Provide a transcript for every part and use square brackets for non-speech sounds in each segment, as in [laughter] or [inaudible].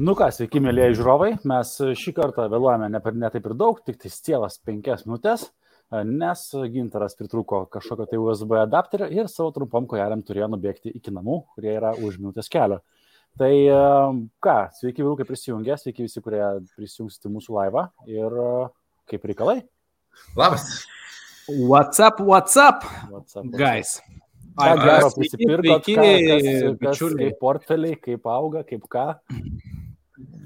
Nu ką, sveiki, mėlyje žiūrovai. Mes šį kartą vėluojame ne, per, ne taip ir daug, tik tai cielas penkias minutės, nes gintaras pritruko kažkokio tai USB adapterio ir savo trumpam kojeliam turėjo nubėgti iki namų, kurie yra už minutės kelio. Tai ką, sveiki vyrukai prisijungę, sveiki visi, kurie prisijungsite mūsų laivą ir kaip reikalai. Labas. What's up, what's up, what's up guys? Ką gero prisipirkot, ką, kas, kas, kaip portfeliai, kaip auga, kaip ką?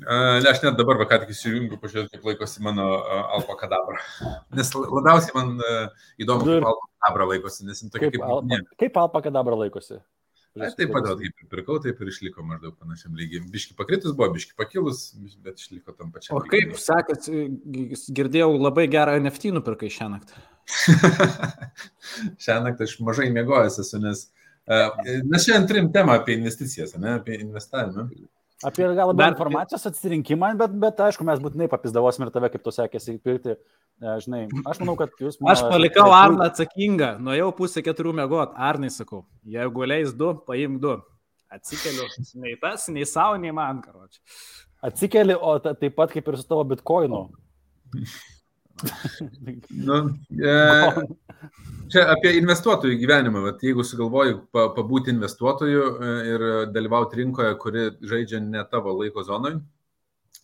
Ne, aš net dabar, ką tik įsijungiu, pažiūrėti, kaip laikosi mano Alfa Kadabra. [laughs] Nes labiausiai man įdomu, kaip Alfa Kadabra laikosi, nes tokia kaip... Kaip, alpa, kaip Alfa Kadabra laikosi? Na, taip pat, kaip ir pirkau, taip ir išliko maždaug panašiam lygiai. Biški pakritus buvo, biški pakilus, bet išliko tam pačiam. O kaip, sakėt, girdėjau, labai gerą NFT nupirkai šią naktį. [laughs] šią naktį aš mažai miegojęs esu, nes mes šiandien turim temą apie investicijas, ne, apie investavimą. Apie gal labiau bet... informacijos atsirinkimą, bet, bet aišku, mes būtinai papizdavosim ir tave, kaip tu sekėsi pirkti. Žinai, aš manau, kad jūs... Mano... Aš palikau Arną atsakingą, nuėjau pusę keturių mėgot, Arnai sakau, jeigu leis du, paimk du. Atsikeliu, nei tas, nei savo, nei man, karoči. Atsikeli, o ta, taip pat kaip ir su tavo bitkoinu. [laughs] nu, e, čia apie investuotojų gyvenimą. Vat, jeigu sugalvoji pabūti investuotoju e, ir dalyvauti rinkoje, kuri žaidžia ne tavo laiko zonoje,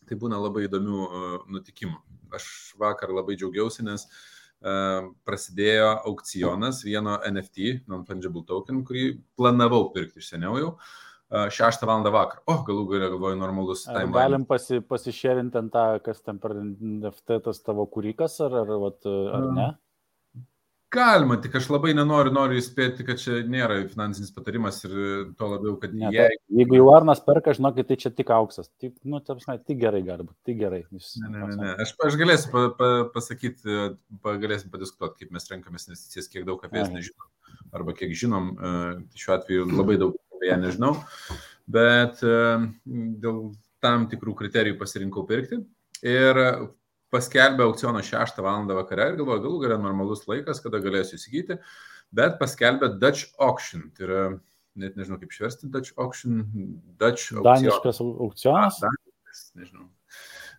tai būna labai įdomių e, nutikimų. Aš vakar labai džiaugiausi, nes uh, prasidėjo aukcionas vieno NFT, non-fungible token, kurį planavau pirkti iš seniau jau. Uh, 6 val. vakar. O, galų galę galvoju, normalus. Galim pasi, pasišėrinti ant tą, kas ten per NFT tas tavo kūrikas, ar, ar, ar, ar ne? Galima, tik aš labai nenoriu, noriu įspėti, kad čia nėra finansinis patarimas ir to labiau, kad ne, jei... Jeigu jau Arnas perka, žinokit, tai čia tik auksas. Tik, nu, tarpsme, tik gerai gali būti, tik gerai. Jūs, ne, ne, ne, ne. Aš, aš galėsiu pa, pa, pasakyti, pa, galėsim padiskutuoti, kaip mes renkamės investicijas, kiek daug apie jas nežinom. Arba kiek žinom, šiuo atveju labai daug ją nežinau, bet e, dėl tam tikrų kriterijų pasirinkau pirkti. Ir paskelbė aukcioną 6 val. vakare ir galvoju, galų galę normalus laikas, kada galėsiu įsigyti, bet paskelbė Dutch Auction. Tai yra, net nežinau kaip išversti Dutch Auction. Dutch auction. Daniškas aukcionas? A, daniškas, nežinau.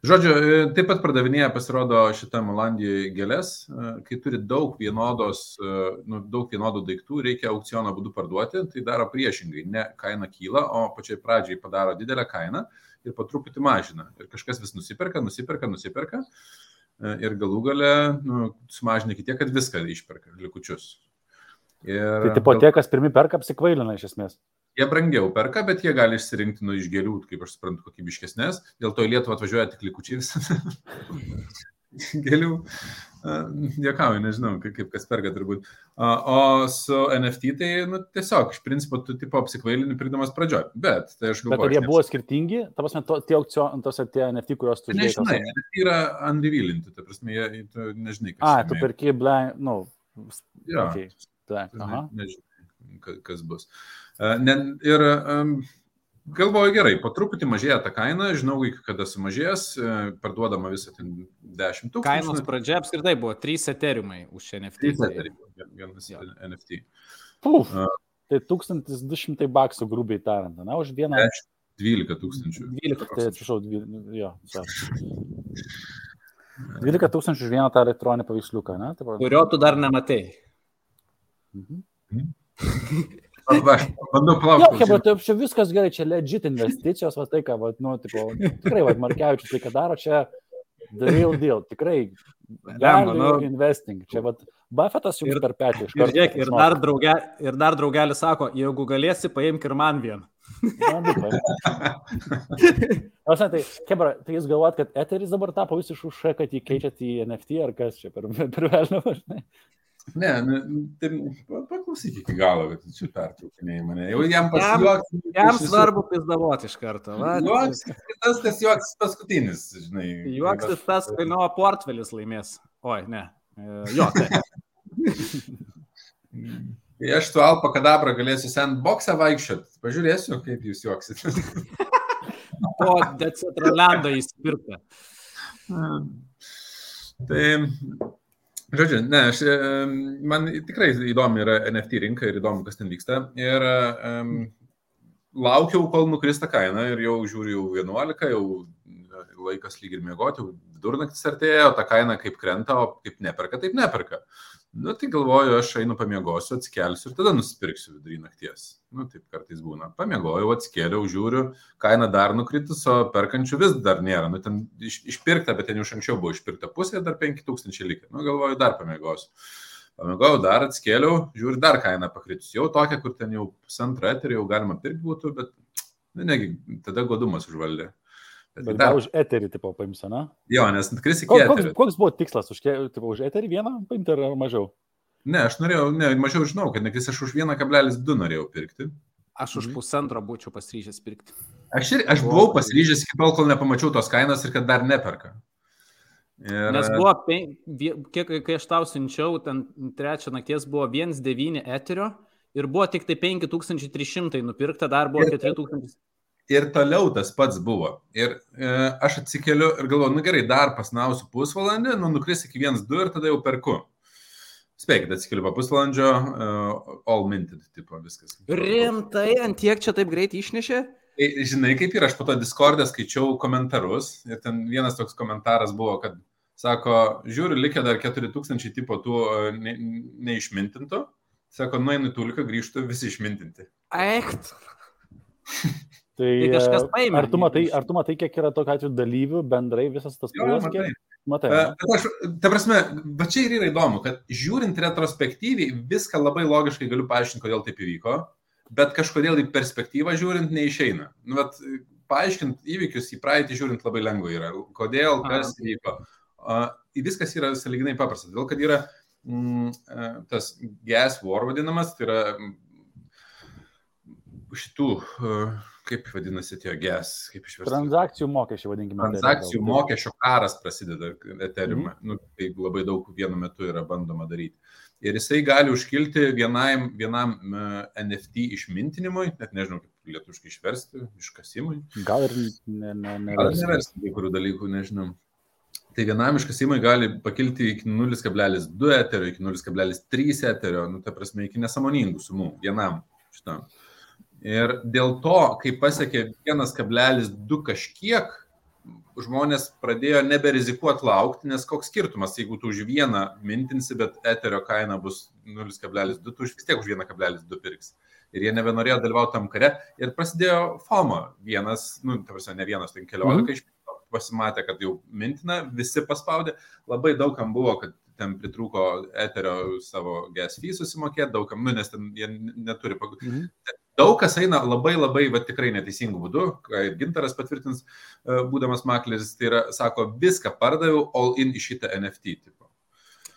Žodžiu, e, taip pat pardavinėja, pasirodo, šitam Olandijoje gėlės, e, kai turi daug, vienodos, e, nu, daug vienodų daiktų, reikia aukciono būdu parduoti, tai daro priešingai, ne kaina kyla, o pačiai pradžiai padaro didelę kainą ir po truputį mažina. Ir kažkas vis nusiperka, nusiperka, nusiperka ir galų gale nu, sumažina iki tiek, kad viską išperka, likučius. Ir, tai tipo tie, kas pirmi perka, apsikvailina iš esmės. Jie brangiau perka, bet jie gali išsirinkti nu iš gėlių, kaip aš suprantu, kokybiškesnės. Dėl to į Lietuvą atvažiuoja tik likučiai visą. [laughs] gėlių. Dėkauju, nežinau, kaip, kas perka turbūt. O su NFT tai nu, tiesiog, iš principo, tu tipo apsikvailini pirkdamas pradžioj. Bet, tai aš galvoju. Bet ar jie buvo skirtingi, ta prasme, to, tie aukcionai, tos tie NFT, kuriuos tu žinai? Nežinai, NFT yra unrevealinti, ta prasme, jie, tu nežinai, kas. A, tu perki blank, nu. Ja. Okay. Tai, aha. Nežinai, kas bus. Ne, ir galvoju gerai, po truputį mažėja ta kaina, žinau, kada sumažės, e, parduodama visą ten 10 tūkstančių. Kainos pradžia apskritai buvo 3 eteriumai už NFT. 3 eteriumai, vienas ja. NFT. Puf, uh, tai 1200 baksų grubiai tariant, na, už vieną. 12 tūkstančių. 12, tai atsiprašau, 12, jo, 12 [laughs] tūkstančių už vieną tą elektroninį paveiksliuką, ne? Taip, Kurio tu dar nematai. Mhm. Mhm. Aš bandau plaukti. Jo, bet čia viskas gerai, čia legit investicijos, va tai ką, va, nu, tipo, tikrai, va, Markevičius tai ką daro, čia the real deal, tikrai. Value nu, investing. Čia, va, Buffettas jums ir, per petį iš karto. Ir, ir, dar drauge, ir dar draugelis sako, jeigu galėsi, paimk ir man vieną. [laughs] Aš tai, kebra, tai jūs galvojat, kad Eteris dabar tapo visiškai už, kad jį keičiat į NFT ar kas čia per, per vėliavą? Ne, ne tai paklausyk iki galo, kad čia pertraukinėjai mane. Jau jam pasijuoks. Jam, jam svarbu pizdavoti iš karto. Juoks, tas, kas juoks paskutinis, žinai. Juoksis tas, kai nuo portfelis laimės. Oi, ne. E, jo, [laughs] tai. Kai aš su Alpa Kadabra galėsiu sandboxą vaikščioti, pažiūrėsiu, kaip jūs juoksit. [laughs] po Decentralando įsipirka. [laughs] Tai Žodžiu, ne, aš, man tikrai įdomi yra NFT rinka ir įdomu, kas ten vyksta. Ir um, laukiau, kol nukrista kaina ir jau žiūriu jau 11, jau laikas lyg ir mėgoti, jau vidurnaktis artėja, o ta kaina kaip krenta, o kaip neperka, taip neperka. Nu, tai galvoju, aš einu pamiegosiu, atsikelsiu ir tada nusipirksiu vidury nakties. Nu, taip kartais būna. Pamiegojau, atsikėliau, žiūriu, kaina dar nukritus, o perkančių vis dar nėra. Nu, ten iš, išpirkta, bet ten jau anksčiau buvo išpirkta pusė, dar 5000 likę. Nu, galvoju, dar pamiegosiu. Pamiegojau, dar atskėliau, žiūriu, dar kaina pakritus. Jau tokia, kur ten jau pusantrą eterį jau galima pirkti būtų, bet, nu, negi, tada godumas užvaldė. Bet, dar už eterį, tipo, paims, na? Jo, nes kris iki eterio. koks, koks buvo tikslas? Už, tipo, už eterį vieną paimti ar mažiau? Ne, aš norėjau, ne, mažiau žinau, kad nekris aš už 1,2 norėjau pirkti. Aš už Mhm. pusantro būčiau pasiryžęs pirkti. Aš, ir, aš buvau pasiryžęs iki tol, kol nepamačiau tos kainos ir kad dar neperka. Ir, Nes buvo, pen, kiek, kai aš tau siunčiau, ten trečią nakties buvo 1,9 eterio ir buvo tik tai 5300 nupirkta, dar buvo Ir- 4000. Ir toliau tas pats buvo. Ir e, aš atsikeliu ir galvoju, nu gerai, dar pasnausiu pusvalandį, nu nukris iki 1,2 ir tada jau perku. Spėkit, atsikeliu po pusvalandžio, uh, all minted, tipo viskas. Rimtai, ant tiek čia taip greit išnešė? Tai, žinai, kaip ir aš po to Discord'e skaičiau komentarus ir ten vienas toks komentaras buvo, kad sako, žiūriu, likę dar 4000 tipo tų e, ne, neišmintintų. Sako, nueinu į tulką, grįžtu visi išmintinti. Echt. [laughs] Tai, Tai kažkas paėmė Ar tu, matai, ar tu matai, kiek yra tokių atveju dalyvių bendrai visas tas pulas? matai. Matai. Bet aš, ta prasme, bet čia ir yra įdomu, kad žiūrint retrospektyviai, viską labai logiškai galiu paaiškinti, kodėl taip įvyko, bet kažkodėl į perspektyvą žiūrint neišeina. Nu, bet paaiškinti įvykius į praeitį žiūrint labai lengva yra. Kodėl, kas įvyko. Uh, viskas yra saliginai paprasta, todėl kad yra mm, e, tas gas war vadinamas, tai yra mm, šitų, uh, kaip vadinasi tie gas, kaip išversti. Transakcijų mokesčiai, vadinkime. taip, Transakcijų mokesčio karas prasideda Ethereum. Mhm. Nu, tai labai daug vienu metu yra bandoma daryti. Ir jisai gali užkilti vienam, vienam uh, NFT išmintinimui, net nežinau, kaip lietuškai išversti, iškasimui. Gal ir ne, ne, ne, Gal neversti kai kurių dalykų, nežinau. Tai vienam iškasimui gali pakilti iki 0,2 eterio, iki 0,3 eterio, nu, ta prasme, iki nesamoningų sumų vienam šitam. Ir dėl to, kai pasiekė 1,2 kažkiek, žmonės pradėjo neberizikuoti laukti, nes koks skirtumas, jeigu tu už vieną mintinsi, bet eterio kaina bus 0,2, tu vis tiek už 1,2 pirks. Ir jie nebenorėjo dalyvauti tam kare. Ir prasidėjo FOMO. Vienas, nu, ta prasme, ne vienas, ten keliolika Mhm. iš pasimatė, kad jau mintina, visi paspaudė. Labai daugam buvo, kad ten pritrūko eterio savo gas fee susimokėti, daugam, nu, nes ten jie neturi. pag- Mhm. Daug kas eina labai labai, va, tikrai neteisingų būdų, ką ir Gintaras patvirtins, e, būdamas makleris, tai yra, sako, viską pardaviau, all in į šitą NFT. Tipo.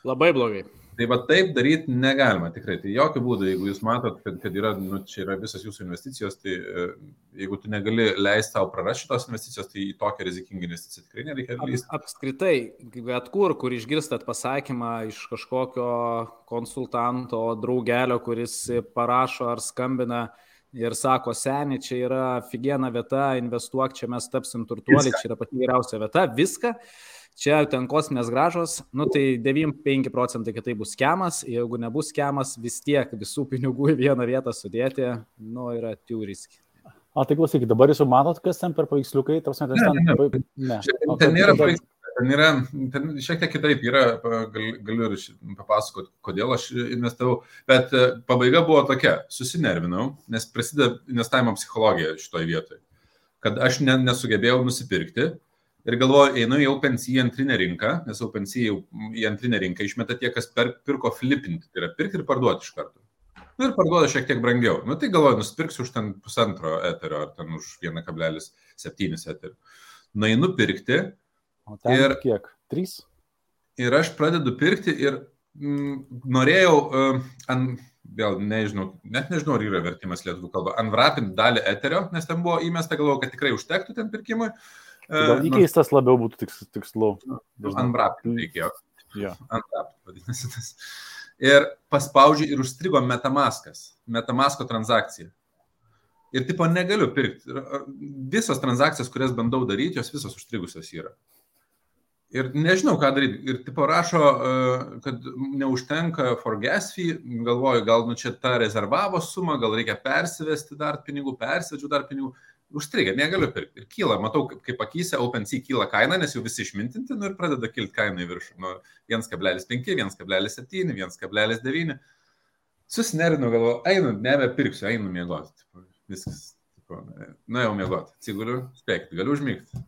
Labai blogai. Tai va taip daryti negalima tikrai. Tai jokių būdų, jeigu jūs matot, kad, kad yra, nu, čia yra visas jūsų investicijos, tai e, jeigu tu negali leisti tau prarasti šitos investicijos, tai į tokią rizikingą investiciją tikrai nereikia lysti. Apskritai, bet kur, kur išgirstat pasakymą iš kažkokio konsultanto, draugelio, kuris parašo ar skambina ir sako, seniai, čia yra figiena vieta, investuok, čia mes tapsim turtuoliai, čia yra pati geriausia vieta, viską. Čia ten kosminės gražos, nu tai 95 procentai, kad tai bus kemas, jeigu nebus kemas, vis tiek visų pinigų į vieną vietą sudėti, nu yra tiuriski. A, tai klausykit, dabar jūs jau matot, kas ten per paveiksliukai, tarsi ten... Ne, ne, ne. O Ten tai nėra paveiksliukai, ten yra, ten šiek tiek kitaip yra, gal, galiu ir papasakoti, kodėl aš investavau, bet e, pabaiga buvo tokia, susinervinau, nes prasideda investavimo psichologija šitoje vietoje, kad aš ne, nesugebėjau nusipirkti ir galvoju, einu į OpenSea antrinę rinką, nes OpenSea jau į antrinę rinką išmeta tie, kas per, pirko flipinti, tai yra pirkti ir parduoti iš karto. Nu, ir parduoda šiek tiek brangiau. Nu, tai galvoju, nusipirksiu už ten pusantro eterio ar ten už 1,7 eterio. Nueinu pirkti O ten ir- kiek? Trys? ir aš pradedu pirkti ir mm, norėjau, uh, an, vėl nežinau, net nežinau, ar yra vertimas lietuvių kalba, anvrapinti dalį eterio, nes ten buvo įmesta, galvoju, kad tikrai užtektų ten pirkimui. Tai Gal įkeistas labiau būtų tiks, tikslu. Anvrapinti reikėjo. Jo. Unwrapped vadinasi tas. Ir paspaudžiu ir užstrigo Metamaskas, Metamasko transakcija. Ir tipo negaliu pirkti. Visos transakcijas, kurias bandau daryti, jos visos užstrigusios yra. Ir nežinau, ką daryti. Ir tipo rašo, kad neužtenka for gas fee, galvoju, gal nu čia ta rezervavo suma, gal reikia persivesti dar pinigų, persivedžiu dar pinigų užstrigę, negaliu pirkti. Ir kyla, matau, kaip, kaip akise OpenSea kyla kaina, nes jau visi išmintinti, nu ir pradeda kilti kaina į viršų. Nu, 1,5, 1,7, 1,9. Susinerinu, galvoju, einu, nebepirksiu, einu miegoti. Viskas. Tipo, nu jau miegoti. Atsiguliu, spėkit, galiu užmygti.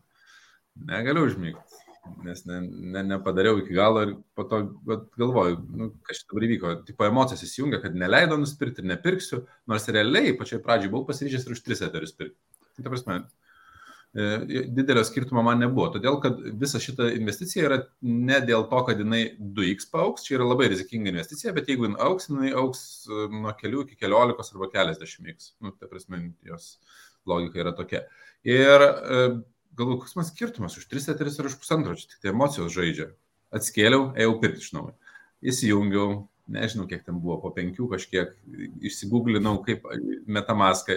Negaliu užmygti. Nes ne, ne, nepadariau iki galo ir po to galvoju, nu, kas čia dabar įvyko. Tipo emocijos įsijungia, kad neleido nusipirkti ir nepirksiu, nors realiai pačioj pradžioj buvau pasiryžęs ir už 3 eterius pirkti. Ta prasme, e, didelio skirtumo man nebuvo, todėl kad visa šita investicija yra ne dėl to, kad jinai 2x paauks, čia yra labai rizikinga investicija, bet jeigu jinai auks, jinai auks e, nuo kelių iki keliolikos arba keliasdešimt x. Nu, ta prasme, jos logika yra tokia. Ir e, galvoju, koks man skirtumas už 3 eteris ar už pusantro, čia tik tai emocijos žaidžia. Atskėliau, ėjau pirkti iš naujo. Įsijungiau, nežinau, kiek ten buvo, po penkių kažkiek, išsigūglinau, kaip metamaską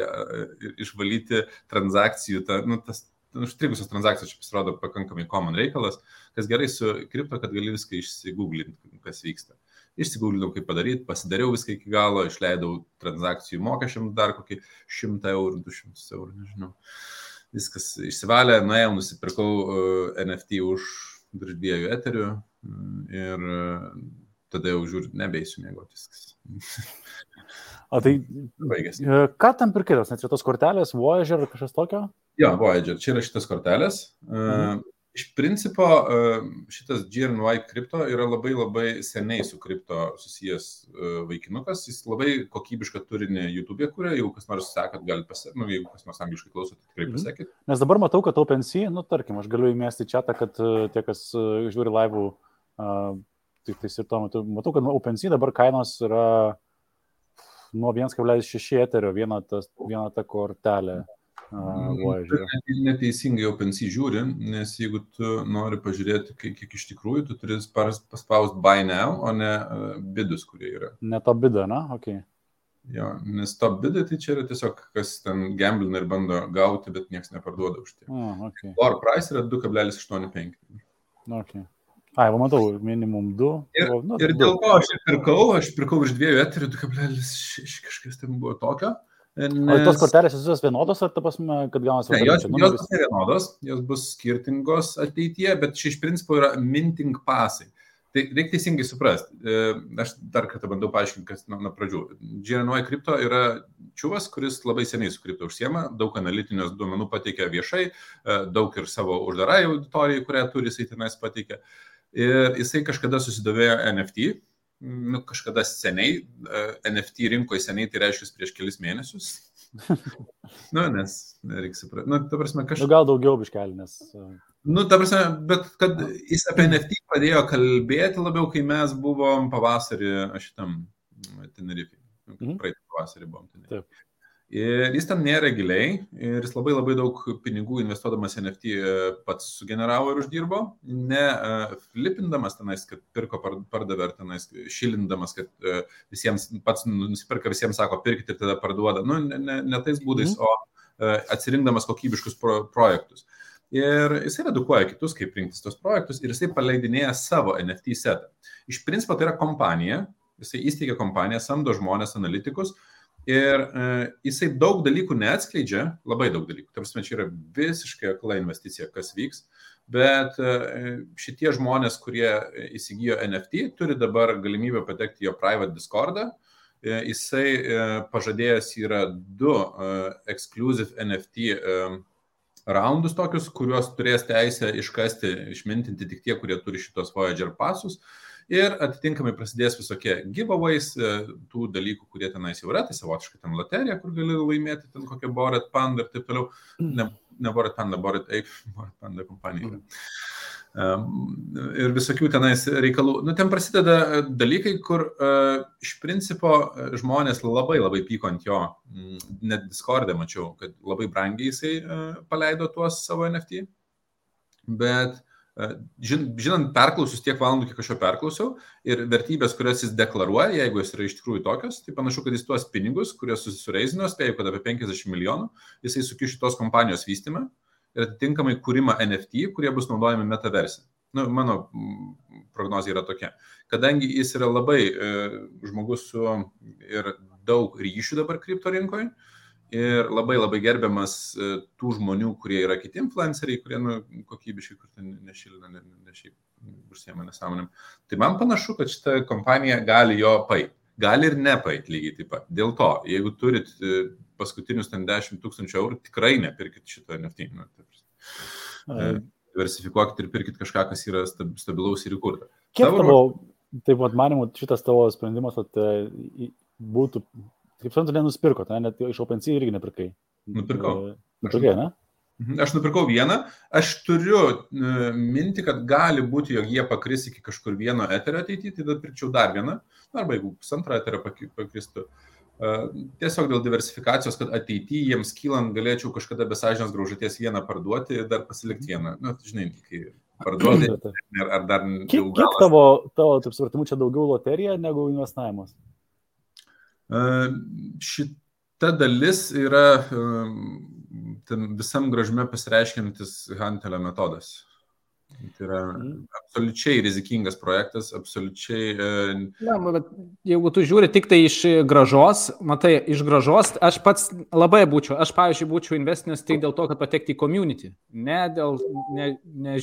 išvalyti transakcijų, ta, nu, tas užstrigusios transakcijos čia pasirodo pakankamai common reikalas, kas gerai su kripto, kad gali viską išsigūglinti, kas vyksta. Išsigūglinau, kaip padaryti, pasidariau viską iki galo, išleidau transakcijų mokesčiam dar kokį 100 eurų, 200 eurų, nežinau. Viskas išsivalė, nuėjau, nusipirkau NFT už virš dviejų eterių ir tada jau žiūriu, nebeisiu mėgoti viskas. O tai [laughs] baigėsi. E, ką tam pirkėtas, nes čia tos kortelės, Voyager ar kažkas tokio? Jo, Voyager, čia yra šitas kortelės. E, mhm. Iš principo e, šitas GRNY kripto yra labai labai seniai su kripto susijęs vaikinukas, jis labai kokybišką turinį YouTube, kuria jau kas nors sekat, galite pasiekti, nu, jeigu kas nors angliškai klausote, tikrai pasiekit. Mhm. Nes dabar matau, kad OpenSea, nu, tarkim, aš galiu įmesti čia tą, kad tie, kas žiūri laivų, tik tais ir tuo metu, matau, kad OpenSea dabar kainos yra nuo 1,6 eterio viena, tas, viena ta kortelė. Uh, neteisingai OpenSea žiūri, nes jeigu tu nori pažiūrėti, kiek, kiek iš tikrųjų, tu turi paspausti buy now, o ne uh, bidus, kurie yra. Ne to bidą, na, ok. Jo, nes to bidai tai čia yra tiesiog, kas ten gamblina ir bando gauti, bet niekas neparduoda už tai. Uh, okay. Floor price yra 2,85. Okay. Ai, matau, minimum 2. Ir, nu, ir dėl ko aš ir pirkau, aš pirkau iš 2 eterių 2,6 kažkas ten buvo tokio. Nes... O tos kortelės visos vienodos, ar ta prasme, kad gaunasi ne, jos, jos bus vienodos, jos bus skirtingos ateityje, bet čia iš principo yra minting pasai. Tai reikia teisingai suprasti. E, aš dar kartą bandau paaiškinti, kas nuo, nuo pradžių. GNY kripto yra čiuvas, kuris labai seniai su kripto užsiema, daug analitinių duomenų pateikia viešai, e, daug ir savo uždarai auditorijai, kurią turi, jisai tenais pateikia. Ir jisai kažkada susidavėjo NFT, nu, kažkada seniai, e, NFT rinkoje seniai, tai reiškia prieš kelis mėnesius. [laughs] nu, nes reikia suprasti. Nu, ta prasme, kažkas. Nu, gal daugiau biškelį, nes. E, nu, ta prasme, bet kad jis apie NFT pradėjo kalbėti labiau, kai mes buvom pavasarį šitam Tenerifei. Mhm. Praeitą pavasarį buvom Tenerifei. Ir jis ten nėra giliai ir jis labai labai daug pinigų investuodamas NFT e, pats sugeneravo ir uždirbo, ne uh, flipindamas tenais, kad pirko, pardavė ar tenais šilindamas, kad uh, visiems pats nusipirka, visiems sako, pirkite ir tada parduoda. Nu, ne, ne, ne tais būdais, mm. o atsirinkdamas kokybiškus pro, projektus. Ir jisai edukuoja kitus, kaip rinktis tos projektus ir jisai paleidinėja savo NFT setą. Iš principo tai yra kompanija, jisai įsteigia kompaniją, samdo žmonės, analitikus, uh, Ir e, jisai daug dalykų neatskleidžia, labai daug dalykų. Tarsi, čia yra visiškai akla investicija, kas vyks. Bet e, šitie žmonės, kurie įsigijo NFT, turi dabar galimybę patekti jo private Discordą. E, jisai e, pažadėjęs yra du exclusive NFT raundus tokius, kuriuos turės teisę iškasti, išmintinti tik tie, kurie turi šitos Voyager pasus. E, ir atitinkamai prasidės visokie giveaways, e, tų dalykų, kurie tenais jau yra, tai savotiškai ten loterija, kur gali laimėti ten kokią Boret Panda ir taip toliau. Ne, ne Boret Panda, Boret Ape, [laughs] Boret Panda kompanija. Ir visokių tenais reikalų. Nu, ten prasideda dalykai, kur uh, iš principo žmonės labai labai pyko ant jo, net Discord'e mačiau, kad labai brangiai jisai paleido tuos savo NFT, bet Žin, žinant perklausus tiek valandų, kiek aš jo perklausiau, ir vertybės, kurias jis deklaruoja, jeigu jis yra iš tikrųjų tokios, tai panašu, kad jis tuos pinigus, kuriuos susireizino, spėjau, kad apie 50 milijonų, jisai sukiš šitos kompanijos vystymą ir atitinkamai kūrimą NFT, kurie bus naudojami metaverse. Nu, mano prognozija yra tokia. Kadangi jis yra labai e, žmogus su ir daug ryšių dabar kripto rinkoje, ir labai labai gerbiamas e, tų žmonių, kurie yra kiti influenceriai, kurie nu, kokybiškai, kur ten nešilina, ne, ne, šiaip užsiema nesąmonėm. Tai man panašu, kad šita kompanija gali jo paip. Gali ir nepait lygiai taip pat. Dėl to, jeigu turit e, paskutinius ten 10 tūkstančių eurų, tikrai nepirkit šito NFT. Nu, e, diversifikuokit ir pirkit kažką, kas yra stabilaus ir įkurta. Kiek tavo, taip pat manimu, šitas tavo sprendimas at, būtų Kaip suprantu, nenusipirko, tai net iš OpenSea irgi nepirkai. Nupirkau. Nupirkai, ne? Mhm. Aš nupirkau vieną, aš turiu uh, minti, kad gali būti, jog jie pakris iki kažkur vieno eterio ateityje, tai tada pirčiau dar vieną, arba jeigu pusantrą eterio pakristų. Uh, tiesiog dėl diversifikacijos, kad ateityje jiems kylant galėčiau kažkada besažinės graužaties vieną parduoti ir dar pasilikti vieną. Na, nu, žinai, kai parduoti ar, [coughs] ar dar... Kiek, kiek tavo, tavo, taip supratimu, čia daugiau loterija negu investavimas? Šita dalis yra visam gražme pasireiškintis Hantelio metodas. Tai yra mhm. absoliučiai rizikingas projektas, absoliučiai. Na, bet jeigu tu žiūri tik tai iš gražos, matai, iš gražos, aš pats labai būčiau, aš pavyzdžiui būčiau investinis tik dėl to, kad patekti į community. Ne dėl, ne, ne,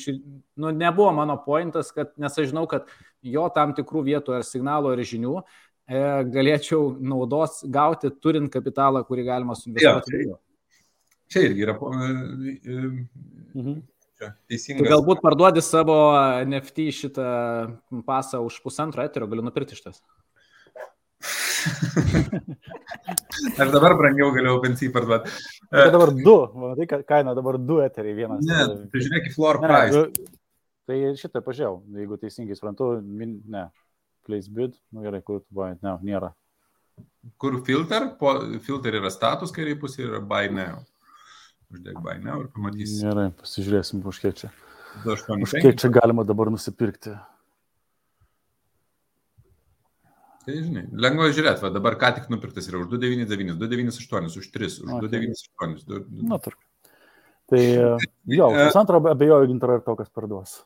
nu, nebuvo mano pointas, kad, nes aš žinau, kad jo tam tikrų vietų ar signalo ar žinių E, galėčiau naudos gauti, turint kapitalą, kurį galima suinvestuoti. Ja, čia irgi yra. E, e, mhm. Teisingai. Galbūt parduodi savo NFT šitą pasą už pusantro eterio, galiu nupirkti šitas. [laughs] Aš dabar brangiau galiu pensijai parduoti. Tai dabar du, matai, kaina dabar du eteriai vienas. Ne, tai žiūrėk į floor price. Ne, tai šitą pažiūrėjau, jeigu teisingai suprantu, ne, place bid, nu gerai, kur tu buy, ne, nėra. Kur filter, po, filter yra status kairiai pusė ir yra buy now. Uždėk buy now ir pamatysi. Gerai, pasižiūrėsim, už kiek čia. 285. Už kiek čia galima dabar nusipirkti. Tai žinai, lengva žiūrėti, va, dabar ką tik nupirktas yra už 299, 298, už 3, už okay. 298. 2... Na, tarp. Tai jo, [laughs] pusantro abejoju, gintarą ir to, kas parduos.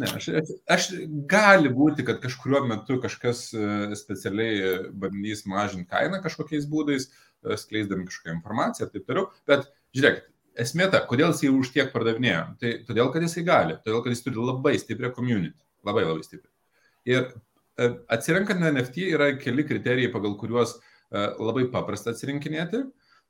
Ne, aš, aš gali būti, kad kažkurio metu kažkas e, specialiai bandys mažinti kainą kažkokiais būdais, e, skleisdami kažkokią informaciją ir taip toliau. Bet žiūrėkit, esmė ta, kodėl jisai už tiek pardavinėjo. Tai todėl, kad jisai gali, todėl, kad jis turi labai stiprią community. Labai labai stiprią. Ir e, atsirenkant NFT yra keli kriterijai, pagal kuriuos labai paprasta atsirinkinėti.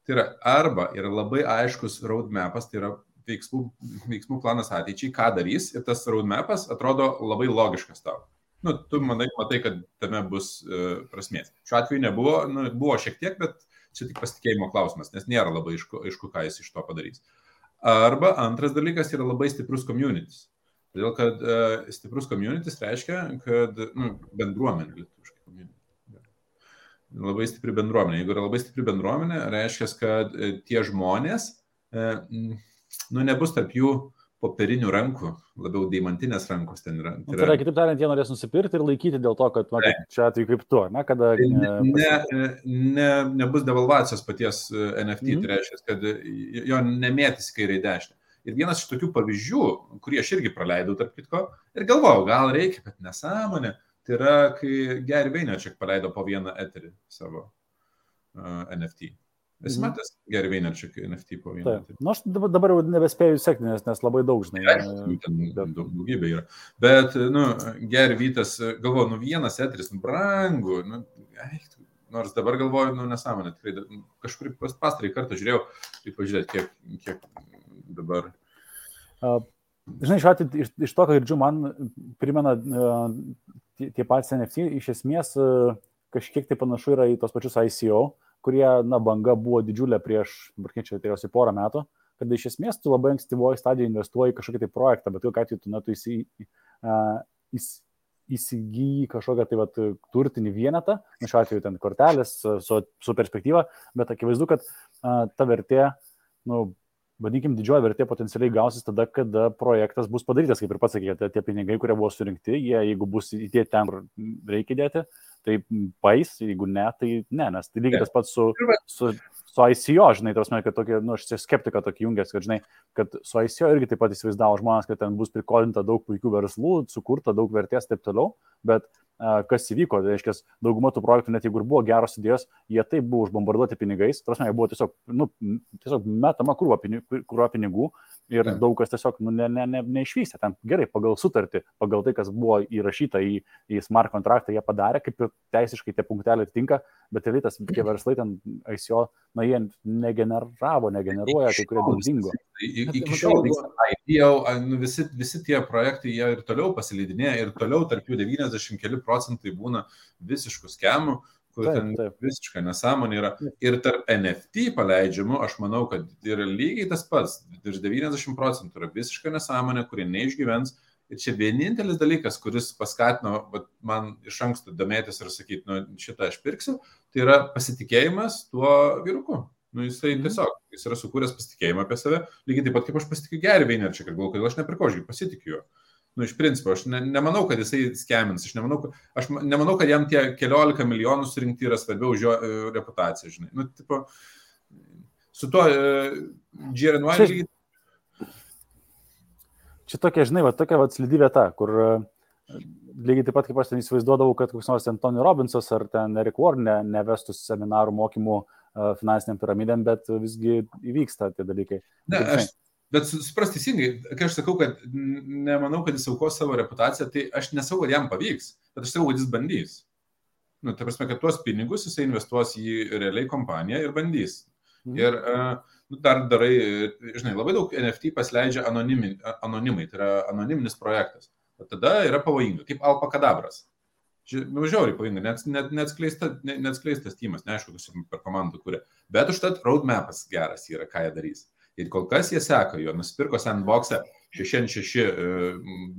Tai yra arba yra labai aiškus roadmapas, tai yra veiksmų, veiksmų planas ateičiai, ką darys ir tas roadmapas atrodo labai logiškas tau. Nu, tu manai, matai, kad tame bus uh, prasmės. Šiuo atveju nebuvo, nu, buvo šiek tiek, bet čia tik pasitikėjimo klausimas, nes nėra labai aišku, aišku ką jis iš to padarys. Arba antras dalykas yra labai stiprus communities. Todėl, kad uh, stiprus communities reiškia, kad nu, bendruomenė lietuviškai. Labai stipri bendruomenė. Jeigu yra labai stipri bendruomenė, reiškia, kad uh, tie žmonės nu, nebus tarp jų popierinių rankų, labiau deimantinės rankos ten yra. Tai, nu, tai yra, kitaip tariant, jie norės nusipirkti ir laikyti dėl to, kad, matai, čia atveju kaip tu, ne, kada... Tai ne, ne, ne, nebus devalvacijos paties e, NFT, mm tai reiškia, kad jo nemėtys kairiai dešinė. Ir vienas iš tokių pavyzdžių, kurį aš irgi praleidau, tarp kitko, ir galvojau, gal reikia, bet nesąmonė, tai yra, kai Gary Vaynerchuk paleido po vieną eterį savo uh, NFT. Esi mhm. matęs Gary Vaynerchuk NFT po vieną? Taip. Nu, aš dabar, dabar jau nebespėju sekti, nes, nes labai daug, žinai. Aišku, ten bet... daug, daugybė yra. Bet, nu, Gary Vytas, galvoju, nu, vienas etris, nu, brangu, nu, eik, nors dabar galvoju, nu, nesąmonė, tikrai kažkurį pas, pastarį kartą žiūrėjau, tai pažiūrėt, kiek, kiek dabar. Uh, žinai, šiuo atveju iš, iš to, ką girdžiu, man primena uh, tie, tie patys NFT, iš esmės uh, kažkiek tai panašu yra į tos pačius ICO, kurie, na, banga buvo didžiulė prieš, čia tikriausiai porą metų, kad iš esmės tu labai ankstyvoji stadijoje investuoji kažkokį tai projektą, bet kokiu atveju tu, na, tu įsi, uh, įs, įsigyji kažkokią tai vat, turtinį vienetą, na, šiuo atveju ten kortelės su, su perspektyva, bet akivaizdu, kad uh, ta vertė, nu, vadinkim, didžioji vertė potencialiai gausis tada, kada projektas bus padarytas, kaip ir pats sakėte, tie pinigai, kurie buvo surinkti, jie, jeigu bus įdėti ten, kur reikia dėti, tai pais, jeigu ne, tai ne, nes tai lygiai tas pats su, su, su ICO, žinai, tos, kad tokie, nu, aš skeptiką tokį jungęs, kad, žinai, kad su ICO irgi taip pat įsivaizdavo žmonės, kad ten bus prikolinta daug puikių verslų, sukurta daug vertės ir taip toliau, bet kas įvyko, tai reiškia, dauguma tų projektų, net jeigu ir buvo geros idėjos, jie taip buvo užbombarduoti pinigais, prasme, jie buvo tiesiog, nu, tiesiog metama krūva pinigų, pinigų ir ja. daug kas tiesiog nu, ne, ne, ne, neišvystė. Ten gerai, pagal sutartį, pagal tai, kas buvo įrašyta į, į smart kontraktą, jie padarė, kaip ir teisiškai tie punkteliai tinka, bet realiai tas tie verslai ten ICO, na, jie negeneravo, negeneruoja, kai kurie dingo. Iki šiol IPO, nu, visi, visi tie projektai, jie ir toliau pasilydinėja, ir toliau tarp jų 90 keli procentai būna visiškų skemų, kur taip, ten taip. visiškai nesąmonė yra. Ir tarp NFT paleidžiamų, aš manau, kad yra lygiai tas pats, virš 90 procentų yra visiškai nesąmonė, kurie neišgyvens. Ir čia vienintelis dalykas, kuris paskatino vat, man iš anksto domėtis ir sakyti, nu, šitą aš pirksiu, tai yra pasitikėjimas tuo vyruku. Nu, jisai mm. tiesiog, jis yra sukūręs pasitikėjimą apie save, lygiai taip pat kaip aš pasitikiu Gary Vaynerchuk, kad galvoju, kodėl aš nepirkau, aš pasitikiu juo. Nu, iš principo, aš ne, nemanau, kad jisai skemins, aš nemanau, aš nemanau, kad jam tie keliolika milijonų surinkti yra svarbiau už jo uh, reputaciją, žinai. Nu, tipo, su tuo uh, GRNY čia. Čia tokia, žinai, va, tokia va slidi vieta, kur uh, lygiai taip pat kaip aš ten įsivaizduodavau, kad koks nors ten Tony Robinsas ar ten Eric Warren ne, nevestų seminarų mokymų uh, finansiniam piramidėm, bet visgi įvyksta tie dalykai. Ne, aš, Bet supras teisingai, kai aš sakau, kad nemanau, kad jis aukos savo reputaciją, tai aš nesakau, kad jam pavyks, bet aš sakau, kad jis bandys. Nu, tai prasme, kad tuos pinigus jisai investuos į realiai kompaniją ir bandys. Mhm. Ir uh, nu, dar darai, žinai, labai daug NFT pasleidžia anonimi, anonimai, tai yra anoniminis projektas. O tada yra pavojinga, kaip alpakadabras. Nu, žiauriai pavojinga, net, net, neatskleistas net, net tymas, neaišku, kas per komandą kuria. Bet užtat roadmapas geras yra, ką jie darys. Ir kol kas jie seka jo, nusipirko sandboxą 66 e,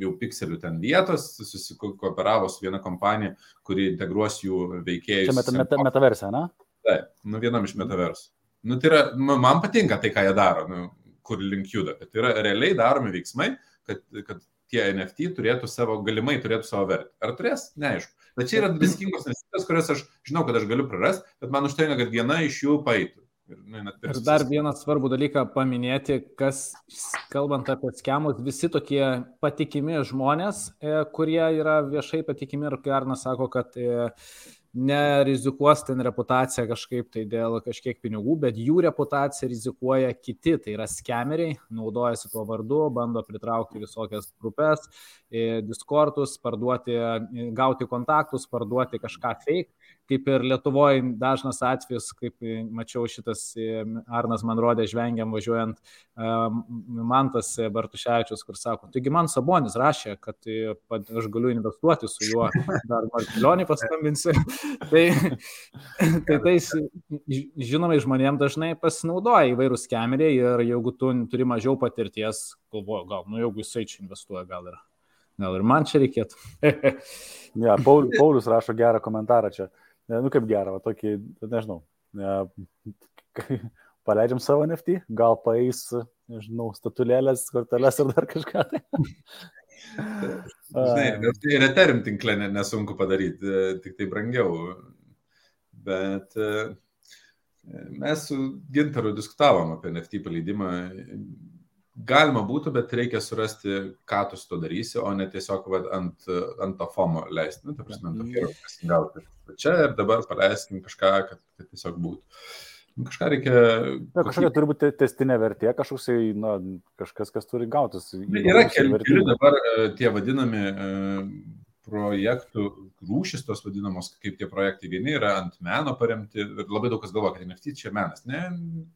jau pikselių ten vietos, susikooperavo su viena kompanija, kuri integruos jų veikėjus. Čia meta, meta, metaversė, na? Taip, nu vienam iš metaversų. Nu, tai yra, nu, man patinka tai, ką jie daro, nu, kur link juda. Tai yra realiai daromi veiksmai, kad, kad tie NFT turėtų savo, galimai turėtų savo vertę. Ar turės? Neaišku. Bet čia yra riskingos investicijos, kurias aš žinau, kad aš galiu prarasti, bet man užtenka, kad viena iš jų paeitų. Ir, nu, ir dar vieną svarbų dalyką paminėti, kas, kalbant apie skemus, visi tokie patikimi žmonės, e, kurie yra viešai patikimi ir Garnas sako, kad e, nerizikuos ten reputaciją kažkaip tai dėl kažkiek pinigų, bet jų reputaciją rizikuoja kiti, tai yra skemeriai, naudojasi tuo vardu, bando pritraukti visokias grupės, e, diskortus, parduoti, gauti kontaktus, parduoti kažką fake kaip ir Lietuvoje dažnas atvejis, kaip mačiau šitas Arnas man rodė žvengiam važiuojant Mantas Bartuševičius, kur sako, taigi man Sabonis rašė, kad aš galiu investuoti su juo, dar Markelionį paskambinsiu. [laughs] tai, tai tais žinomai žmonėms dažnai pasinaudoja įvairūs kemeriai ir jeigu tu turi mažiau patirties, galvoju, gal, nu jeigu jisai čia investuoja, gal ir. Gal ir man čia reikėtų. [laughs] ja, Paulius rašo gerą komentarą čia nu kaip gerą, va, tokį, nežinau, ne, [laughs] paleidžiam savo NFT, gal paeis, nežinau, statulėlės, kortelės ar dar kažką. Tai. [laughs] Žinai, tai ir Ethereum tinklė nesunku padaryti, tik tai brangiau. Bet e, mes su Gintaru diskutavom apie NFT paleidimą Galima būtų, bet reikia surasti, ką tu su to darysi, o ne tiesiog va, ant, ant to fomo leisti. Nu, ta prasme, ant to hero mhm. pasigauti. Čia ir dabar paleiskim kažką, kad, kad tiesiog būtų. Nu, kažką reikia. Ja, kažkokia turi būti testinė vertė, kažkoks, na, kažkas, kas turi gautis. Yra keli, keli dabar e, tie vadinami e, projektų rūšis, tos vadinamos, kaip tie projektai vieni yra ant meno paremti ir labai daug kas galvoja, kad NFT čia menas. Ne,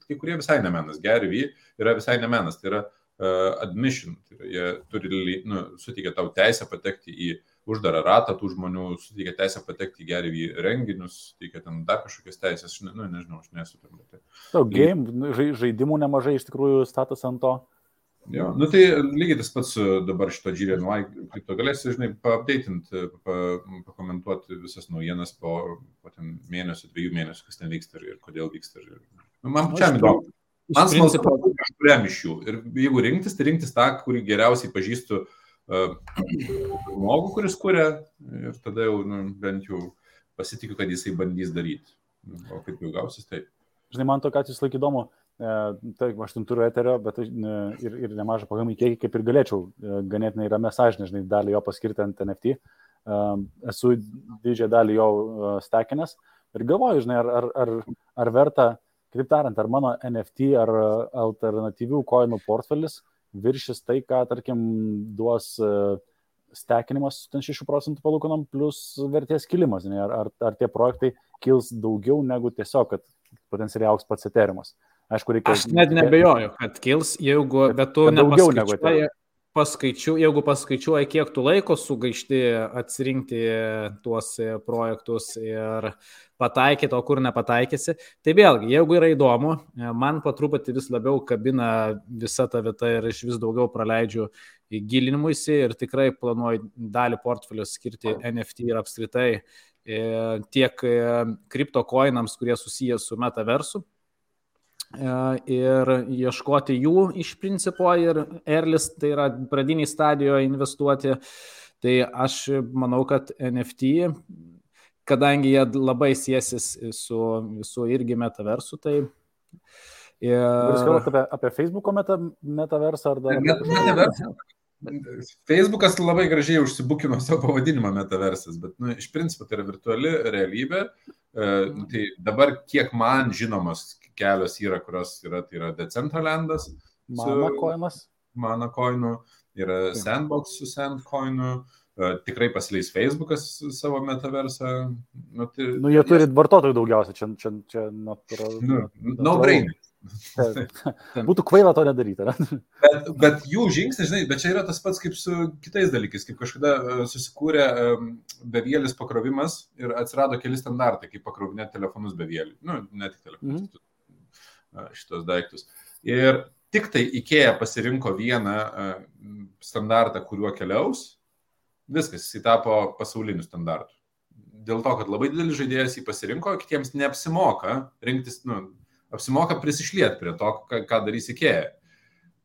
kai kurie visai ne menas. V yra visai ne menas. Tai yra uh, admission. Tai yra, jie turi, nu, suteikia tau teisę patekti į uždarą ratą tų žmonių, suteikia teisę patekti į V renginius, suteikia ten dar kažkokias teisės. Aš ne, nu, nežinau, aš nesu tam. Tai... So, game, žaidimų nemažai iš tikrųjų status ant to. Jo, nu tai lygiai tas pats dabar šito GRNY, kaip to galėsi, žinai, paapdeitinti, pa, pakomentuoti visas naujienas po, po ten mėnesio, dviejų mėnesių, kas ten vyksta ir, ir kodėl vyksta. Ir, nu, man pačiam įdomu. Man smalsu, kažkuriam iš jų. Ir jeigu rinktis, tai rinktis tą, kurį geriausiai pažįstu uh, žmogų, kuris kuria ir tada jau nu, bent jau pasitikiu, kad jisai bandys daryti. O kaip jau gausis, taip. žinai, man to, kad jūs laik įdomu, e, tai aš ten turiu eterio, bet aš, e, ir, ir nemažą pagamį kiekį, kaip ir galėčiau e, ganėtinai ramę sąžinę, žinai, dalį jo paskirti ant NFT. E, esu didžiąją dalį jo e, stekinęs ir galvoju, žinai, ar, ar, ar, ar verta, kitaip tariant, ar mano NFT ar alternatyvių koinų portfelis viršis tai, ką, tarkim, duos uh, stekinimas 6 procentų palūkanom plus vertės kilimas, ne, ar, ar, ar tie projektai kils daugiau negu tiesiog, kad potencialiai auks pats eterimas. Aišku, reikia. Aš net nebejoju, kad kils, jeigu, bet tu eterimas paskaičiu, jeigu paskaičiuoji, kiek tu laiko sugaišti atsirinkti tuos projektus ir pataikyti, o kur nepataikysi, tai vėlgi, jeigu yra įdomu, man patruputį vis labiau kabina visa ta vieta ir aš vis daugiau praleidžiu gilinimuisi ir tikrai planuoju dalį portfelio skirti NFT ir apskritai e, tiek e, kriptokoinams, kurie susijęs su metaversu ir ieškoti jų iš principo ir Erlis, tai yra pradiniai stadijoje investuoti. Tai aš manau, kad NFT, kadangi jie labai siesis su visų irgi metaversu, tai Ir... Jūs kalbate apie, apie Facebook'o meta, metaversą ar dar? Met, metaversą. Facebookas labai gražiai užsibukino savo pavadinimą metaversas, bet nu, iš principo tai yra virtuali realybė. E, tai dabar kiek man žinomos kelios yra, kurios yra, tai yra Decentralandas. Mana koinas. Mana koinų, yra Sandbox su Sandcoinu, e, tikrai pasileis Facebookas savo metaversą. Nu, tai, nu jie turi vartotojų daugiausia, čia, čia, čia natūralu. Nu, no brain. Būtų kvaila to nedaryti. Ne? Bet, bet jų žingsnis, žinai, bet čia yra tas pats kaip su kitais dalykais, kaip kažkada e, susikūrė bevėlis pakrovimas ir atsirado keli standartai, kaip pakrovinėti telefonus bevėlį. Nu, ne tik telefonus, mm -hmm. Šitos daiktus. Ir tik tai IKEA pasirinko vieną standartą, kuriuo keliaus, viskas, jis tapo pasauliniu standartu. Dėl to, kad labai didelis žaidėjas jį pasirinko, kitiems neapsimoka rinktis, nu, apsimoka prisišliet prie to, ką, ką darys IKEA,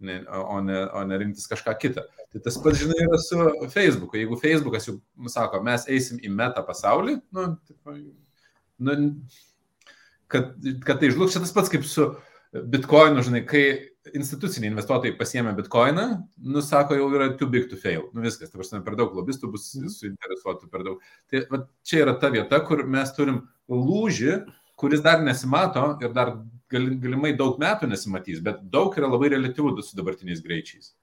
o ne, o ne rinktis kažką kitą. Tai tas pats, žinai, yra su Facebooku. Jeigu Facebookas jau sako, mes eisim į metą pasaulį, nu, tipo, nu, kad, kad tai žlugs, čia tas pats kaip su Bitcoinu, žinai, kai instituciniai investuotojai pasiemė Bitcoiną, nusako, jau yra too big to fail. Nu viskas, ta prasme, per daug lobistų bus suinteresuotų, per daug. Tai va, čia yra ta vieta, kur mes turim lūžį kuris dar nesimato ir dar galimai daug metų nesimatys, bet daug yra labai relatyvų su dabartiniais greičiais.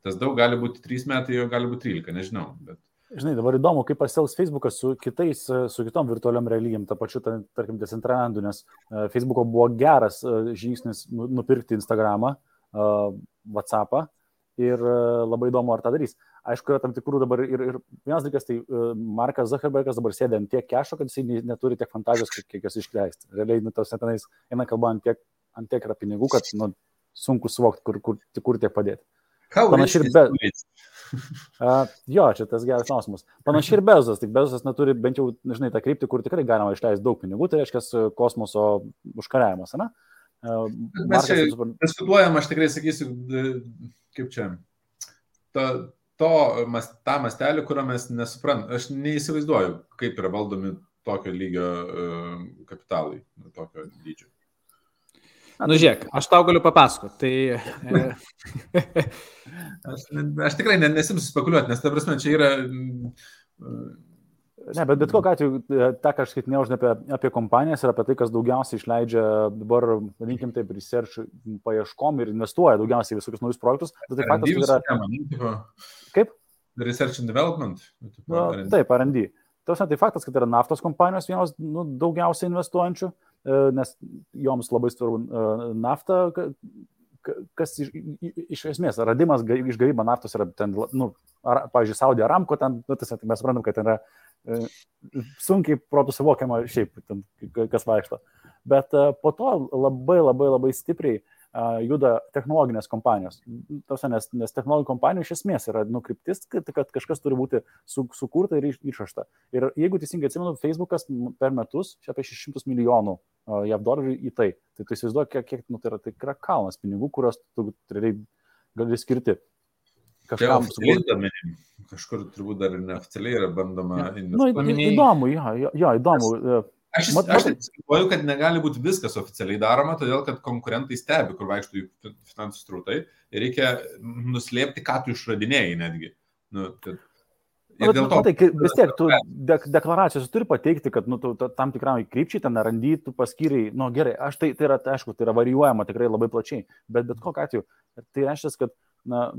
Tas daug gali būti 3 metai, jo gali būti 13, nežinau. Bet... Žinai, dabar įdomu, kaip pasielgs Facebookas su kitais, su kitom virtualiam realybėm, ta pačiu, tarkim, Decentralandu, nes e, Facebooko buvo geras e, žingsnis nu, nupirkti Instagramą, e, WhatsAppą ir labai įdomu, ar tą darys. Aišku, yra tam tikrų dabar ir, ir vienas dalykas, tai Markas Zuckerbergas dabar sėdė ant tiek kešo, kad jisai neturi tiek fantazijos, kiek, jas išleisti. Realiai, nu, tos netenais eina kalba ant tiek, ant tiek yra pinigų, kad nu, sunku suvokti, kur, kur, kur tiek padėti. Panašiai ir Bezos. Uh, jo, čia tas geras klausimas. Panašiai ir Bezos, tik Bezos neturi bent jau, žinai, tą kryptį, kur tikrai galima išleisti daug pinigų, tai reiškia kosmoso užkariavimas, ne? Uh, Mes čia diskutuojam, aš tikrai sakysiu, kaip čia, ta, to, tą mastelį, kurio mes nesuprantame. Aš neįsivaizduoju, kaip yra valdomi tokio lygio uh, kapitalai, tokio dydžio. Na, nu, žiūrėk, aš tau galiu papasakoti. Tai... [laughs] aš, aš tikrai nesimsiu spekuliuoti, nes ta prasme, čia yra... Uh, Ne, bet bet kokiu atveju, e, tą ką aš skaitinėjau apie, apie kompanijas ir apie tai, kas daugiausiai išleidžia dabar, vadinkim taip, research paieškom ir investuoja daugiausiai visokius naujus projektus. Tai tai faktas, yra... Tema, Kaip? Research and development. Nu, taip, RD. Tai faktas, kad yra naftos kompanijos vienos nu, daugiausiai investuojančių, e, nes joms labai svarbu e, nafta, kas iš, iš esmės, radimas iš gavyba naftos yra ten, nu, ar, pavyzdžiui, Saudė Aramko, ten, nu, tas, mes suprantam, kad ten yra E, sunkiai protų suvokiama šiaip, ten, kas vaikšto. Bet e, po to labai labai labai stipriai e, juda technologinės kompanijos. Tos, nes, nes technologijų kompanijų iš esmės yra nukryptis, kad, kad kažkas turi būti su, sukurta ir išrašta. Ir jeigu teisingai atsimenu, Facebookas per metus čia apie 600 milijonų JAV dolerių į tai. Tai tu įsivaizduoji, kiek, kiek nu, tai yra, tai yra kalnas pinigų, kuriuos tu gali skirti kažkam sukurti. Kažkur turbūt dar neoficialiai yra bandoma ja. nu, įdomu, jo, jo, jo, įdomu. Aš, aš galvoju, kad negali būti viskas oficialiai daroma, todėl kad konkurentai stebi, kur vaikštų jų finansų strautai ir reikia nuslėpti, ką tu išradinėjai netgi. Nu, kad... Ir dėl to. Tai vis tiek, tu de deklaracijos turi pateikti, kad nu, tu, tam tikram krypčiai ten randy, tu paskyrai, nu gerai, aš tai, tai yra, tai, aišku, tai yra varijuojama tikrai labai plačiai, bet bet kokiu atveju, tai reiškia, kad na,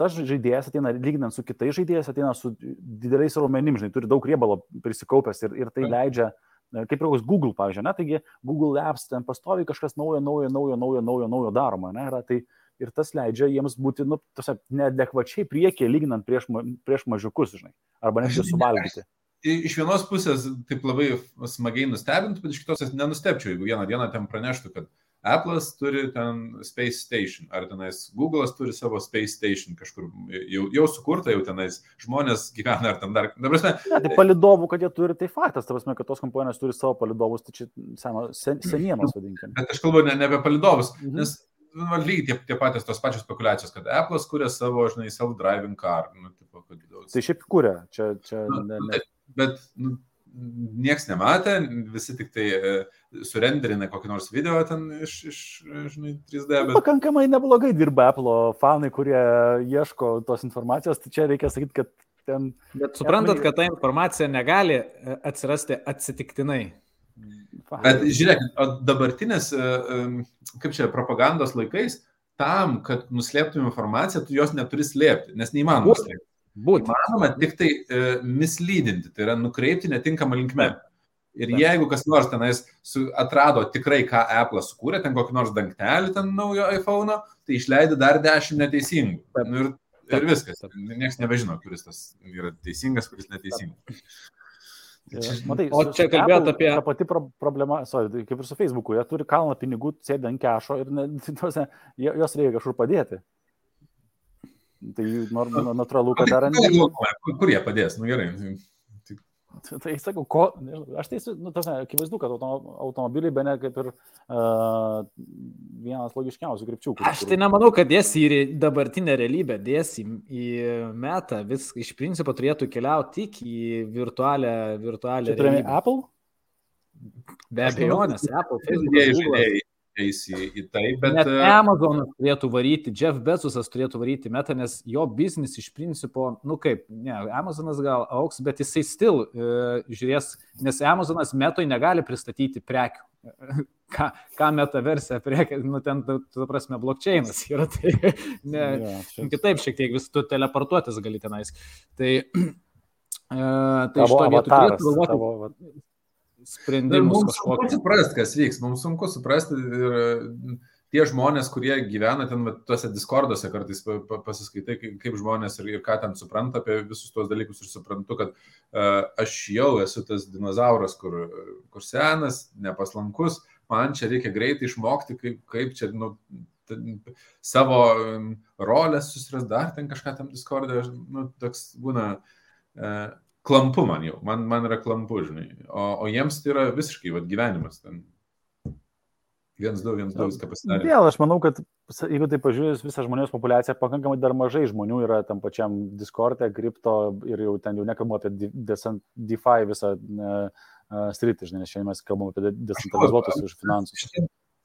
tas žaidėjas ateina, lyginant su kitais žaidėjais, ateina su dideliais raumenim, žinai, turi daug riebalo prisikaupęs ir, ir tai leidžia, kaip ir koks Google, pavyzdžiui, ne, taigi Google Apps ten pastovi kažkas naujo, naujo, naujo, naujo, naujo, naujo daroma, ne, yra, tai ir tas leidžia jiems būti, nu, tose neadekvačiai priekyje, lyginant prieš, prieš mažiukus, žinai, arba netgi suvalgyti. Iš vienos pusės taip labai smagiai nustebintų, bet iš kitos nenustepčiau, jeigu vieną dieną ten praneštų, kad Apple'as turi ten Space Station, ar tenais Google'as turi savo Space Station kažkur jau, jau sukurta, jau tenais žmonės gyvena, ar ten dar. Ta prasme, ne, tai palidovų, kad jie turi, tai faktas, ta prasme, kad tos kompanijos turi savo palidovus, tai čia seno, sen, senienos vadinkime. Bet aš kalbu ne, ne apie palidovus, mhm. nes nu, lygiai tie, tie patys tos pačios spekulacijos, kad Apple'as kuria savo, žinai, self-driving car. Nu, tipo, kad... Tai šiaip kuria, čia, čia nu, ne, ne. Bet, nu, nieks nematė, visi tik tai e, surenderina kokį nors video ten iš, iš žinai, 3D. Bet... Pakankamai neblogai dirba Apple fanai, kurie ieško tos informacijos, tai čia reikia sakyti, kad ten... Bet suprantat, kad ta informacija negali e, atsirasti atsitiktinai. Bet žiūrėk, dabartinės, e, kaip čia, propagandos laikais, tam, kad nuslėptum informaciją, tu jos neturi slėpti, nes neįmanoma slėpti. Būtent. Manoma tik tai e, mislydinti, tai yra nukreipti netinkamą linkmę. Ir Taip. jeigu kas nors tenais su, atrado tikrai, ką Apple sukūrė, ten kokį nors dangtelį, ten naujo iPhone, tai išleidė dar dešimt neteisingų. Nu, ir, Taip. ir viskas. Niekas nebežino, kuris tas yra teisingas, kuris neteisingas. Matai, o čia kalbėt apie... Ta pati pro problema, sorry, kaip ir su Facebook'u, jie turi kalną pinigų, sėdė ant kešo ir ne, [laughs] jos reikia kažkur padėti. Tai natūralu, kad dar ant... Kur jie padės, nu gerai. Tai sakau, ko, aš tai, nu, tas, akivaizdu, kad automobiliai be ne kaip ir uh, vienas logiškiausių krypčių. Aš tai nemanau, kad dės į dabartinę realybę, dės į, į metą, vis iš principo turėtų keliauti tik į virtualią, virtualią realybę. Apple? Be abejonės, Apple. Facebook, eis į, į tai. Bet... Net e, Amazonas turėtų varyti, Jeff Bezosas turėtų varyti metą, nes jo biznis iš principo, nu kaip, ne, Amazonas gal auks, bet jisai still e, žiūrės, nes Amazonas metoj negali pristatyti prekių. [laughs] Ką, ką metaversija prekė, nu ten, tu, prasme, blokčeinas yra, [laughs] tai ne, ja, šiek... kitaip šiek tiek vis tu teleportuotis gali tenais. Tai, [clears throat] e, tai iš to vietų turėtų galvoti. Sprendimus. Mums sunku suprasti, kas vyks, mums sunku suprasti ir e, tie žmonės, kurie gyvena ten tuose diskorduose, kartais pasiskaitai, kaip žmonės ir, ir ką ten supranta apie visus tuos dalykus ir suprantu, kad uh, aš jau esu tas dinozauras, kur, kur senas, nepaslankus, man čia reikia greitai išmokti, kaip, kaip čia, nu, ten, savo rolę susiras dar ten kažką tam diskordė, nu, toks būna. Uh, klampu man jau, man, man yra klampu, žinai. O, o jiems tai yra visiškai vat, gyvenimas. Ten. Viens, du, viens, du, viską pasidarė. Vėl, aš manau, kad jeigu tai pažiūrėjus visą žmonijos populiaciją, pakankamai dar mažai žmonių yra tam pačiam Discord'e, kripto ir jau ten jau nekalbu apie DeFi visą uh, sritį, žinai, nes šiandien mes kalbam apie decentralizuotus už finansus.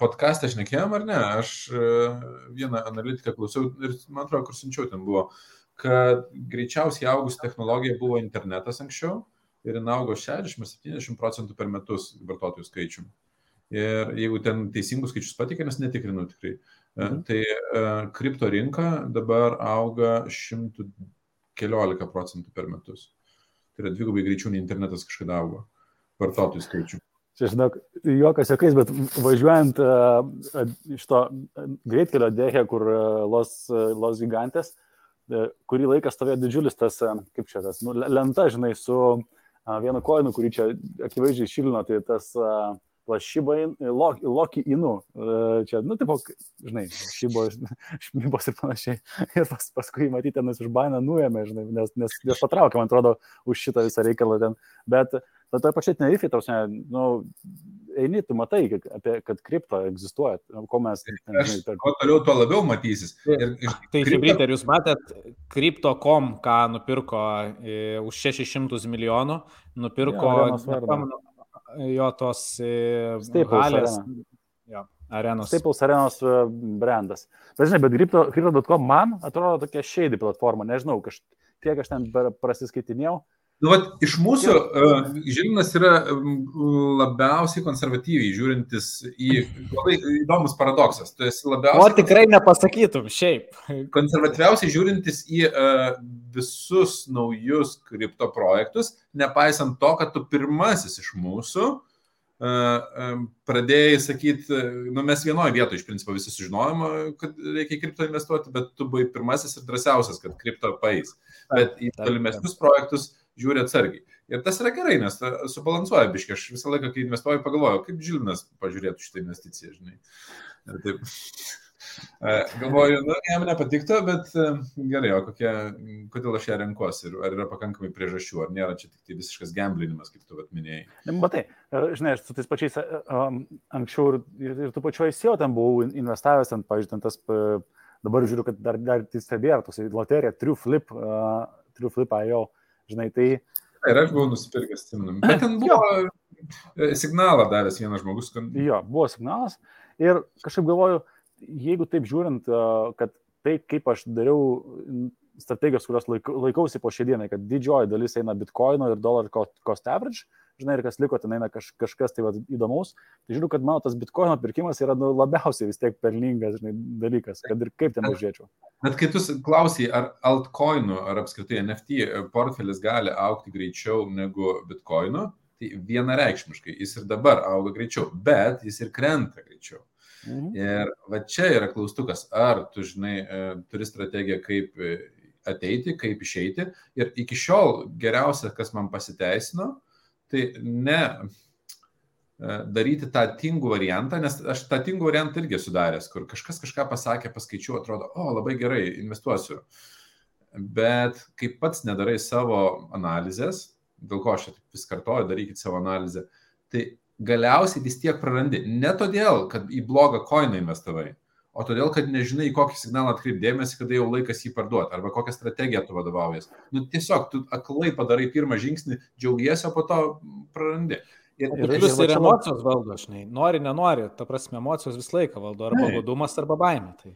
Podcast'ą šnekėjom ar ne? Aš uh, vieną analitiką klausiau ir man atrodo, kur siunčiau ten buvo. Uh, kad greičiausiai augus technologija buvo internetas anksčiau ir jin augo 60-70 procentų per metus vartotojų skaičiumi. Ir jeigu ten teisingus skaičius patikė, nes netikrinu tikrai, e, mhm. tai uh, kripto rinka dabar auga 114 procentų per metus. Tai yra dvigubai greičiau nei internetas kažkada augo vartotojų skaičių. Čia, žinok, juokas jokiais, bet važiuojant uh, iš to greitkelio dėhė, kur uh, Los, uh, Los Gigantės, uh, E, kurį laiką stovėjo didžiulis tas, e, kaip čia tas, nu, lenta, žinai, su vienu koinu, kurį čia akivaizdžiai šilino, tai tas plašyba, loki inu. E, čia, nu, tipo, žinai, šybos, [laughs] šmybos ir panašiai. Ir pas, paskui matyti, ten iš bainą nuėmė, žinai, nes, nes, nes patraukė, man atrodo, už šitą visą reikalą ten. Bet, bet toje pačioje Tenerifei, tau, nu, eini, tu matai, apie, kad kripto egzistuoja, ko mes. Aš, per... Kuo toliau, tuo labiau matysis. Ir, ir tai, kripto... Hybrid, ar jūs matėt, Crypto.com, ką nupirko e, už 600 milijonų, nupirko, ja, nepamenu, jo tos Staples halės. arena. Jo, arenos. Staples arenos e, brandas. Bet žinai, bet Crypto- Crypto.com man atrodo tokia shady platforma, nežinau, kaž, kiek aš ten per- prasiskaitinėjau. Nu, vat, iš mūsų uh, Žilinas yra um, labiausiai konservatyviai žiūrintis į labai įdomus paradoksas. Tu esi O labiausiai tikrai nepasakytum, šiaip. konservatyviausiai žiūrintis į uh, visus naujus kripto projektus, nepaisant to, kad tu pirmasis iš mūsų uh, um, pradėjai sakyti, nu mes vienoje vietoje iš principo visi sužinojom, uh, kad reikia kripto investuoti, bet tu buvai pirmasis ir drąsiausias, kad kripto paeis. Bet į tolimesnius projektus žiūri atsargiai. Ir tas yra gerai, nes subalansuoja biškai. Aš visą laiką, kai investuoju, pagalvoju, kaip Žilinas pažiūrėtų šitą investiciją, žinai. Ir taip. [laughs] E, Galvoju, nu, jam nepatiktų, bet e, gerai, o kokie, kodėl aš ją renkuosi ir ar yra pakankamai priežasčių, ar nėra čia tik tai visiškas gamblinimas, kaip tu vat minėjai. Ne, Matai, e, žinai, aš su tais pačiais um, anksčiau ir, ir, ir tu pačioj SEO ten buvau in- investavęs, ten, pavyzdžiui, ten tas, dabar žiūriu, kad dar, dar tai stebėjo, toks loterija, True Flip, uh, True Flip IO, žinai, tai Ir aš buvau nusipirkęs, atsimenu. Bet ten buvo e, signalą davęs vienas žmogus, kad jo, buvo signalas ir kažkaip galvoju, jeigu taip žiūrint, a, kad tai, kaip aš dariau strategijos, kurios laik- laikausi po šią dieną, kad didžioji dalis eina bitkoino ir dollar co- cost average, žinai, ir kas liko, ten eina kaž, kažkas tai va, įdomaus, tai žiūriu, kad mano tas bitkoino pirkimas yra nu, labiausiai vis tiek pelningas, žinai, dalykas, kad ir kaip ten važiuočiau. Bet kai tu klausai, ar altcoinų, ar apskritai NFT portfelis gali aukti greičiau negu bitkoino, tai vienareikšmiškai jis ir dabar auga greičiau, bet jis ir krenta greičiau. Mhm. Ir va čia yra klaustukas, ar tu žinai, e, turi strategiją, kaip e, ateiti, kaip išeiti. Ir iki šiol geriausia, kas man pasiteisino, tai ne e, daryti tą tingų variantą, nes aš tą tingų variantą irgi esu daręs, kur kažkas kažką pasakė, paskaičiu, atrodo, o labai gerai, investuosiu. Bet kai pats nedarai savo analizės, dėl ko aš vis kartoju, darykit savo analizę, tai galiausiai vis tiek prarandi. Ne todėl, kad į blogą koiną investavai, o todėl, kad nežinai, kokį signalą atkreipdėmėsi, kada jau laikas jį parduoti, arba kokią strategiją tu vadovaujas. Nu, tiesiog tu aklai padarai pirmą žingsnį, džiaugiesi, o po to prarandi. Ir, Ir- ir, va ir čia emocijos valdo, žinai. Nori, nenori, ta prasme, emocijos visą laiką valdo. Arba godumas, arba baimė. Tai.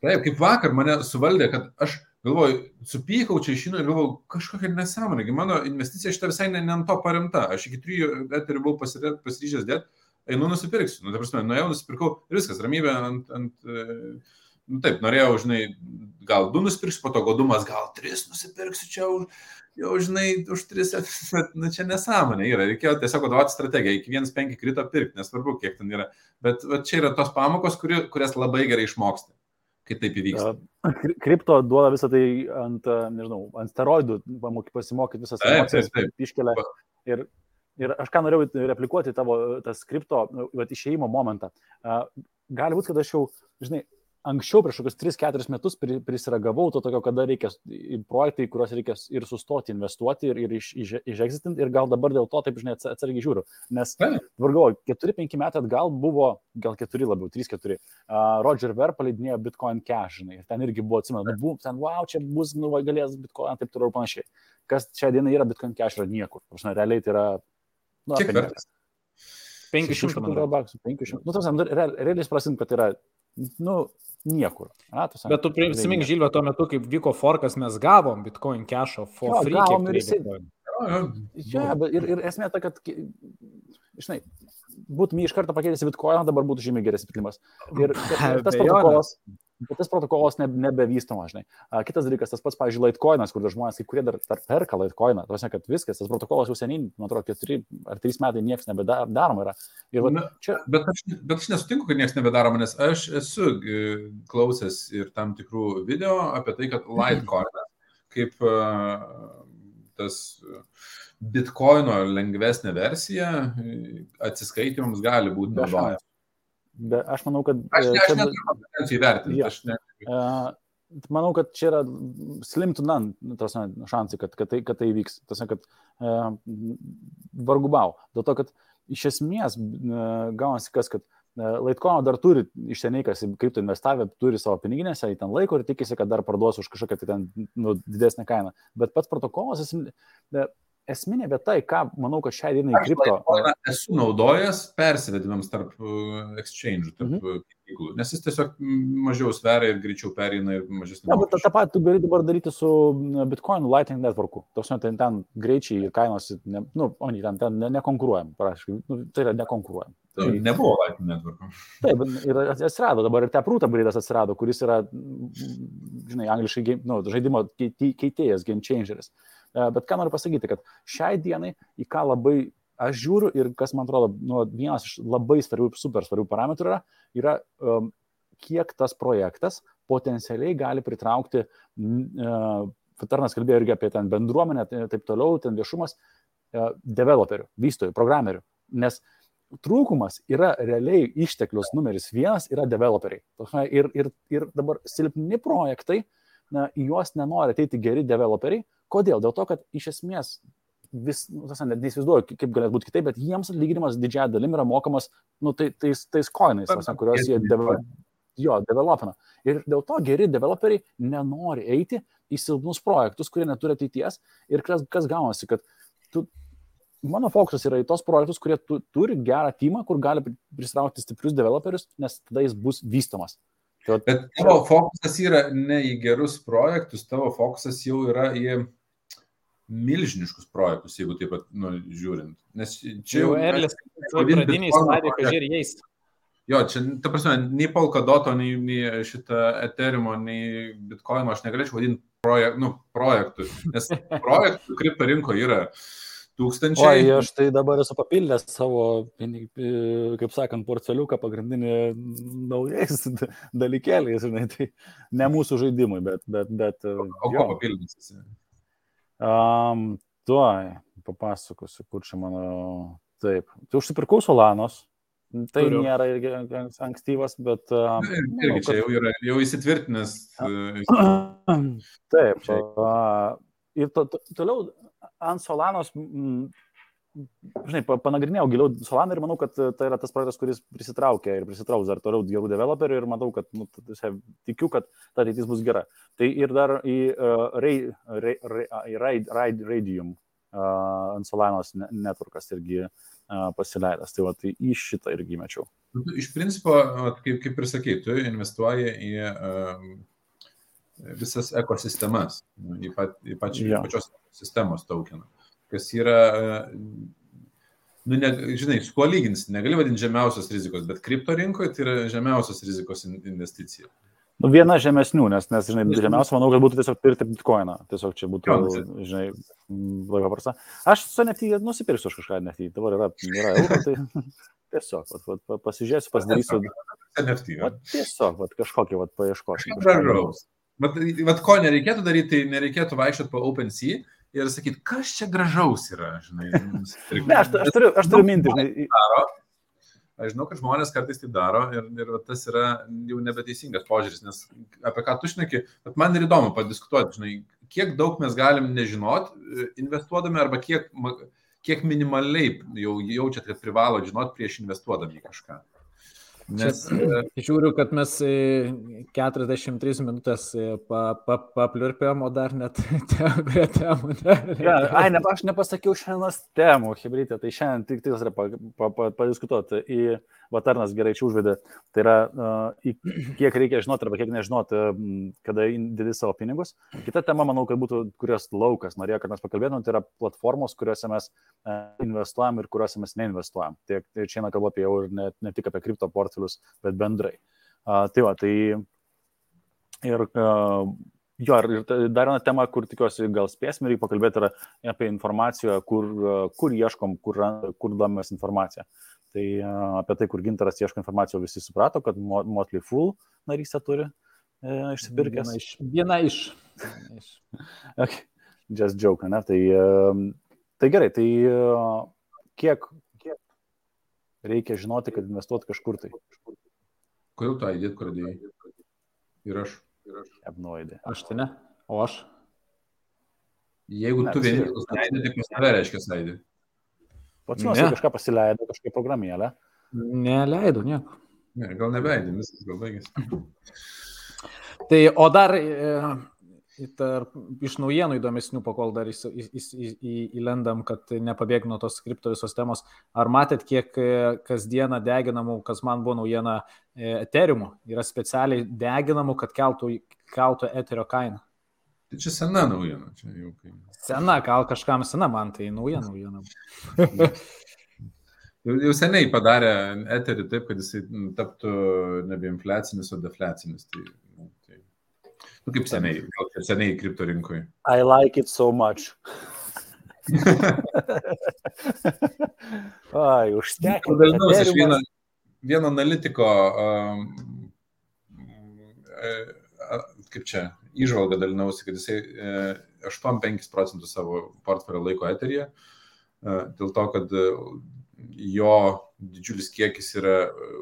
Taip, kaip vakar mane suvaldė, kad aš galvoju, supykau čia išinu ir galvoju, kažkokia nesąmonė, mano investicija šitą visai ne, ne ant to paremta. Aš iki trijų eterių buvau pasiryžęs dėti, einu nusipirksiu. Nu, ta prasme, nuėjau, nusipirkau ir viskas, ramybė ant... ant e, Nu, taip, norėjau, žinai, gal du nusipirksiu, po to godumas, gal tris nusipirksiu čia už, jau, žinai, už tris, [laughs] bet, nu, čia nesąmonė yra, reikėjo tiesiog vadovauti strategiją, iki 1,5 krito pirkti, nesvarbu, kiek ten yra. Bet va, čia yra tos pamokos, kuri, kurias labai gerai išmoksti, kai taip įvyksta. Kripto duoda visą tai ant, nežinau, ant steroidų, pasimokyti taip, taip. iškelia. Ir, ir aš ką norėjau replikuoti tavo tas kripto nu, vat, išėjimo momentą. Gali būti, kad aš jau, žinai, anksčiau prieš kokius 3-4 metus pri- prisiragavau to tokio, kada reikia projektai, kuriuos reikia ir sustoti investuoti ir, ir iš, iš, išexitinti ir gal dabar dėl to taip, žinai, ats- atsargiai žiūriu. Nes galvoju, 4-5 metai atgal buvo, gal 4 labiau, 3-4. Uh, Roger Ver paleidinėjo Bitcoin Cash, žinai, ir ten irgi buvo, atsimenu, nu, buvo, ten, wow, čia bus, nu, galės Bitcoin, taip toliau ir panašiai. Kas šią dieną yra Bitcoin Cash, yra niekur. Žinai, realiai tai yra, nu, Kiek vertas? 500 man atrodo. baksų, 500. Nu, tas, realiai, realiai suprasim, kad yra, nu, niekur. A, tas, Bet tu prisimink, Žilvė, tuo metu, kaip vyko forkas, mes gavom Bitcoin cash'o for Jo, free. gavom ir jo. Ja, ir, ir esmė ta, kad, žinai, būtum jį iš karto pakeitęs į bitkoiną, dabar būtų žymiai geresnis sprendimas. Ir, ir tas protokolas, bet tas protokolas ne, nebevystomas, žinai. A, Kitas dalykas, tas pats, pavyzdžiui, Litecoinas, kur žmonės, kai kurie dar, dar perka Litecoiną, tas ne, kad viskas, tas protokolas jau seniai, man atrodo, keturi ar trys metai niekas nebedaroma yra. Ir va, Na, čia, Bet aš, bet aš nesutinku, kad niekas nebedaroma, nes aš esu e, klausęs ir tam tikrų video apie tai, kad Litecoin kaip e, tas Bitcoino lengvesnė versija e, atsiskaitimams gali būti naudojama. Bet aš manau, kad... Aš, e, ne, aš čia- neturiu kompetencijų įvertinti. Jo. Aš ne, Uh, manau, kad čia yra slim to none nu, prasme, šansai, kad, kad, tai, kad tai vyks. Tas, kad uh, vargu bau. Dėl to, kad iš esmės uh, gaunasi kas, kad Laitkono dar turi iš seniai, kas į kripto investavę, turi savo piniginėse, į ten laiko ir tikisi, kad dar parduos už kažkokią tai ten nu, didesnę kainą. Bet pats protokolas, jis, esminė vieta, į ką manau, kad šią dieną kripto. Esu naudojęs persivedimams tarp uh, exchange, tarp mhm. pinigų, nes jis tiesiog mažiau sveria ir greičiau perina ir mažesnį. Na, bet tą patį tu gali dabar daryti su Bitcoin Lightning Networku. Toks, ten, ten greičiai ir kainos, ne, nu, o ne, ten, ten nekonkuruojam, prašau, nu, tai yra nekonkuruojam. Tai nebuvo Lightning Network. Taip, ir atsirado, dabar ir Taproot upgrade'as atsirado, kuris yra, žinai, angliškai, nu, žaidimo keitėjas, game changeris. Uh, bet ką noriu pasakyti, kad šiai dienai į ką labai aš žiūriu ir kas man atrodo nu, vienas iš labai svarbių, super svarbių parametrų yra, yra um, kiek tas projektas potencialiai gali pritraukti, uh, Tarnas kalbėjo irgi apie ten bendruomenę, taip toliau, ten viešumas, uh, developerių, vystytojų, programerių. Nes trūkumas yra realiai išteklius numeris vienas yra developeriai. Ir, ir, ir dabar silpni projektai, na, juos nenori ateiti geri developeriai, Kodėl? Dėl to, kad iš esmės vis, nu, tas net neįsivaizduoju, kaip galėtų būti kitaip, bet jiems atlyginimas didžiąją dalim yra mokamas, nu, tai, tais, tais koinais, tas, kuriuos jie deve, jo, developina. Ir dėl to geri developeriai nenori eiti į silpnus projektus, kurie neturi ateities. Ir kas, kas gaunasi, kad tu, mano fokusas yra į tos projektus, kurie tu, turi gerą timą, kur gali pristraukti stiprius developerius, nes tada jis bus vystomas. Tai bet tavo fokusas yra ne į gerus projektus, tavo fokusas jau yra į milžiniškus projektus, jeigu taip pat nu, žiūrint. Nes čia jau Erlis, pradiniai stadijai, kad žiūri jais. Jo, čia, ta prasme, nei Polkadoto, nei, nei šitą Ethereum, nei Bitcoin aš negalėčiau vadinti projek, nu, [laughs] projektų, nes projektų kripto rinkoje yra tūkstančiai. O, aš tai dabar esu papildęs savo, kaip sakant, porceliuką pagrindinį naujais dalykėliais, žinai, tai ne mūsų žaidimui, bet... bet, bet o o ko papildęs? Um, tuoj papasakosiu, kur čia mano. Taip. Tai užsipirkau Solanos. Tai Turiu. nėra irgi ankstyvas, bet... Uh, irgi manau, čia jau yra jau įsitvirtinęs. [clears throat] Taip. Uh, ir to, to, toliau ant Solanos m, žinai, panagrinėjau giliau Solaną ir manau, kad e, tai yra tas projektas, kuris prisitraukia ir prisitrauks dar toliau gerų developerių ir matau, kad nu, tikiu, kad ta ateitis bus gera. Tai ir dar į uh, Ray, Ray, Ray, Ray, Radium uh, ant Solanos networkas irgi uh, pasileidęs. Tai, va, tai į šitą irgi mečiau. Nu, iš principo, kaip, kaip ir sakai, tu investuoji į uh, visas ekosistemas, į, pat, į pačią, ja. pačios sistemos tokeną kas yra, nu, ne, žinai, su kuo lyginsi, negali vadinti žemiausios rizikos, bet kripto rinkoje tai yra žemiausios rizikos investicija. Nu, viena žemesnių, nes, nes žinai, žemiausia, manau, kad būtų tiesiog pirkti bitkoiną. Tiesiog čia būtų, jo, žinai, labai paprasta. Aš su NFT nusipirksiu aš kažką NFT, dabar yra, yra euro, tai [laughs] tiesiog, vat, vat, pasižiūrėsiu, pasidarysiu. NFT. Vat, tiesiog, vat, kažkokį, vat, paieškosiu. Gražaus. Vat, vat, ko nereikėtų daryti, tai nereikėtų vaikščioti po OpenSea ir sakyti, kas čia gražaus yra, žinai. [laughs] ne, aš, aš turiu, aš turiu mintį, žinai. Daro. Aš žinau, kad žmonės kartais tai daro ir, ir tas yra jau nebeteisingas požiūris, nes apie ką tu šneki, bet man ir įdomu padiskutuoti, žinai, kiek daug mes galim nežinot e, investuodami arba kiek, kiek minimaliai jau jaučiat, kad privalo žinot prieš investuodami į kažką. Nes Čia, žiūriu, kad mes 43 minutės pa, pa, papliurpėm, o dar net [laughs] prie temų. Ja, ai, ne, aš nepasakiau šiandienos temų, hybridė, tai šiandien tik tikslas yra padiskutuoti. Į Vatarnas gerai čia užvedė. Tai yra, uh, kiek reikia žinoti arba kiek nežinoti, kada didį savo pinigus. Kita tema, manau, kad būtų, kurios laukas norėjo, kad mes pakalbėtume, tai yra platformos, kuriuose mes investuojam ir kuriuose mes neinvestuojam. Tai, čia eina kalba apie jau ir ne, ne tik apie kripto portfelius, bet bendrai. Uh, tai va, tai ir uh, Jo, ir dar viena tema, kur tikiuosi gal spėsime, reikia pakalbėti yra apie informaciją, kur, kur ieškom, kur, kur domės informaciją. Tai apie tai, kur gintaras ieško informacijos, visi suprato, kad Motley Fool narystę turi e, išsipirkęs. Viena iš. Viena iš. iš. [laughs] okay. Just joke, ne? Tai, tai gerai, tai kiek reikia žinoti, kad investuoti kažkur tai? Kodėl tą įdėt pradėjai? Ir aš. Ir aš. Apnoidė. Aš tai ne. O aš? Jeigu ne, tu vienintelis leidai, tai pas tave reiškia leidai. Pats nuosi kažką pasileido, kažkokią programėlę. Neleido nieko. Ne, gal nebeidė, viskas gal baigėsi. Tai o dar e, tarp, iš naujienų įdomesnių, pakol dar įs, įs, į, į, įlendam, kad nepabėg nuo tos kripto visos temos. Ar matėt, kiek e, kasdieną deginamų, kas man buvo naujiena, e, eteriumų yra specialiai deginamų, kad keltų, keltų eterio kainą? Tai čia sena naujiena. Čia jau kai... Sena, gal kažkam sena, man tai nauja naujiena. [laughs] jau, seniai padarė eterį taip, kad jisai taptų nebe infliacinis, o defliacinis. Tai, nu, kaip seniai, gal čia seniai kripto rinkoje. I like it so much. [laughs] Ai. Dažniausiai aš vieną, vieną analitiko, um, kaip čia, įžvalgą dalinausi, kad jisai 8-5 e, procentus savo portfelio laiko eteryje, e, dėl to, kad e, jo didžiulis kiekis yra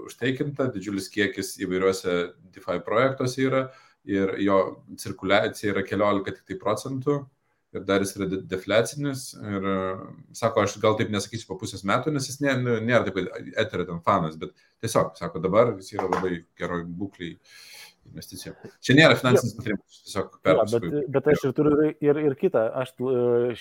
užteikinta, didžiulis kiekis įvairiuose DeFi projektuose yra ir jo cirkuliacija yra 15 tik tai procentų ir dar jis yra defliacinis ir sako, aš gal taip nesakysiu po pusės metų, nes jis nė, nu, nėra taip, kad eterio ten fanas, bet tiesiog, sako, dabar jis yra labai geroj būkliai investicijų. Čia nėra finansinis patarimas, tiesiog perpasakoju. Ja, bet, bet aš ir turiu ir, ir kitą. Aš e,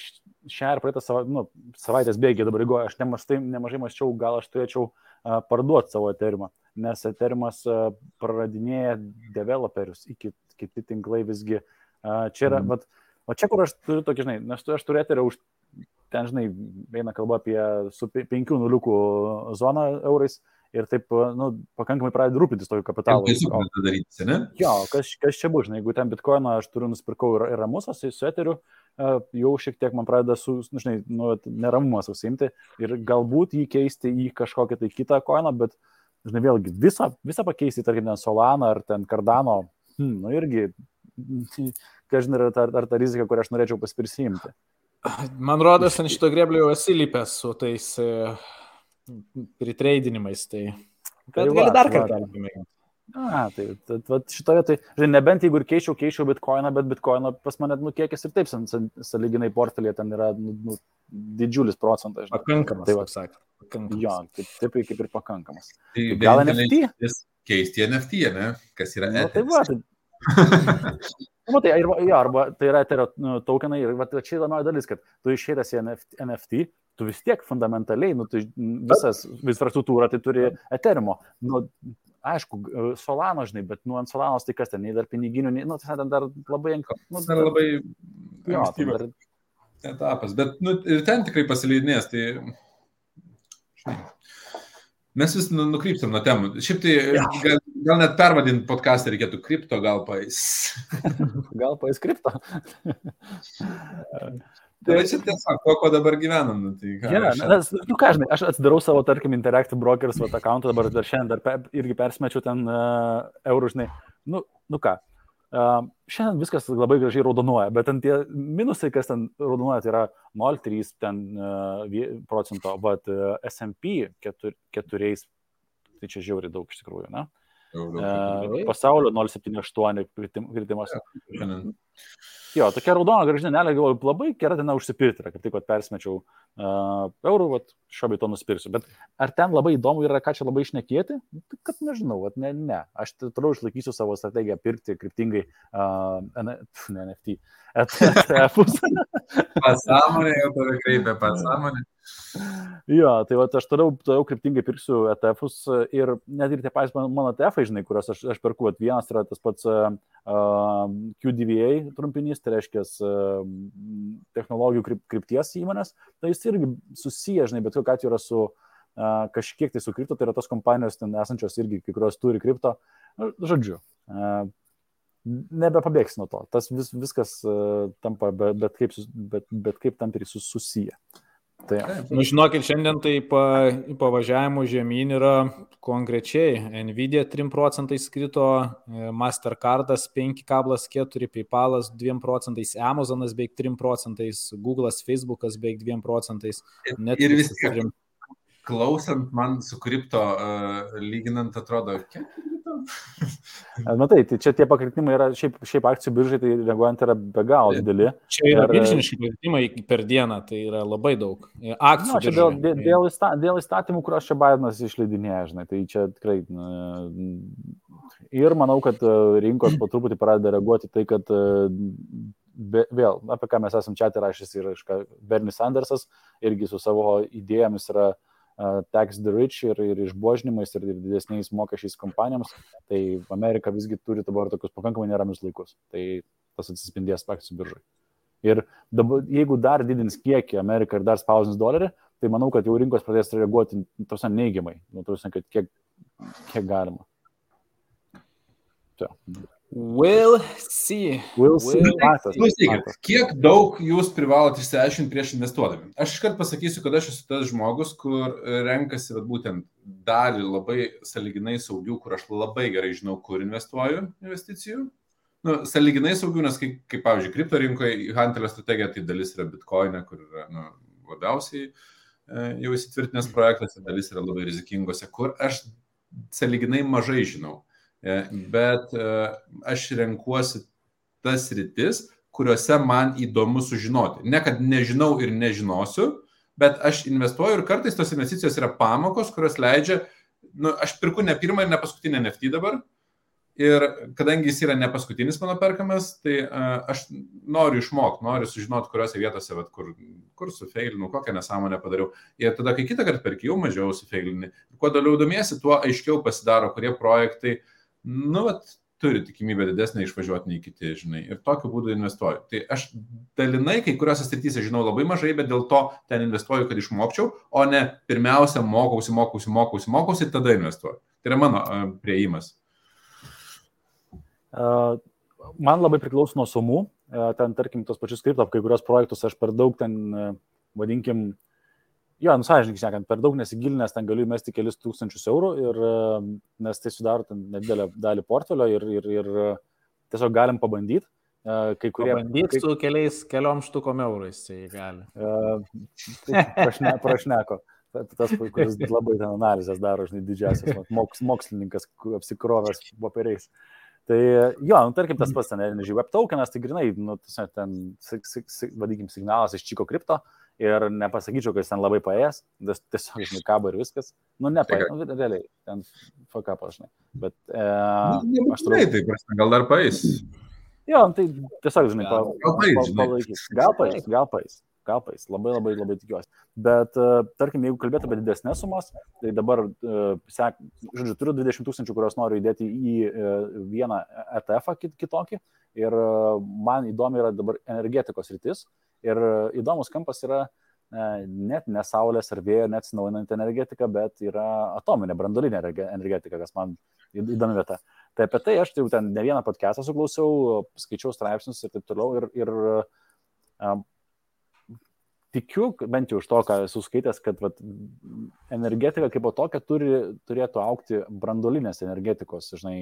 šią ir praeitą sava, nu, savaitės bėgį dabar įgoju, aš nemažai, nemažai maščiau, gal aš turėčiau uh, parduoti savo eterimą, nes eterimas uh, praradinėja developerius, iki, kiti tinklai visgi. Uh, čia yra, mm. vat, o čia kur aš turiu tokį, žinai, nes tu aš turiu eterį už, ten, žinai, eina kalba apie su penkių nuliukų zoną eurais. Uh, ir taip, nu, pakankamai pradeda rūpintis tokiu kapitalu. Tai sunku daryti, ne? Jo, kas, kas čia bus, žinai, jeigu ten bitkoiną aš turiu nusipirkau ir, ir ramusas, su eteriu, jau šiek tiek man pradeda su, nu, žinai, nu, neramumas užsimti ir galbūt jį keisti į kažkokią tai kitą koiną, bet, žinai, vėlgi, visą, visą pakeisti, tarkim, ten Solana ar ten Cardano, hmm, nu irgi, [laughs] kažin, ar, ar, ar ta rizika, kurią aš norėčiau pasiprisimti. Man rodos, ant šito greblio jau esi lipęs su tais pritreidinimais. Tai, bet tai gali dar kartą pamėginti. A, tai, tai, tai šitoje, tai, žinai, nebent jeigu ir keičiau, keičiau bitkoiną, bet bitkoino pas mane, nu, kiekis ir taip, saliginai portfelė ten yra, nu, nu, didžiulis procentas. Žinai. Pakankamas, tai va, sakė. Pakankamas. Jo, taip, taip kaip ir pakankamas. Tai, tai gal NFT? Keisti NFT, ne? Kas yra NFT? Nu, tai va, tai... [laughs] nu, tai, ir, jo, arba tai yra eterio nu, tokenai ir va, čia įdomioji dalis, kad tu išėjęs į NFT, NFT tu vis tiek fundamentaliai, nu, tai visas infrastruktūra tai turi Eterimo. Nu, aišku, Solano, žinai, bet nu, ant Solanos tai kas ten, nei dar piniginių, nei, nu, tai ten dar labai... Nu, dar labai... Jo, tai dar... Etapas, bet nu, ir ten tikrai pasileidinės, tai... Mes vis nu, nukrypstam nuo temų. Šiaip tai ja. gal, gal net pervadinti podcastą reikėtų kripto, gal pais. [laughs] gal pais kripto. Tai čia tiesiog, ko, ko dabar gyvenam. Nu, tai ką, ja, nes, nu ką, žinai, aš atsidarau savo, tarkim, Interactive Brokers vat, akantą, dabar dar šiandien dar pe, irgi persmečiau ten uh, eurų, žinai. Nu, nu ką, uh, šiandien viskas labai gražiai raudonuoja, bet ten tie minusai, kas ten raudonuoja, tai yra 0,3 ten, uh, procento, bet uh, SP 4, 4, tai čia žiauri daug iš tikrųjų, ne? Uh, pasaulio 0,78 kritimas. Ja, Jo, tokia raudona gražinėlė, galvoju, labai gera diena užsipirkti, kaip tik, kad persmečiau uh, eurų, vat, šio bei to nusipirksiu. Bet ar ten labai įdomu yra, ką čia labai išnekėti? Tai, kad nežinau, vat, ne, ne. Aš toliau išlaikysiu savo strategiją pirkti kryptingai uh, ne NFT, ETF-us. pasąmonė jau tave kreipia, pasąmonė. Jo, tai va, aš toliau, toliau kryptingai pirksiu ETF-us ir net ir tie patys mano ETF-ai, žinai, kuriuos aš, aš perku, vat, vienas yra tas pats uh, QDVA trumpinys, tai reiškia uh, technologijų kryp, krypties įmonės, tai jis irgi susijęs, žinai, bet kokiu atveju yra su uh, kažkiek tai su kripto, tai yra tos kompanijos ten esančios irgi, kai kurios turi kripto, nu, žodžiu. Uh, nebepabėgs nuo to. Tas vis, viskas uh, tampa bet, bet, kaip, bet, bet kaip tampriai susiję. Uh, Tai, nu, žinokit, šiandien tai pa, pavažiavimų žemyn yra konkrečiai. Nvidia 3 procentais krito, e, Mastercardas 5,4, PayPalas 2 procentais, Amazonas beveik 3 procentais, Google'as, Facebook'as beveik 2 procentais. Net ir vis tiek. Klausant man su kripto, uh, lyginant, atrodo, kiek Matai, [laughs] tai čia tie pakritimai yra, šiaip, šiaip akcijų biržai, tai reaguojant yra be galo dideli. Čia yra ir, milžiniški pakritimai per dieną, tai yra labai daug. Akcijų. Na, čia dėl, dėl, dėl, įsta, dėl įstatymų, kuriuos čia Bidenas išleidinėja, žinai, tai čia tikrai na, Ir manau, kad e, rinkos po truputį pradeda reaguoti tai, kad e, be, vėl, apie ką mes esam čia rašęs ir Bernie Sandersas irgi su savo idėjomis yra uh, tax the rich ir, ir išbožinimais ir, didesniais mokesčiais kompanijoms, tai Amerika visgi turi dabar tokius pakankamai neramius laikus. Tai tas atsispindės akcijų biržai. Ir dabar, jeigu dar didins kiekį Amerika ir dar spausins dolerį, tai manau, kad jau rinkos pradės reaguoti tose neigiamai, nu, tose, kad kiek, kiek galima. Čia. We'll see. We'll see. We'll Matas, Klausykit, kiek daug jūs privalote išsiaiškinti prieš investuodami? Aš iškart pasakysiu, kad aš esu tas žmogus, kur renkasi vat, būtent dalį labai saliginai saugių, kur aš labai gerai žinau, kur investuoju investicijų nu, saliginai saugių, nes kaip, kaip pavyzdžiui, kripto rinkoje Hunterio strategija, tai dalis yra bitkoine, kur yra nu, labiausiai e, jau įsitvirtinęs projektas, dalis yra labai rizikingose, kur aš saliginai mažai žinau. E, bet e, aš renkuosi tas rytis, kuriuose man įdomu sužinoti. Ne, kad nežinau ir nežinosiu, bet aš investuoju ir kartais tos investicijos yra pamokos, kurios leidžia, nu, aš pirku ne pirmą ir ne paskutinę NFT dabar, Ir kadangi jis yra ne paskutinis mano perkamas, tai uh, aš noriu išmokti, noriu sužinoti, kuriuose vietose, vat, kur, kur sufeilinu, kokią nesąmonę padariau. Ir tada, kai kitą kartą perki, jau mažiau sufeilini. Kuo toliau domiesi, tuo aiškiau pasidaro, kurie projektai, nu, vat, turi tikimybę didesnę išvažiuoti nei kiti, žinai. Ir tokiu būdu investuoju. Tai aš dalinai kai kuriuose srityse žinau labai mažai, bet dėl to ten investuoju, kad išmokčiau, o ne pirmiausia mokausi, mokausi, mokausi, mokausi tada investuoju. Tai yra mano prieimas. Man labai priklauso nuo sumų. Ten, tarkim, tos pačius kripto, kai kurios projektus aš per daug ten, vadinkim, jo, nusažininkai šnekant, per daug nesigilinęs, ten galiu įmesti kelis tūkstančius eurų, ir, nes tai sudaro nedidelę dalį portfelio ir, ir, ir tiesiog galim pabandyti. Kai kurie. Bandyk su keliais, keliom štukom eurais, tai gali. Prašne, prašneko. Tas, kuris labai ten analizės daro, žinai, didžiasias, moks, mokslininkas apsikrovęs popieriais. Uh, Tai jo, nu, tarkim, tas pats ten Energy Web tokenas, tai grinai, nu, ten, vadinkim, signalas iš Čiko kripto ir nepasakyčiau, kad jis ten labai paės, tiesiog, žinai, kabo ir viskas. Nu, nepaės, nu, realiai, ten fuck up, žinai. Bet, e, nu, aš turiu. Tai, prasme, gal dar paės. Jo, nu, tai tiesiog, žinai, palaikys. Gal paės, gal paės kapais. Labai labai labai tikiuosi. Bet, e, tarkim, jeigu kalbėtų apie didesnės sumas, tai dabar, e, sek, žodžiu, turiu 20 tūkstančių, kuriuos noriu įdėti į e, vieną ETF kitokį. Ir man įdomi yra dabar energetikos rytis. Ir įdomus kampas yra net ne saulės ar vėjo, net atsinaujinanti energetika, bet yra atominė, brandolinė energetika, kas man įdomi vieta. Tai apie tai aš tai jau ten ne vieną podcastą suklausiau, skaičiau straipsnius ir taip toliau. Ir, ir tikiu, bent jau iš to, ką esu skaitęs, kad vat, energetika kaip po tokia turi, turėtų aukti brandolinės energetikos, žinai,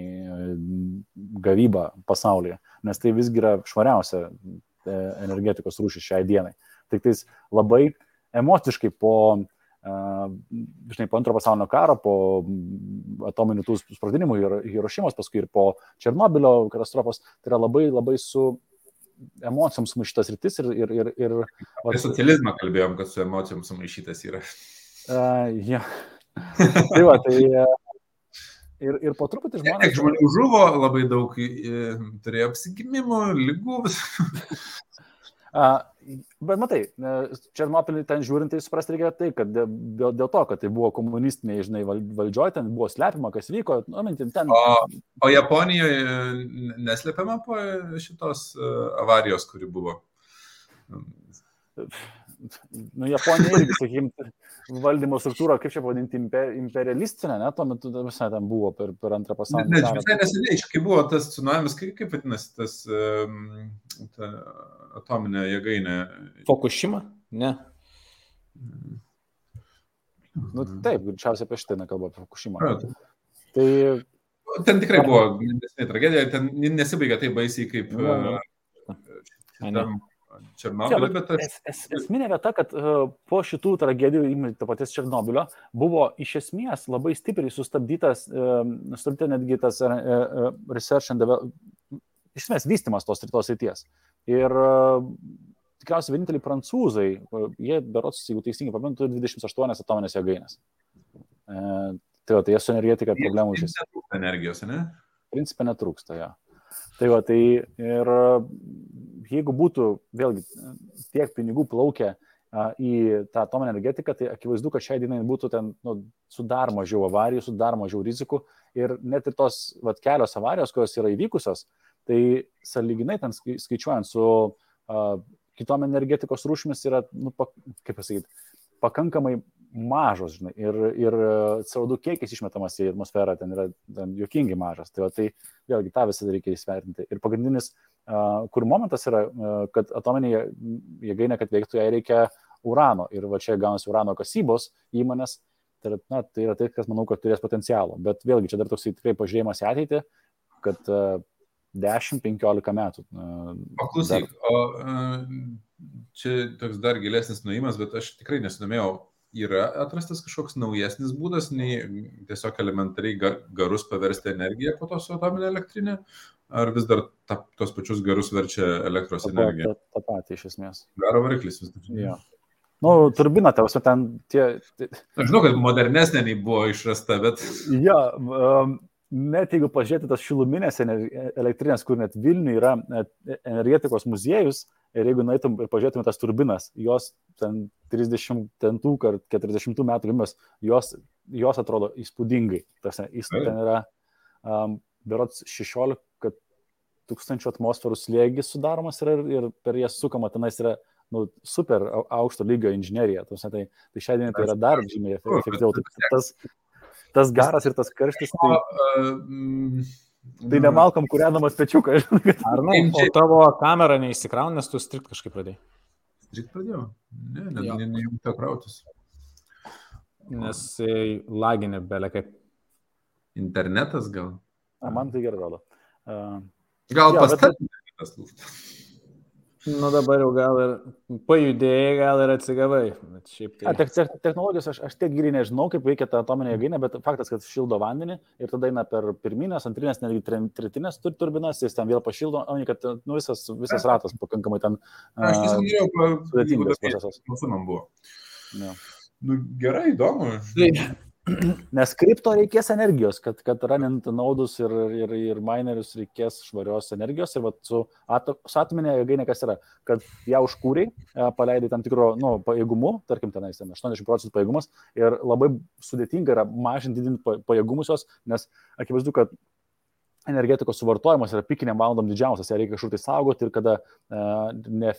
gavyba pasaulyje, nes tai visgi yra švariausia e, energetikos rūšis šiai dienai. Tik tais labai emociškai po, žinai, po antro pasaulinio karo, po atominių tų sprogdinimų ir Hirošimos, paskui ir po Černobilio katastrofos, tai yra labai labai su emocijoms sumaišytas rytis ir... ir, ir, ir Apie socializmą kalbėjom, kad su emocijoms sumaišytas yra. Uh, ja. [laughs] tai va, tai ir, ir po truputį žmonės... Tiek žmonių žuvo, labai daug turėjo apsigimimų, lygų. [laughs] Bet matai, Černopilį ten žiūrint, tai suprasti reikia tai, kad dėl, dėl to, kad tai buvo komunistiniai, žinai, valdžioje, ten buvo slepiama, kas vyko. Nu, ten... o, o Japonijoje neslepiama po šitos avarijos, kuri buvo? Nu, Japonija irgi, sakykim, valdymo struktūra, kaip čia pavadinti, imperialistinė, ne, tuo metu visai ten buvo per, per antrą pasaulinį karą. Ne, visai neseniai, kai buvo tas tsunamis, kaip, kaip vadinasi tas ta atominė jėgainė? Fukushima? Ne. Nu, taip, greičiausiai apie šitą kalbą, apie Fukushima. Tai... Ten tikrai buvo neseniai tragedija, ten nesibaigė taip baisiai kaip... Ja, ja. Šitam, Černobylio, bet. Es, es, esminė vieta, kad uh, po šitų tragedijų, to paties Černobylio, buvo iš esmės labai stipriai sustabdytas, uh, sustabdyta netgi tas uh, research and development, iš esmės vystimas tos rytos ryties. Ir tikriausiai vieninteliai prancūzai, jie berots, jeigu teisingai pamenu, turi 28 atominės jėgainės. Tai, tai jie su energetika problemų esmės. Energijos, ne? principė netrūksta jo. Tai va, tai ir jeigu būtų vėlgi tiek pinigų plaukia į tą atominę energetiką, tai akivaizdu, kad šiai dienai būtų ten nu, su dar mažiau avarijų, su dar mažiau rizikų. Ir net ir tos vat, kelios avarijos, kurios yra įvykusios, tai saliginai ten skaičiuojant su uh, kitom energetikos rūšimis yra, nu, pa, kaip pasakyti, pakankamai mažos, žinai, ir, ir CO2 kiekis išmetamas į atmosferą ten yra ten jokingai mažas. Tai, va, tai vėlgi tą visą reikia įsvertinti. Ir pagrindinis, uh, kur momentas yra, uh, kad atominė jėgainė, kad veiktų, jai reikia urano. Ir va čia gaunasi urano kasybos įmonės. Tai yra, na, tai yra tai, kas manau, kad turės potencialo. Bet vėlgi čia dar toksai tikrai pažiūrėjimas į ateitį, kad uh, 10-15 metų. Paklausyk, dar... o čia toks dar gilesnis nuėjimas, bet aš tikrai nesidomėjau, yra atrastas kažkoks naujesnis būdas, nei tiesiog elementariai garus paversti energiją po to su atominė elektrinė, ar vis dar ta, tos pačius garus verčia elektros ta, energiją? Ta, ta, ta pati iš esmės. Garo variklis vis dar. Ja. Nu, turbina, tavas, ten tie... Aš žinau, kad modernesnė nei buvo išrasta, bet... Ja, um, net jeigu pažiūrėti tas šiluminės elektrinės, kur net Vilniuje yra energetikos muziejus, ir jeigu nueitum ir pažiūrėtum tas turbinas, jos ten 30 ar 40 metų gimimas, jos, jos atrodo įspūdingai. Tas, jis ten yra um, berots 16 tūkstančių atmosferų slėgis sudaromas ir, ir per jas sukama tenais yra nu, super aukšto lygio inžinierija. Tai, tai šiandien tai yra dar žymiai efektyviau. [laughs] Tai tas, tas garas ir tas karštis. Tai, tai nemalkom kūrenamas pečiuką. [laughs] Ar ne? O tavo kamera neįsikrauna, nes tu strikt kažkaip pradėjai. Strikt pradėjau. Ne, ne, ne, neįjungta krautis. Nes e, laginė belė kaip. Internetas gal? A, man tai gerai rodo. Uh, gal pas bet... tas lūštas. Nu dabar jau gal ir pajudėjai, gal ir atsigavai. Tai... A, te, te, technologijos aš, aš tiek giliai nežinau, kaip veikia ta atominė jėgainė, bet faktas, kad šildo vandenį ir tada eina per pirminės, antrinės, netgi tretinės tur, turbinas, jis ten vėl pašildo, o ne kad nu, visas, visas ratas pakankamai ten. Aš tiesiog sudėtingas procesas. Man buvo. Ja. Nu, gerai, įdomu. Tai Nes kripto reikės energijos, kad, kad ranint naudus ir, ir, ir minerius reikės švarios energijos. Ir vat, su, ato, su atominė jėgainė kas yra, kad ją užkūriai, e, paleidai tam tikro nu, pajėgumu, tarkim tenais ten 80 procentų pajėgumas ir labai sudėtinga yra mažinti, didinti pajėgumus jos, nes akivaizdu, kad energetikos suvartojimas yra pikiniam valandom didžiausias, ją reikia kažkur tai saugoti ir kada e, ne,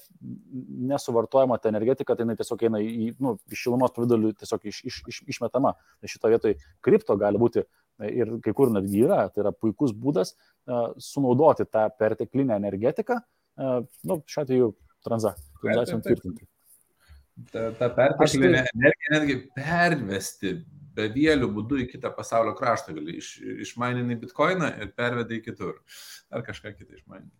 nesuvartojama ta energetika, tai jinai tiesiog eina į, nu, iš šilumos pavydalių tiesiog iš, iš, iš, išmetama. Tai šitoje vietoje kripto gali būti e, ir kai kur netgi yra, tai yra puikus būdas e, sunaudoti tą perteklinę energetiką, e, nu, šiuo atveju tranza, tranzacijom tvirtinti. Ta, ta perteklinė tai... energija netgi pervesti bevėlių būdų į kitą pasaulio kraštą. Gali iš, išmaininai bitkoiną ir pervedai kitur. Ar kažką kitą išmaininai.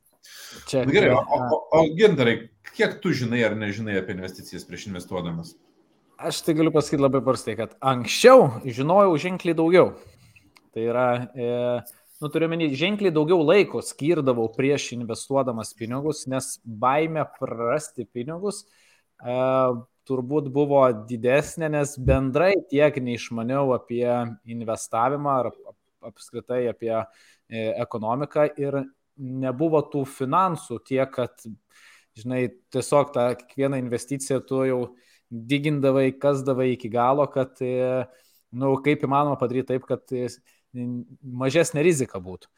Čia, Na, gerai, o, o, o gintarai, kiek tu žinai ar nežinai apie investicijas prieš investuodamas? Aš tai galiu pasakyti labai paprastai, kad anksčiau žinojau ženkliai daugiau. Tai yra, e, nu turiu menį, ženkliai daugiau laiko skirdavau prieš investuodamas pinigus, nes baime prarasti pinigus e, turbūt buvo didesnė, nes bendrai tiek neišmaniau apie investavimą ar apskritai apie e, ekonomiką ir nebuvo tų finansų tiek, kad, žinai, tiesiog tą kiekvieną investiciją tu jau digindavai, kasdavai iki galo, kad, na, e, nu, kaip įmanoma padaryti taip, kad e, mažesnė rizika būtų.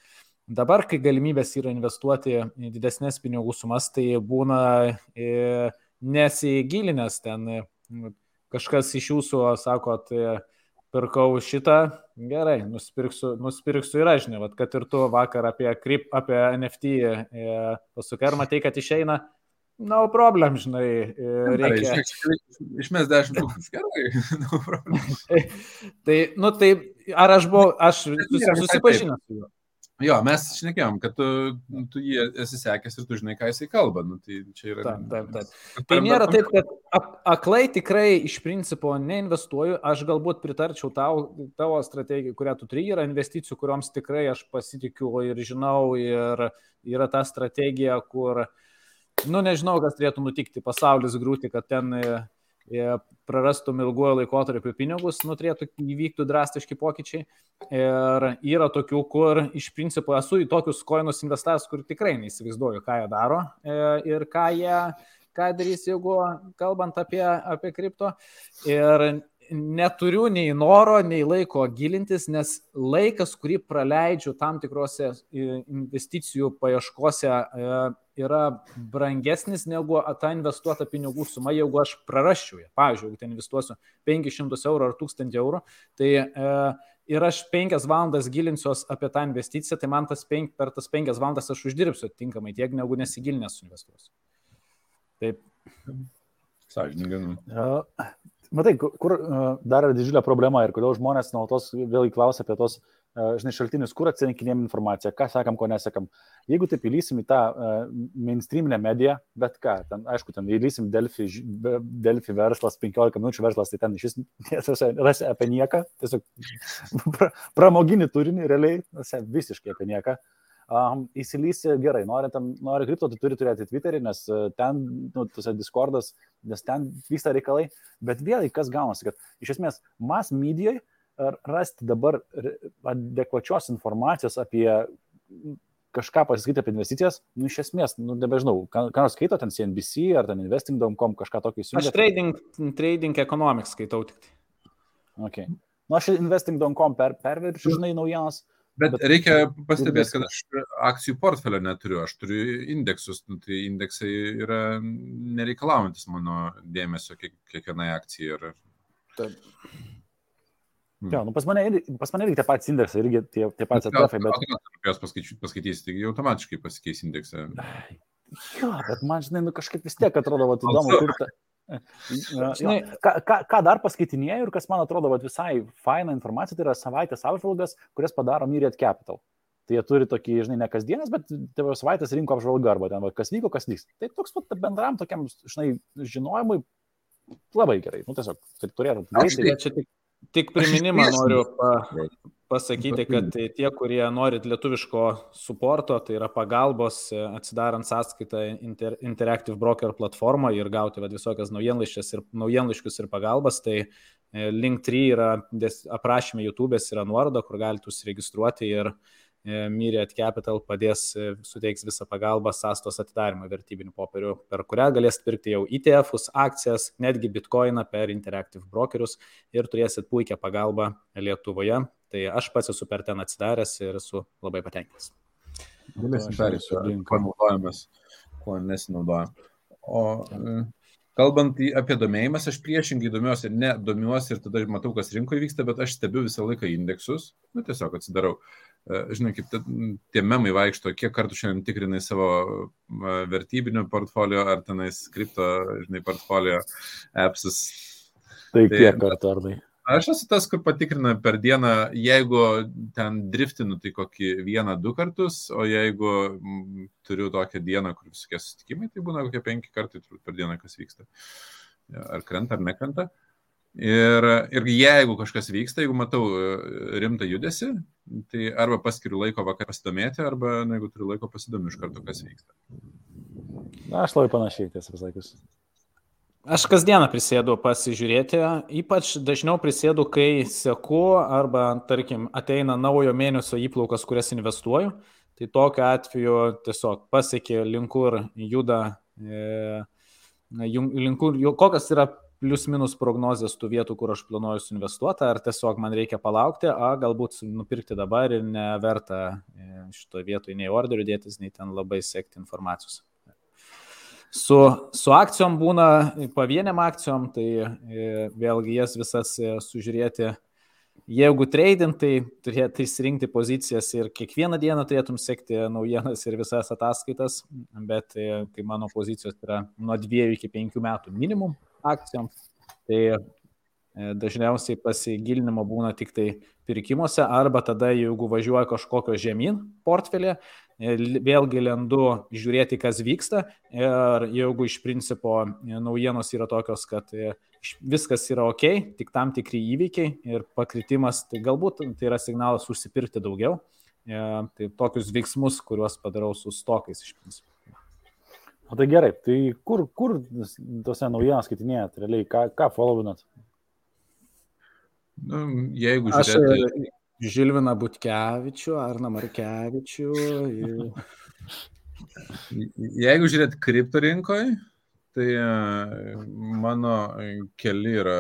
Dabar, kai galimybės yra investuoti didesnės pinigų sumas, tai būna e, nesigilinęs ten nu, kažkas iš jūsų sakot, pirkau šitą, gerai, nusipirksiu, nusipirksiu ir aš, žinai, vat, kad ir tu vakar apie, krip, apie NFT e, pasukai, ar matai, kad išeina, no problem, žinai, e, reikia. Išmes 10 tūkstančių, gerai, [laughs] no problem. [laughs] tai, nu tai, ar aš buvau, aš susipažinęs su juo. Jo, mes šnekėjom, kad tu, tu jį esi sekęs ir tu žinai, ką jisai kalba. Nu, tai čia yra. Taip, taip, taip. Tai nėra taip, kad aklai tikrai iš principo neinvestuoju. Aš galbūt pritarčiau tau, tavo strategijai, kurią tu turi, yra investicijų, kuriuoms tikrai aš pasitikiu ir žinau. Ir yra ta strategija, kur, nu nežinau, kas turėtų nutikti, pasaulis grūti, kad ten prarastum ilguoju laikotarpiu pinigus, nu, turėtų įvyktų drastiški pokyčiai. Ir yra tokių, kur iš principo esu į tokius koinus investavęs, kur tikrai neįsivaizduoju, ką jie daro ir ką jie ką darys, jeigu kalbant apie, apie kripto. Ir neturiu nei noro, nei laiko gilintis, nes laikas, kurį praleidžiu tam tikrose investicijų paieškose, e, yra brangesnis negu ta investuota pinigų suma, jeigu aš prarasčiau ją. Pavyzdžiui, jeigu ten investuosiu 500 eurų ar 1000 eurų, tai e, ir aš 5 valandas gilinsiuos apie tą investiciją, tai man tas penk, per tas 5 valandas aš uždirbsiu tinkamai tiek, negu nesigilinęs investuosiu. Taip. Sąžininkai. Nu. Matai, kur dar yra didžiulė problema ir kodėl žmonės nuolatos vėl įklausia apie tos, žinai, šaltinius, kur atsirinkinėjom informaciją, ką sekam, ko nesekam. Jeigu taip įlysim į tą uh, mainstreaminę mediją, bet ką, ten, aišku, ten įlysim Delfi, Delfi verslas, 15 minučių verslas, tai ten iš vis [laughs] rasi apie nieką, tiesiog [laughs] pramoginį turinį, realiai, visiškai apie nieką. Um, įsilysi gerai, nori, tam, nori kripto, tu turi turėti Twitterį, nes e, ten, nu, tuose Discordas, nes ten vyksta reikalai, bet vėlgi kas gaunasi, kad iš esmės mas medijoje rasti dabar adekvačios informacijos apie kažką pasiskaityti apie investicijas, nu, iš esmės, nu, nebežinau, ką, ką nors skaito ten CNBC ar ten investing.com, kažką tokio įsijungia. Aš trading, trading economics skaitau tik. Tai. Okay. Nu, aš investing.com per, perverčiu, žinai, naujienas. Bet, bet reikia pastebėti, kad aš akcijų portfelio neturiu, aš turiu indeksus, nu, tai indeksai yra nereikalaujantis mano dėmesio kiek, kiekvienai akcijai. Ir... Taip. Hmm. Jo, nu pas mane, pas mane irgi tie patys indeksai, irgi tie, tie patys ETF, bet... Apie juos paskaitysi, tai automatiškai pasikeis indeksą. Jo, bet man, žinai, nu kažkaip vis tiek atrodo, va, įdomu, kur ta... Žinai, ką, ką, ką dar paskaitinėjau ir kas man atrodo vat, visai faina informacija, tai yra savaitės apžvalgas, kurias padaro Myriad Capital. Tai jie turi tokį, žinai, ne kasdienas, bet tavo savaitės rinko apžvalga arba ten, va, kas vyko, kas vyks. Tai toks pat bendram tokiam, žinai, žinojimui labai gerai. Nu, tiesiog, tai turėtų. Greitai. Čia tik Tik priminimą noriu pa, pasakyti, kad tie, kurie norit lietuviško suporto, tai yra pagalbos atsidarant sąskaitą Inter, Interactive Broker platformą ir gauti vad, visokias naujienlaiškius ir, naujienlaiškius ir pagalbas, tai e, link 3 yra aprašymė YouTube'ės yra nuoroda, kur galite užsiregistruoti ir uh, E, Myriad Capital padės, e, suteiks visą pagalbą sąstos atidarimą vertybinių popierių, per kurią galėsit pirkti jau ETF'us, akcijas, netgi bitkoiną per Interactive Brokerius ir turėsit puikią pagalbą Lietuvoje. Tai aš pats esu per ten atsidaręs ir esu labai patenkintas. Galėsim perėti, kuo naudojamės, kuo nesinaudojam. O e, kalbant apie domėjimas, aš priešingai domiuosi, ne domiuosi ir tada matau, kas rinkoje vyksta, bet aš stebiu visą laiką indeksus, nu tiesiog atsidarau. Uh, E, žinai, kaip tie memai vaikšto, kiek kartų šiandien tikrinai savo vertybinių portfolio ar tenais kripto, žinai, portfolio appsus. Tai, tai kiek kartų ar tai? Aš esu tas, kur patikrina per dieną, jeigu ten driftinu, tai kokį vieną, du kartus, o jeigu turiu tokią dieną, kur visokie susitikimai, tai būna kokie penki kartai per dieną, kas vyksta. Ar krenta, ar nekrenta. Uh, Ir, ir jeigu kažkas vyksta, jeigu matau e, rimtą judesi, tai arba paskiriu laiko vakar pasidomėti, arba na, jeigu turiu laiko pasidomiu iš karto, kas vyksta. Na, aš labai panašiai, tiesą pasakius. Aš kasdieną prisėdu pasižiūrėti, ypač dažniau prisėdu, kai seku arba, tarkim, ateina naujo mėnesio įplaukas, kurias investuoju. Tai tokiu atveju tiesiog pasiekė link kur juda, e, link kur, kokios yra plius minus prognozijas tų vietų, kur aš planuoju suinvestuoti, ar tiesiog man reikia palaukti, a galbūt nupirkti dabar ir neverta e, šitoje vietoje nei orderių dėtis, nei ten labai sekti informacijos. Su, su akcijom būna pavieniam akcijom, tai e, vėlgi jas visas e, sužiūrėti. Jeigu trading, tai turėtų įsirinkti pozicijas ir kiekvieną dieną turėtum sekti naujienas ir visas ataskaitas, bet kai mano pozicijos yra nuo 2 iki 5 metų minimum, akcijoms. Tai e, dažniausiai pasigilinimo būna tik tai pirkimuose arba tada, jeigu važiuoja kažkokio žemyn portfelė, e, vėlgi lendu žiūrėti, kas vyksta ir jeigu iš principo e, naujienos yra tokios, kad viskas yra ok, tik tam tikri įvykiai ir pakritimas, tai galbūt tai yra signalas užsipirkti daugiau. Tai tokius veiksmus, kuriuos padarau su stokais iš principo. O tai gerai, tai kur, kur tose naujienas skaitinėjat, realiai, ką, ką followinat? Nu, jeigu Aš žiūrėti, e, Žilviną Butkevičių, Arną Markevičių. ir- jeigu žiūrėti kripto rinkoje, tai e, mano keli yra,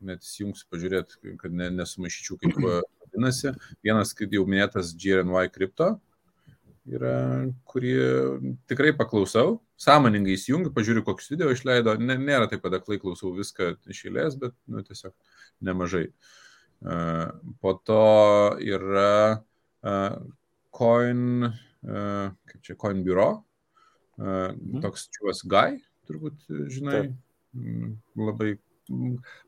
net įsijungsiu pažiūrėti, kad ne, nesumaišyčiau, kaip e, vadinasi. Vienas, kaip jau minėtas, GRNY kripto, yra, kurį tikrai paklausau, sąmoningai įsijungiu, pažiūriu, kokius video išleido. Ne, nėra taip, kad aklai klausau viską iš eilės, bet nu, tiesiog nemažai. E, Po to yra e, Coin, e, kaip čia, Coin Bureau, e, toks čiūvas Guy, turbūt žinai, Taip. Labai.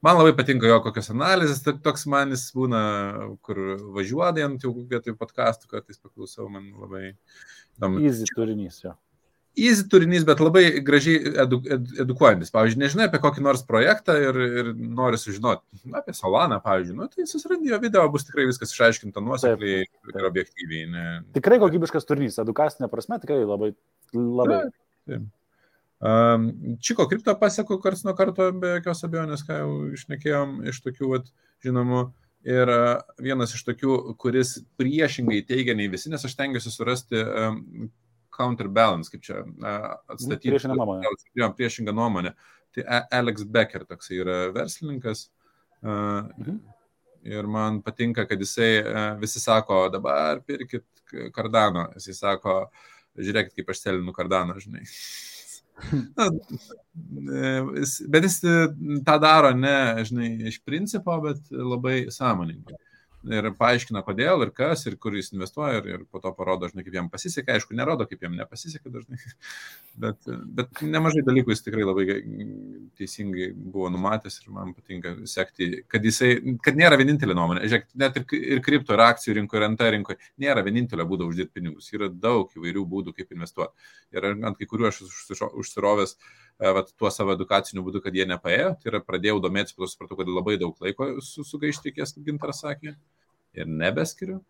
Man labai patinka jo kokios analizės, to- toks man jis būna, kur važiuodant jau vietoj podcastų, kartais paklausau, man labai įdomu. Easy turinys jo. Easy turinys, bet labai gražiai edu, ed, edukuojantis. Pavyzdžiui, nežinai apie kokį nors projektą ir, ir nori sužinoti apie Solaną, pavyzdžiui, nu, tai susirandi jo video, bus tikrai viskas išaiškinta nuosekliai taip. ir objektyviai. Ne, Tikrai kokybiškas turinys, edukacinė prasme, tikrai labai, labai. Um, Čiko kripto pasieku karts nuo karto, be jokios abejonės, ką jau išnekėjom iš tokių, vat, žinomų. Ir vienas iš tokių, kuris priešingai teigia nei visi, nes aš tengiuosi surasti um, counterbalance, kaip čia atstatyti. Priešingą nuomonę. Jo, priešingą nuomonę. Tai Alex Becker toksai yra verslininkas. Uh, Mhm. Ir man patinka, kad jisai visi sako, dabar pirkit kardaną. Jisai sako, žiūrėkit, kaip aš selinu kardaną, žinai. Na, e, bet jis e, tą daro ne, žinai, iš principo, bet labai sąmoningai. Ir paaiškina, kodėl ir kas, ir kur jis investuoja, ir, ir po to parodo, žinai, kaip jam pasisekė. Aišku, nerodo, kaip jam nepasisekė dažnai, [laughs] bet, bet nemažai dalykų jis tikrai labai teisingai buvo numatęs ir man patinka sekti, kad jisai, kad nėra vienintelė nuomonė. Žiūrėk, net ir, ir kripto, ir akcijų rinkoje, ir NT rinkoje nėra vienintelio būdo uždirbti pinigus. Yra daug įvairių būdų, kaip investuoti. Ir ant kai kurių aš užsirovęs e, vat, tuo savo edukaciniu būdu, kad jie nepaėjo. Tai yra pradėjau domėtis, po to supratau, kad labai daug laiko su, sugaišti kaip gintaras sakė, ir nebeskiriu.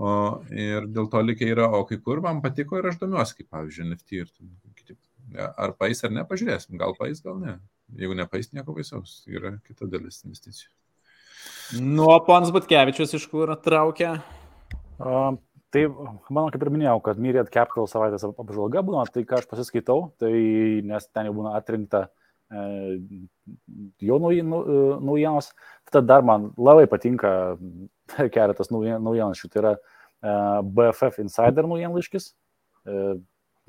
O, ir dėl to likia yra, o kai kur man patiko ir aš domiuosi, kaip pavyzdžiui, NFT ir kiti. Ar pais ar ne, pažiūrėsim. Gal pais, gal ne. Jeigu nepais, nieko baisaus. Yra kita dalis investicijų. Nuo Pons Butkevičius iš kur traukia. Uh, tai, manau, kaip ir minėjau, kad Myriad Capital savaitės ap- apžvalga būna, tai ką aš pasiskaitau, tai nes ten jau būna atrinkta e, jo e, naujienos. Tada dar man labai patinka [laughs] keletas nauji- naujienlaiškių. Tai yra e, BFF Insider naujienlaiškis. E,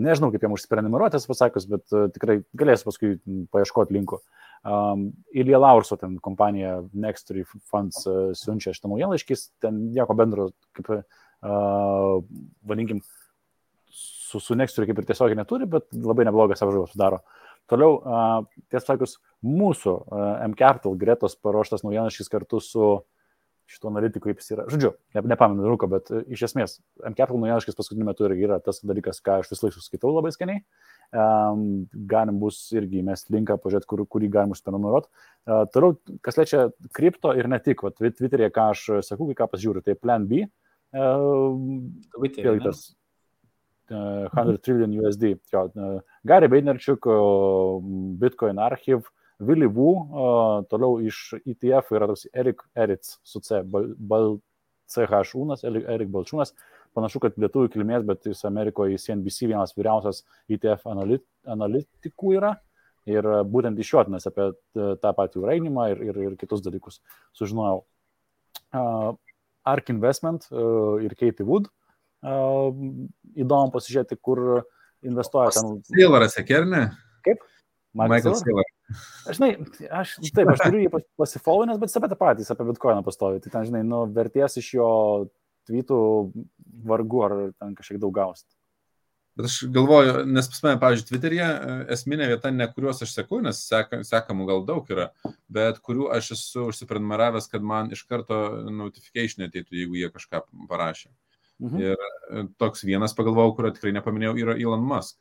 nežinau, kaip jam užsiprenumeruoti, esu pasakius, bet e, tikrai galėsiu paskui paieškoti linkų. Um, Ilija Laurso ten kompanija Nextory Funds uh, siunčia šitą naujienlaiškį, ten nieko bendro, kaip, uh, vadinkim, su, su Nextory kaip ir tiesiogiai neturi, bet labai neblogas apžvalgas sudaro. Toliau, uh, tiesą sakus, mūsų uh, M-Capital Gretos paruoštas naujienlaiškis kartu su šito analitiku, kaip jis yra. Žodžiu, ne, nepamenu rūko, bet uh, iš esmės, M-Capital naujienlaiškis paskutiniu metu irgi yra tas dalykas, ką aš vis laik suskaitau labai skaniai. Um, galim bus irgi mes linką pažiūrėti, kur, kurį galim užsiprenumeruoti. Uh, toliau, kas liečia kripto ir ne tik, vat, Twitter'e, ką aš sakau, kai ką pasižiūriu, tai Plan B, uh, vėlgi tas uh, 100 trillion USD. Jo, uh, Gary Vaynerchuk, uh, Bitcoin Archive, Willy Wu, toliau iš ETF yra toks Erik Eritz su C, Bal, Bal CH Unas, Erik Balčiūnas. Panašu, kad lietuvių kilmės, bet jis Amerikoje CNBC vienas vyriausias ETF analit, analitikų yra. Ir uh, būtent iš jo atmes apie uh, tą patį rainimą ir, ir, ir kitus dalykus sužinojau. Uh, Ark Investment uh, ir Katie Wood. Uh, įdomu pasižiūrėti, kur investuoja ten. Sailoras, sekernė? Kaip? Michael Sailor. Aš, žinai, aš, taip, aš turiu jį pasifollovinęs, bet apie tą patį, jis apie bitkoiną pastovi. Tai ten, žinai, nu, verties iš jo tweetų vargu ar ten kažkiek daug gausit. Bet aš galvoju, nes pas mane, pavyzdžiui, Twitter'e e, esminė vieta, ne kuriuos aš seku, nes seka, sekamų gal daug yra, bet kurių aš esu užsiprenumeravęs, kad man iš karto notification ateitų, jeigu jie kažką parašė. Mhm. Ir e, toks vienas pagalvojau, kurio tikrai nepaminėjau, yra Elon Musk.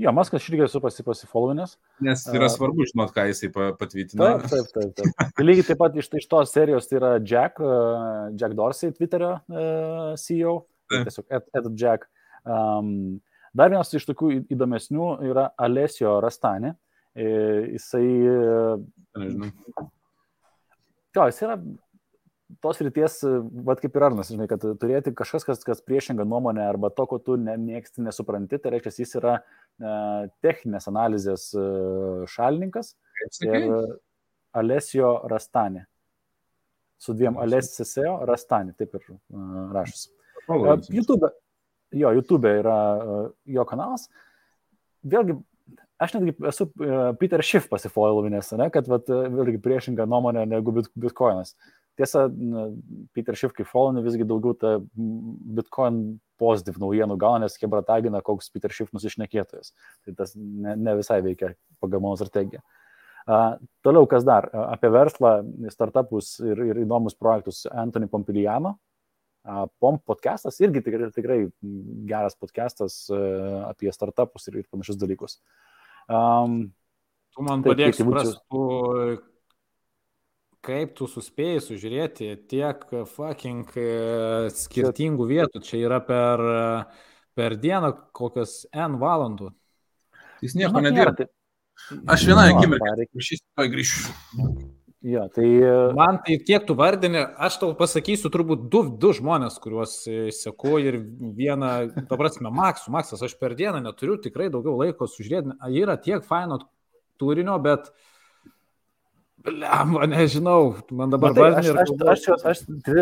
Jo, Maskas irgi esu pasi, pasifollovinęs. Nes yra A. svarbu žinot, ką jisai pa- patvirtina. Taip, taip, taip. taip. Tai lygiai taip pat iš, iš tos serijos tai yra Jack, uh, Jack Dorsey, Twitterio uh, CEO, Taip. tiesiog Ed, Ed Jack. Um, Dar vienas iš tokių įdomesnių yra Alesio Rastani. Jisai... Nežinau. Jo, jis yra tos ryties, vad kaip ir Arnas, žinai, kad turėti kažkas, kas, kas priešinga nuomonė arba to, ko tu nemėgsti, nesupranti, tai reiškia, jis yra e, techninės analizės e, šalininkas. Ir Alesio Rastani. Su dviem Alesio Rastani, taip ir uh, rašys. Uh, YouTube, jo, YouTube yra uh, jo kanalas. Vėlgi, aš netgi esu uh, Peter Schiff pasifollovinęs, ne, kad vat, vėlgi priešinga nuomonė negu Bitcoinas. Tiesa, Peter Schiff kaip followinė visgi daugiau ta Bitcoin pozityv naujienų gauna, nes Hebra tagina, koks Peter Schiff nusišnekėtojas. Tai tas ne, ne visai veikia pagal mano strategiją. Toliau, kas dar? Apie verslą, startupus ir, ir įdomus projektus Anthony Pompiliano. POM podcastas irgi tikrai, tikrai geras podcastas apie startupus ir, ir panašius dalykus. Um, tu man padėk suprasti, kaip tu suspėjai sužiūrėti tiek fucking e, skirtingų vietų. Čia yra per, per dieną kokias N valandų. Jis nieko nedirba. Aš vieną akimirką grįšiu. Jo, tai... Man tai kiek tu vardini, aš tau pasakysiu turbūt du, du žmonės, kuriuos e, seku ir vieną, ta prasme, Maksu, Maksas, aš per dieną neturiu tikrai daugiau laiko sužiūrėti, yra tiek faino turinio, bet uh, Lemba, nežinau, man dabar Matai, aš, aš, aš, aš, aš,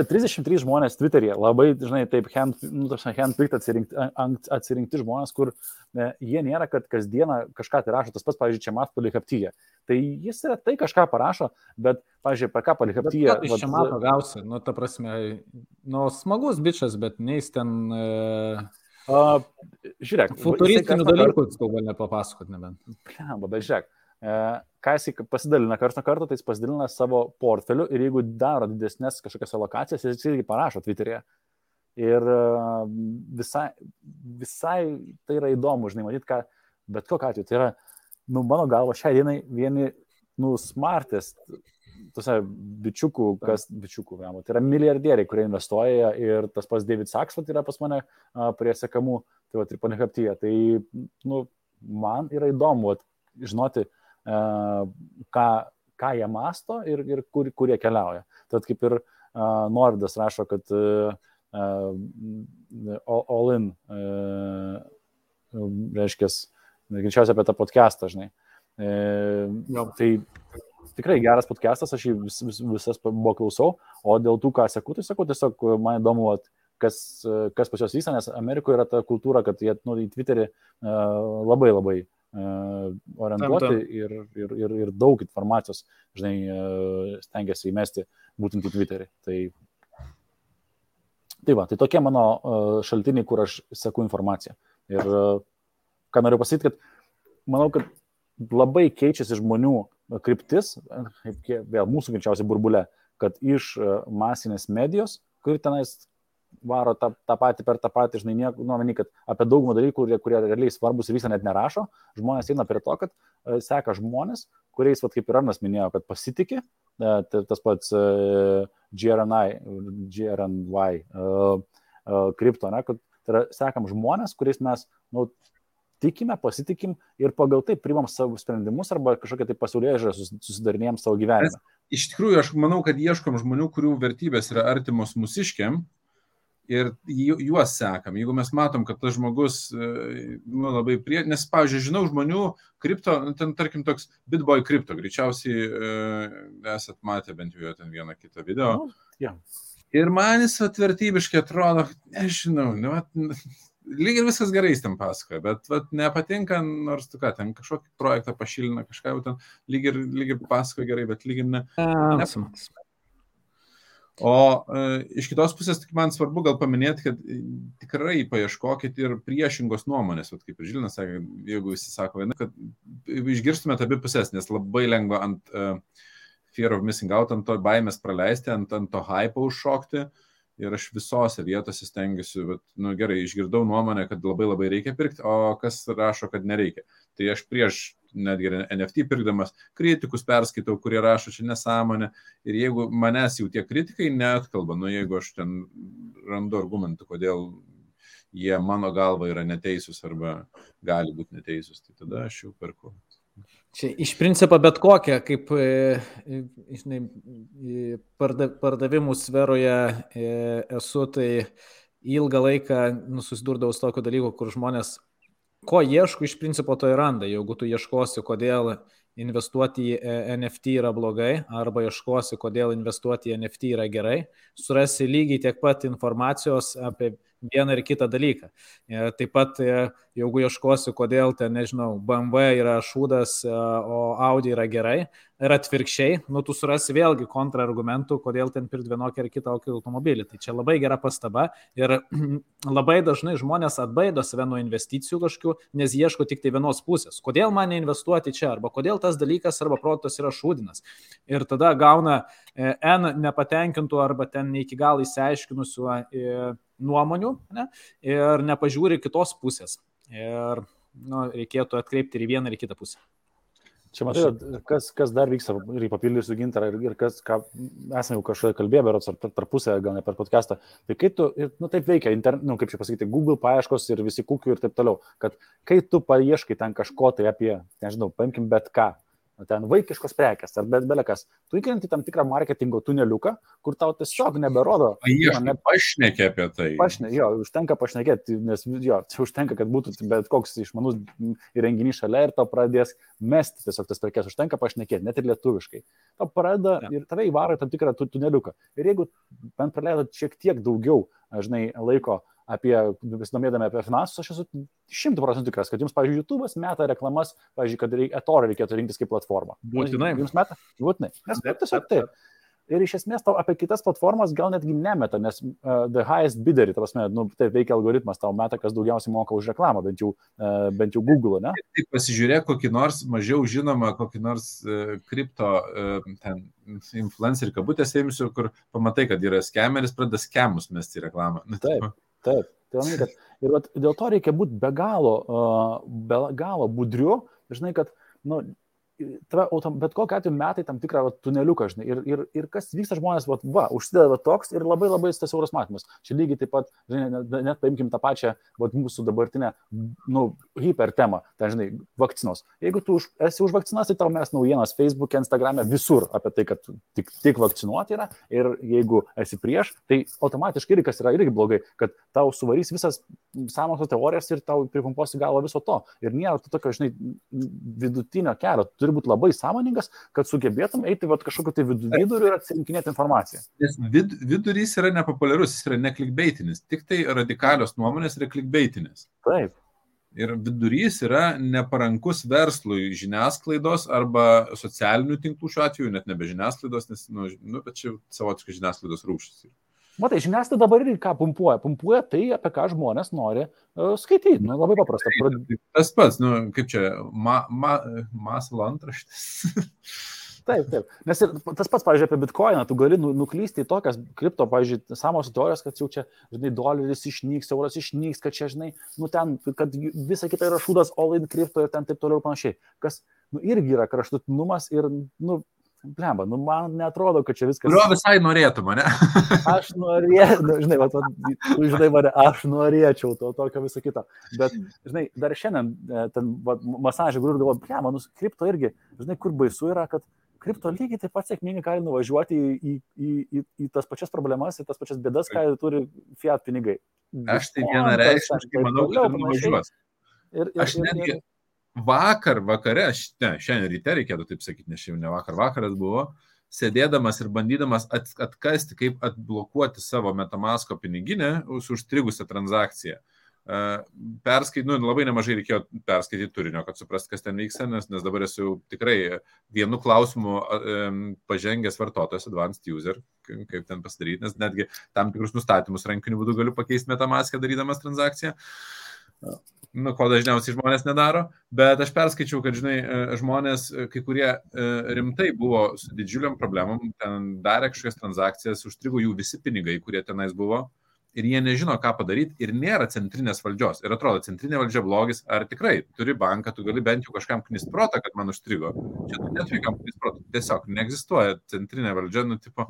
33 žmonės Twitter'e, labai, žinai, taip, hand, nu, handpicked atsirinkti, atsirinkti žmonės, kur ne, jie nėra, kad kasdieną kažką tai rašo, tas pats, pavyzdžiui, čia mat palikaptyje. Tai jis yra tai kažką parašo, bet, pavyzdžiui, apie ką palikaptyje. Iš čia mato gausi, nu, ta prasme, nu, smagus bičias, bet neįs ten... E... Uh, žiūrėk, futuristinių dalykų, gal nepapasakot nebent. Blemba, bet žiūrėk, ką jis pasidalina kartą kartą, tai jis pasidalina savo portfeliu ir jeigu daro didesnės kažkokias alokacijas, jis irgi parašo Twitter'e. Ir e, visai, visai tai yra įdomu, žinai, matyti, ką, bet kokiu atveju, tai yra, nu, mano galva, šią dieną vieni, nu, smartest, tuose bičiukų, kas bičiukų, vėliau, tai yra milijardieriai, kurie investuoja ir tas pats David Saks, tai yra pas mane prie sekamų, tai va, ir panekaptyje. Tai, nu, man yra įdomu, at, žinoti, ką, ką jie masto ir, ir kur, kur jie keliauja. Tad kaip ir Nordas rašo, kad all in, reiškia, greičiausiai apie tą podcastą, žinai. Uh, tai tikrai geras podcastas, aš jį vis, vis, visas buvo klausau, o dėl tų, ką sakau, tai sakau, tiesiog man įdomu, kas, kas pas juos vyksta, nes Amerikoje yra ta kultūra, kad jie nu, į Twitterį uh, labai labai orientuoti tam, tam. Ir, ir, ir, ir daug informacijos, žinai, stengiasi įmesti būtent į Twitterį. Tai, tai va, tai tokie mano šaltiniai, kur aš seku informaciją. Ir ką noriu pasakyti, kad manau, kad labai keičiasi žmonių kryptis, kaip vėl mūsų greičiausiai burbulė, kad iš masinės medijos, kur tenais varo tą, tą patį per tą patį, žinai, nieko, nu, mani, kad apie daugumą dalykų, kurie, kurie realiai svarbus visą net nerašo, žmonės eina prie to, kad uh, seka žmonės, kuriais, vat, kaip ir Arnas minėjo, kad pasitikė, uh, tas pats uh, GRNI, GRNY uh, uh, kripto, ne, kad tai yra sekam žmonės, kuriais mes, nu, tikime, pasitikim ir pagal tai primam savo sprendimus arba kažkokią tai pasaulyje žiūrę susidarinėjom savo gyvenimą. Iš tikrųjų, aš manau, kad ieškom žmonių, kurių vertybės yra artimos mūsiškiam ir juos sekam. Jeigu mes matom, kad tas žmogus e, nu, labai prie... Nes, pavyzdžiui, žinau žmonių, kripto, nu, ten tarkim toks Bitboy kripto, greičiausiai e, esat matę bent jau ten vieną kitą video. Nu, ja. Ir man jis atvertybiškai atrodo, nežinau, ne, vat, lyg ir viskas gerai jis ten pasakoja, bet vat, nepatinka, nors tu ką, ten kažkokį projektą pašilina, kažką jau ten lyg ir, lyg ir pasakoja gerai, bet lyg ir ne. ne O e, iš kitos pusės, tik man svarbu gal paminėti, kad e, tikrai paieškokit ir priešingos nuomonės, Vat, kaip ir Žilinas sakė, jeigu visi sako viena, kad išgirstumėte abi pusės, nes labai lengva ant uh, fear of missing out, ant to baimės praleisti, ant, ant to hype užšokti. Ir aš visose vietose stengiuosi, bet, nu gerai, išgirdau nuomonę, kad labai labai reikia pirkti, o kas rašo, kad nereikia. Tai aš prieš netgi NFT pirkdamas, kritikus perskaitau, kurie rašo čia nesąmonę. Ir jeigu manęs jau tie kritikai net kalba, nu jeigu aš ten randu argumentų, kodėl jie mano galva yra neteisūs arba gali būti neteisūs, tai tada aš jau perku. Čia iš principo bet kokia, kaip e, e, žinai, pardavimų sferoje esu, tai ilgą laiką nu, susidurdavau su tokiu dalyku, kur žmonės ko ieško, iš principo to ir randa. Jeigu tu ieškosi, kodėl investuoti į e, NFT yra blogai, arba ieškosi, kodėl investuoti į NFT yra gerai, surasi lygiai tiek pat informacijos apie vieną ir kitą dalyką. E, taip pat, e, jeigu ieškosi, kodėl ten, nežinau, BMW yra šūdas, e, o Audi yra gerai, ir atvirkščiai, nu tu surasi vėlgi kontrargumentų, kodėl ten pirkti vienokį ar kitą automobilį. Tai čia labai gera pastaba ir [clears throat] labai dažnai žmonės atbaido save nuo investicijų kažkokių, nes ieško tik tai vienos pusės. Kodėl man neinvestuoti čia, arba kodėl tas dalykas arba protas yra šūdinas. Ir tada gauna N nepatenkintų arba ten ne iki galo įsiaiškinusių nuomonių ne, ir nepažiūri kitos pusės. Ir nu, reikėtų atkreipti ir į vieną, ir į kitą pusę. Čia matai, kas, kas dar vyksta, ir papildysiu gintarą, ir, ir kas, ką esame jau kažkoje kalbėję, berots ar tarpusę, gal ne per podcastą. Tai kai tu, nu taip veikia, internet, nu, kaip čia pasakyti, Google paieškos ir visi kukių ir taip toliau, kad kai tu paieškai ten kažko tai apie, nežinau, paimkim bet ką, ten vaikiškos prekes ar bet belekas, tu įkrenti tam tikrą marketingo tuneliuką, kur tau tiesiog neberodo. Jie net pašnekė apie tai. Pašnekė, jo, užtenka pašnekėti, nes jo, [laughs] čia užtenka, kad būtų bet koks išmanus įrenginys šalia ir tau pradės mesti tiesiog tas prekes, užtenka pašnekėti, net ir lietuviškai. Tau pradeda ja. ir tave įvaro tam tikrą tuneliuką. Ir jeigu bent praleidot šiek tiek daugiau, žinai, laiko apie, besidomėdami apie finansus, aš esu šimtų procentų tikras, kad jums, pavyzdžiui, YouTube'as meta reklamas, pavyzdžiui, kad etorą reikėtų rinktis kaip platformą. Būtinai. Jums meta? Būtinai. Nes tiesiog taip. Ir iš esmės tau apie kitas platformas gal netgi nemeta, nes uh, the highest bidderį, ta prasme, nu, taip veikia algoritmas, tau meta, kas daugiausiai moka už reklamą, bent jau, uh, bent jau Google, ne? Tai pasižiūrėk kokį nors mažiau žinomą, kokį nors uh, kripto uh, ten influencerį kabutėse imsiu, kur pamatai, kad yra skemeris, pradeda skemus mesti reklamą. Nu, taip. Taip, tai manai, kad ir vat, dėl to reikia būti be galo, be galo budriu, žinai, kad, nu, tave, bet kokiu atveju metai tam tikrą va, tuneliuką, žinai, ir, ir, ir kas vyksta žmonės, va, va užsideda va, toks ir labai labai tas siauras matymas. Čia lygiai taip pat, žinai, net, net paimkim tą pačią, va, mūsų dabartinę, nu, hiper temą, ten, žinai, vakcinos. Jeigu tu už, esi už vakcinas, tai tau mes naujienas Facebook'e, Instagram'e, visur apie tai, kad tik, tik vakcinuoti yra, ir jeigu esi prieš, tai automatiškai irgi kas yra irgi blogai, kad tau suvarys visas sąmokslo teorijas ir tau pripumposi galvo viso to. Ir nėra to tokio, žinai, vidutinio kelio. Tu turi būti labai sąmoningas, kad sugebėtum eiti vat, kažkokiu tai viduriu ir atsirinkinėti informaciją. Nes vid, vidurys yra nepopuliarus, jis yra neklikbeitinis, tik tai radikalios nuomonės yra klikbeitinis. Taip. Ir vidurys yra neparankus verslui žiniasklaidos arba socialinių tinklų šiuo atveju, net nebe žiniasklaidos, nes, nu, nu bet čia savotiškai žiniasklaidos rūšis. Matai, žiniasklaida dabar irgi ką pumpuoja. Pumpuoja tai, apie ką žmonės nori uh, skaityti. Nu, labai paprasta. Prad... Tas pats, nu, kaip čia, ma, ma, masalo antraštės. [laughs] Taip, taip. Nes ir tas pats, pavyzdžiui, apie bitkoiną, tu gali nu, nuklysti į tokias kripto, pavyzdžiui, samos teorijos, kad jau čia, žinai, doleris išnyks, euras išnyks, kad čia, žinai, nu ten, kad visa kita yra šūdas all in kripto ir ten taip toliau ir panašiai. Kas, nu, irgi yra kraštutinumas ir, nu, Blemba, nu man netrodo, kad čia viskas. Kurio visai norėtų mane? [laughs] aš norėčiau, nu, žinai, va, tu žinai mane, aš norėčiau to tokio visą kitą. Bet, žinai, dar šiandien e, ten masažė guriu ir galvoju, blemba, nu, kripto irgi, žinai, kur baisu yra, kad kripto lygiai taip pat sėkmingai gali nuvažiuoti į, į, į, į, į tas pačias problemas, į tas pačias bėdas, ką turi fiat pinigai. Aš tai vienareikšmiškai manau, kad nuvažiuos. Ir, ir, aš netgi, ir, vakar vakare, ne, šiandien ryte reikėtų taip sakyti, nes šiandien ne vakar vakaras buvo, sėdėdamas ir bandydamas at, atkasti, kaip atblokuoti savo metamasko piniginę už užstrigusią transakciją. Uh, perskait, nu, labai nemažai reikėjo perskaityti turinio, kad suprast, kas ten vyksta, nes, nes dabar esu tikrai vienu klausimu um, pažengęs vartotojas, advanced user, kaip ten pasidaryti, nes netgi tam tikrus nustatymus rankiniu būdu galiu pakeisti metamaskę darydamas transakciją. Uh, nu, ko dažniausiai žmonės nedaro, bet aš perskaičiau, kad, žinai, e, žmonės, e, kai kurie e, rimtai buvo su didžiuliam problemom, ten darė kažkokias transakcijas, užstrigo jų visi pinigai, kurie tenais buvo, ir jie nežino, ką padaryti, ir nėra centrinės valdžios. Ir atrodo, centrinė valdžia blogis, ar tikrai turi banką, tu gali bent jau kažkam knisprotą, kad man užstrigo. Čia tu neturi kam knisprotą. Tiesiog neegzistuoja centrinė valdžia, nu, tipo,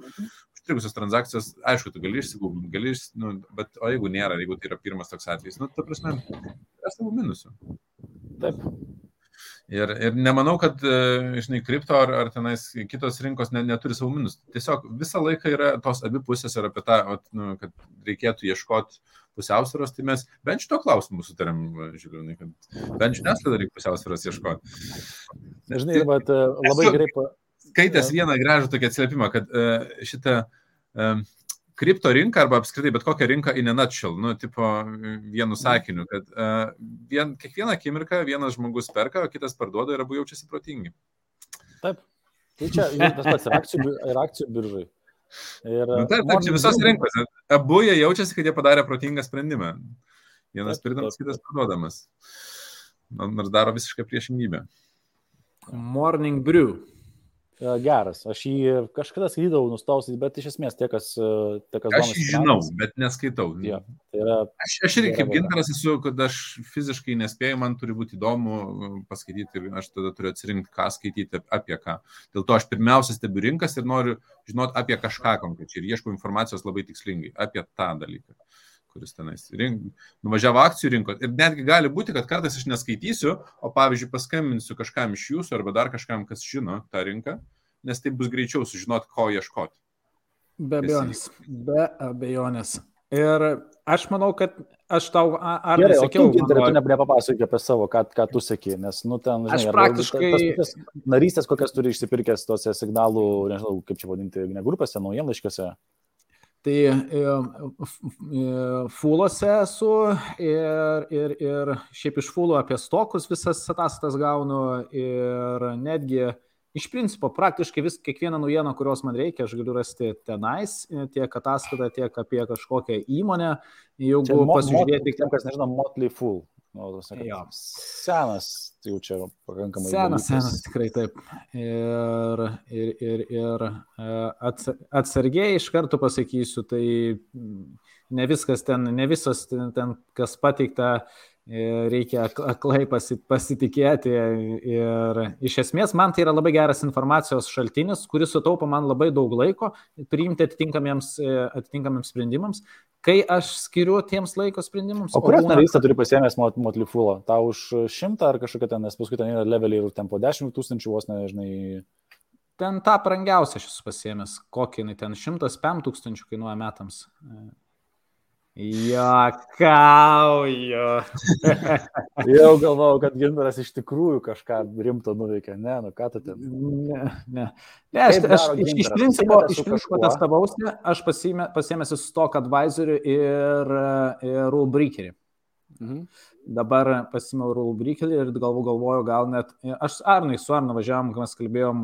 sutrikusios transakcijos, aišku, tu gali išsigūginti, gali iš, nu, bet o jeigu nėra, jeigu tai yra pirmas toks atvejis, nu, ta prasme, yra savų minusų. Taip. Ir, ir nemanau, kad, e, žinai, kripto ar, ar tenais kitos rinkos ne, neturi savo minus. Tiesiog visą laiką yra tos abi pusės ir apie tą, nu, kad reikėtų ieškoti pusiausvėros, tai mes bent šito klausimu sutarėm, žiūrėjau, kad bent žiniasklaida reikia pusiausvėros ieškoti. Žinai, bet e, labai gerai. Skaitęs vieną gražų tokį atsiliepimą, kad uh, šitą uh, kripto rinką arba apskritai bet kokią rinką in a nutshell, nu, tipo vienu sakiniu, kad uh, vien, kiekvieną akimirką vienas žmogus perka, o kitas parduoda ir abu jaučiasi protingi. Taip. Tai čia tas pats ir akcijų, ir akcijų biržai. Ir, nu, taip, taip, čia visos rinkos. Abu jie jaučiasi, kad jie padarė protingą sprendimą. Vienas pirdamas, kitas parduodamas. Nors daro visišką priešingybę. Morning brew. E, geras. Aš jį kažkada skaitydavau, nustausiai, bet iš esmės tie, kas... E, tie, kas aš jį žinau, bet neskaitau. Ja, tai yra, aš, aš irgi kaip gintaras esu, kad aš fiziškai nespėju, man turi būti įdomu e, paskaityti ir aš tada turiu atsirinkti, ką skaityti, apie ką. Dėl to aš pirmiausia stebiu rinkas ir noriu žinoti apie kažką konkrečiai ir ieškau informacijos labai tikslingai apie tą dalyką kuris tenais rink, nuvažiavo akcijų rinkos. Ir netgi gali būti, kad kartais aš neskaitysiu, o pavyzdžiui paskambinsiu kažkam iš jūsų arba dar kažkam, kas žino tą rinką, nes tai bus greičiau sužinoti, ko ieškoti. Be abejonės. Be abejonės. Ir aš manau, kad aš tau, ar Gerai, sakiau, tu, man, tu nepapasakok apie savo, ką, ką tu sakė, nes, nu, ten, žinai, aš praktiškai... Tas, tas narystės, kokias turi išsipirkęs tose signalų, nežinau, kaip čia vadinti, ne grupėse, naujienlaiškiuose. Tai e, e, fuluose esu ir, ir, ir šiaip iš fulų apie stokus visas ataskaitas gaunu ir netgi iš principo praktiškai vis kiekvieną naujieną, kurios man reikia, aš galiu rasti tenais, tiek ataskaitą, tiek apie kažkokią įmonę. Jeigu pasižiūrėti... Tiem, kas nežino, Motley Fool. Nu, ja. Senas, tai jau čia pakankamai. Senas, dalykas. senas, tikrai taip. Ir, ir, ir, ir e, atsargiai iš karto pasakysiu, tai ne viskas ten, ne visas ten, ten kas pateikta reikia aklai pasitikėti ir iš esmės man tai yra labai geras informacijos šaltinis, kuris sutaupo man labai daug laiko priimti atitinkamiems, atitinkamiems sprendimams, kai aš skiriu tiems laiko sprendimams. O kurią narystę turi pasiemęs Motlifulą? Tau už šimtą ar kažkokią ten, nes paskui ten yra leveliai ir ten po dešimt tūkstančių vos nežinai. Ten tą brangiausią aš esu pasiemęs, kokį ten šimtas pem tūkstančių kainuoja metams. Jokauju. [laughs] Jau galvojau, kad Ginteras iš tikrųjų kažką rimto nuveikė. Ne, nu ką tu ten? Ne, ne. ne aš, aš iš, iš principo, iš principo testavausi, aš pasiėmęs su Stock Advisor ir, ir Rule Breakerį. Mhm. Dabar pasimau Rule Breakerį ir galvo galvoju, gal net, aš Arnai su Arnu važiavam, kai mes kalbėjom,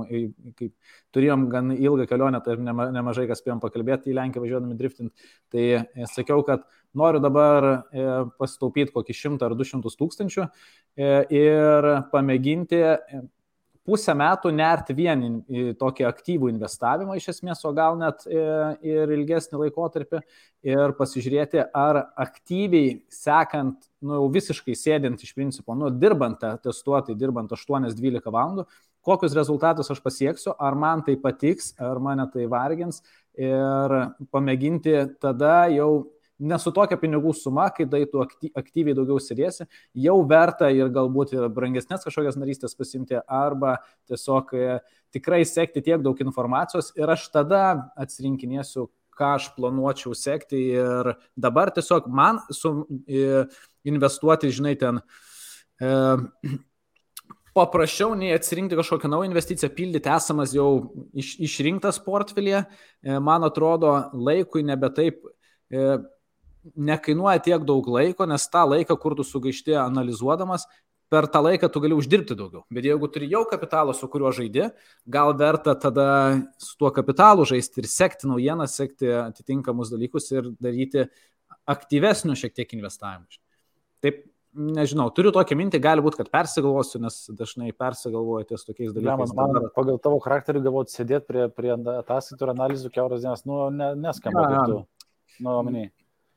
kaip turėjom gan ilgą kelionę, tai nemažai kas spėjom pakalbėti į Lenkiją važiuodami driftinti, tai e, sakiau, kad noriu dabar e, pasitaupyti kokį šimtą ar du šimtus tūkstančių e, ir pamėginti pusę metų nerti vien į tokį aktyvų investavimą iš esmės, o gal net ir ilgesnį laikotarpį ir pasižiūrėti, ar aktyviai sekant, nu jau visiškai sėdint iš principo, nu dirbant testuotai, dirbant 8-12 valandų, kokius rezultatus aš pasieksiu, ar man tai patiks, ar mane tai vargins ir pamėginti tada jau nesu tokia pinigų suma, kai tai tu aktyviai daugiau sėdėsi, jau verta ir galbūt ir brangesnės kažkokias narystės pasimti, arba tiesiog e, tikrai sekti tiek daug informacijos ir aš tada atsirinkinėsiu, ką aš planuočiau sekti ir dabar tiesiog man su, e, investuoti, žinai, ten e, paprasčiau nei atsirinkti kažkokią naują investiciją, pildyti esamas jau iš, išrinktas portfelį, e, man atrodo, laikui nebe taip e, nekainuoja tiek daug laiko, nes tą laiką, kur tu sugaišti analizuodamas, per tą laiką tu gali uždirbti daugiau. Bet jeigu turi jau kapitalą, su kuriuo žaidži, gal verta tada su tuo kapitalu žaisti ir sekti naujieną, sekti atitinkamus dalykus ir daryti aktyvesnių šiek tiek investavimų. Taip, nežinau, turiu tokią mintį, gali būti, kad persigalvosiu, nes dažnai persigalvoju ties tokiais dalykais. Ne, man, man pagal tavo charakterį galvoti sėdėti prie, prie ataskaitų ir analizų keuras dienas, nu, ne, neskamba. Nu, omeny.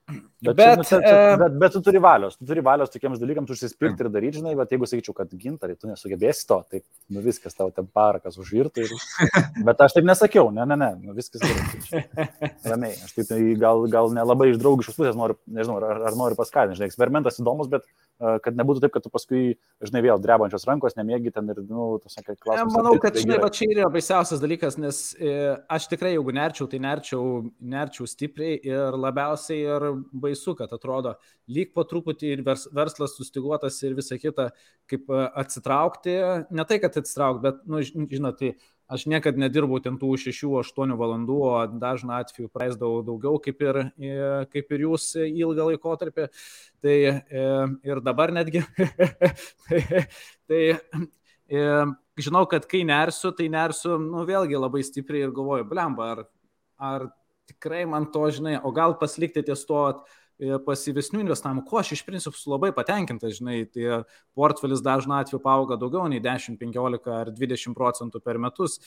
Bet, bet, čia, nu, čia, e... bet, bet tu turi valios, tu turi valios tokiems dalykams užsispirti ir daryti, žinai, bet jeigu sakyčiau, kad gintarai, tu nesugebėsi to, tai nu viskas tau ten parakas užvirtų. Ir... [laughs] Bet aš taip nesakiau, ne, ne, ne, nu, viskas gerai. Ramiai, aš taip tai gal, gal nelabai iš draugiškos pusės noriu, nežinau, ar, ar noriu paskatinti, žinai, eksperimentas įdomus, bet uh, kad nebūtų taip, kad tu paskui, žinai, vėl drebančios rankos, nemėgi ten ir, nu, tu sakai, klausimas. Manau, kad, tai žinai, va čia yra baisiausias dalykas, nes e, aš tikrai, jeigu nerčiau, tai nerčiau, nerčiau stipriai ir labiausiai ir baisu, kad atrodo, lyg po truputį ir vers, verslas sustiguotas ir visa kita, kaip e, atsitraukti, ne tai, kad atsitraukti, bet, nu, žinot, tai aš niekada nedirbau ten tų 6-8 valandų, o dažnu atveju praeisdavau daugiau kaip ir, e, kaip ir jūs ilgą laikotarpį. Tai e, ir dabar netgi. [laughs] tai, tai žinau, kad kai nersiu, tai nersiu, nu, vėlgi labai stipriai ir galvoju, blemba, ar, ar tikrai man to, žinai, o gal pasilikti ties to E, pasyvesnių investavimų, ko aš iš principų esu labai patenkintas, žinai, tai portfelis dažnu atveju auga daugiau nei 10, 15 ar 20 procentų per metus,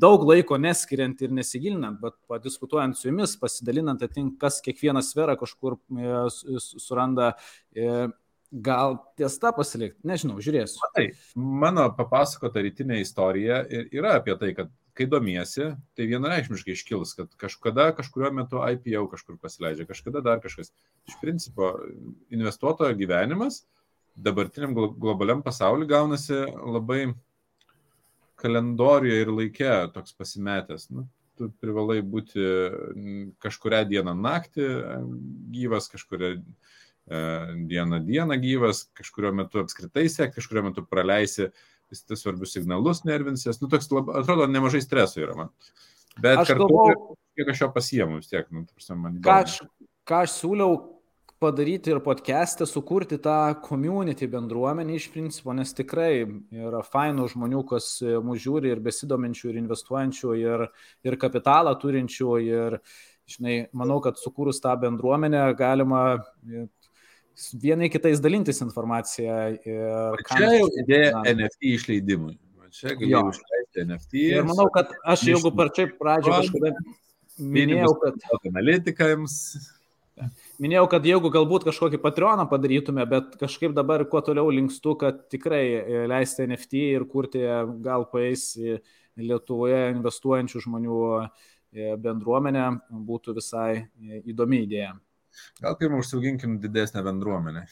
daug laiko neskiriant ir nesigilinant, bet padiskutuojant su jumis, pasidalinant, atink, kas kiekvieną sferą kažkur e, suranda. E, gal ties tą pasilikti, nežinau, žiūrėsiu. Matai, mano papasakota rytinė istorija yra apie tai, kad kai domiesi, tai vienareikšmiškai iškils, kad kažkada kažkurio metu IPO kažkur pasileidžia, kažkada dar kažkas. Iš principo, investuotojo gyvenimas dabartiniam globaliam pasauliu gaunasi labai kalendorijoje ir laikė toks pasimetęs. Nu, tu privalai būti kažkuria diena naktį gyvas, kažkuria dieną dieną gyvas, kažkurio metu apskritai sekti, kažkurio metu praleisi uh, vis tai svarbius signalus nervinsies. Nu, toks, lab, atrodo, nemažai streso yra man. Bet aš kartu, galvoju, kiek aš jo pasiemu vis tiek, nu, tarsi man įdomu. Ką aš, ką aš siūliau padaryti ir podcast'e, sukurti tą community bendruomenę iš principo, nes tikrai yra fainų žmonių, kas mūsų žiūri ir besidominčių, ir investuojančių, ir, ir kapitalą turinčių, ir, žinai, manau, kad sukūrus tą bendruomenę galima vienai kitais dalintis informaciją. Ir čia jau idėja na, NFT išleidimui. Čia galėjau išleisti NFT. Ir manau, kad aš jeigu parčiai pradžioje kažkada minėjau, kad... Analitikams. Minėjau, kad jeigu galbūt kažkokį Patreoną padarytume, bet kažkaip dabar kuo toliau linkstu, kad tikrai e, leisti NFT ir kurti gal paės Lietuvoje investuojančių žmonių e, bendruomenę būtų visai e, įdomi idėja. Gal pirmą užsiauginkim didesnę bendruomenę.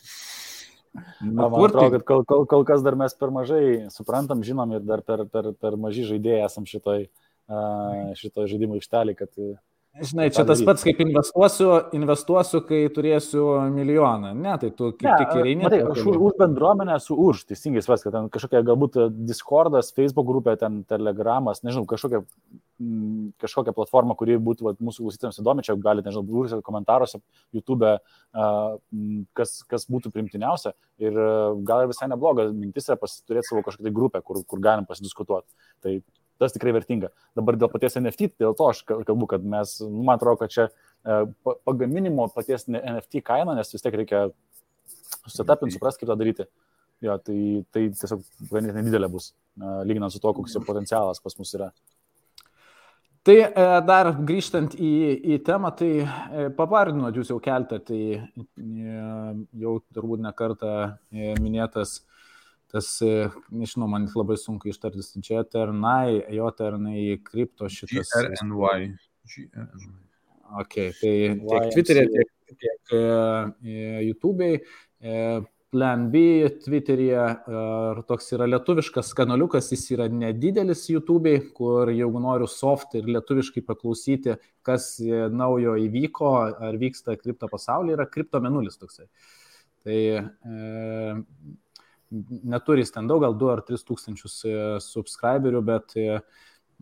Na, man atrodo, kad kol, kol, kol kas dar mes per mažai suprantam, žinom ir dar per, per, per maži žaidėjai esam šitoj, šitoj žaidimų aikštelį, kad Žinai, čia tas pats, kaip investuosiu, investuosiu, kai turėsiu milijoną. Ne, tai tu kaip tik ir eini. Aš už, už bendruomenę esu už, teisingai svas, kad ten kažkokia galbūt Discordas, Facebook grupė, ten Telegramas, nežinau, kažkokia, m, kažkokia platforma, kuri būtų va, mūsų klausytėms įdomi, čia galite, nežinau, būrėse komentaruose, YouTube, uh, kas, kas būtų primtiniausia. Ir uh, gal visai nebloga mintis yra pasiturėti savo kažkokią tai grupę, kur, kur galim pasidiskutuoti. Tai tas tikrai vertinga. Dabar dėl paties NFT, dėl to aš kalbu, kad mes, nu, man atrodo, kad čia e, pagaminimo paties NFT kaina, nes vis tiek reikia susitapinti, suprasti, kaip tą daryti. Jo, tai, tai tiesiog ganėtinai didelė bus, e, lyginant su to, koks jo potencialas pas mus yra. Tai e, dar grįžtant į, į temą, tai papardinot jūs jau keltą, tai jau turbūt nekartą minėtas tas, e, nežinau, man labai sunku ištartis, čia ternai, jo ternai, kripto šitas. GRNY. GRNY. Ok, tai tiek Twitter'e, tiek, tiek uh, YouTube'ai. Uh, Plan B Twitter'e ir toks yra lietuviškas kanaliukas, jis yra nedidelis YouTube'ai, kur jeigu noriu soft ir lietuviškai paklausyti, kas naujo įvyko ar vyksta kripto pasaulyje, yra kripto menulis toksai. Tai e, neturi jis ten daug, gal 2 ar 3 tūkstančius e, subscriberių, bet e,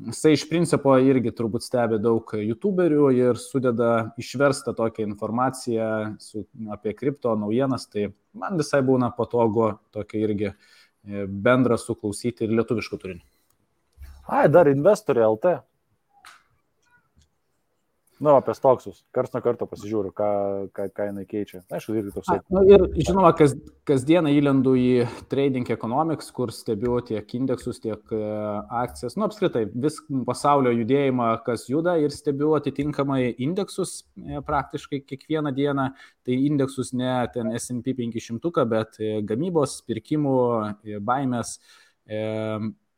jisai iš principo irgi turbūt stebi daug youtuberių ir sudeda išverstą tokią informaciją su, apie kripto naujienas, tai man visai būna patogu tokia irgi e, bendrą suklausyti ir lietuviškų turinį. Ai, dar investoriai LT. Nu, apie stoksus. Kars nuo karto pasižiūriu, ką, ką, ką jinai keičia. Aišku, irgi toks. Na ir žinoma, kas, kasdieną įlendu į trading economics, kur stebiu tiek indeksus, tiek e, akcijas. Nu, apskritai, vis pasaulio judėjimą, kas juda ir stebiu atitinkamai indeksus e, praktiškai kiekvieną dieną. Tai indeksus ne ten SP 500, bet e, gamybos, pirkimų, baimės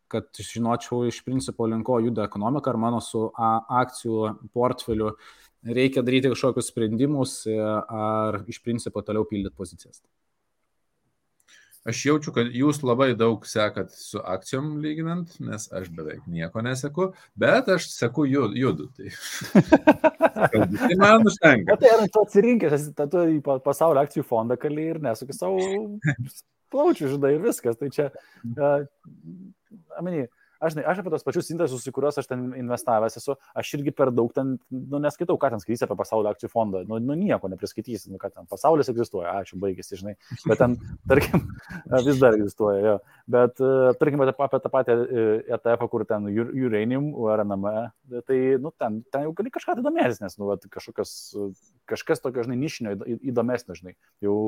kad žinočiau iš principo linko juda ekonomika ar mano su akcijų portfeliu reikia daryti kažkokius sprendimus e, ar iš principo toliau pildyti pozicijas. Aš jaučiu, kad jūs labai daug sekat su akcijom lyginant, nes aš beveik nieko neseku, bet aš seku judu. Tai, [laughs] tai man užtenka. Bet tai yra tu atsirinkęs, tu į pasaulio akcijų fondą kali ir nesuki savo [laughs] plaučių, žinai, ir viskas. Tai čia, amini, aš, aš apie tos pačius indeksus, į kuriuos aš ten investavęs esu, aš irgi per daug ten, nu, neskaitau, ką ten skaitysi apie pasaulio akcijų fondą, nu, nu nieko nepriskaitysi, nu, kad ten pasaulis egzistuoja, ačiū, baigėsi, žinai, bet ten, [laughs] tarkim, vis dar egzistuoja, jo. bet, tarkim, apie tą patį ETF, kur ten uranium, URNM, tai, nu, ten, ten jau gali kažką domėtis, nes, nu, kažkokios, kažkas tokio, žinai, nišinio įdomesnio, žinai, jau,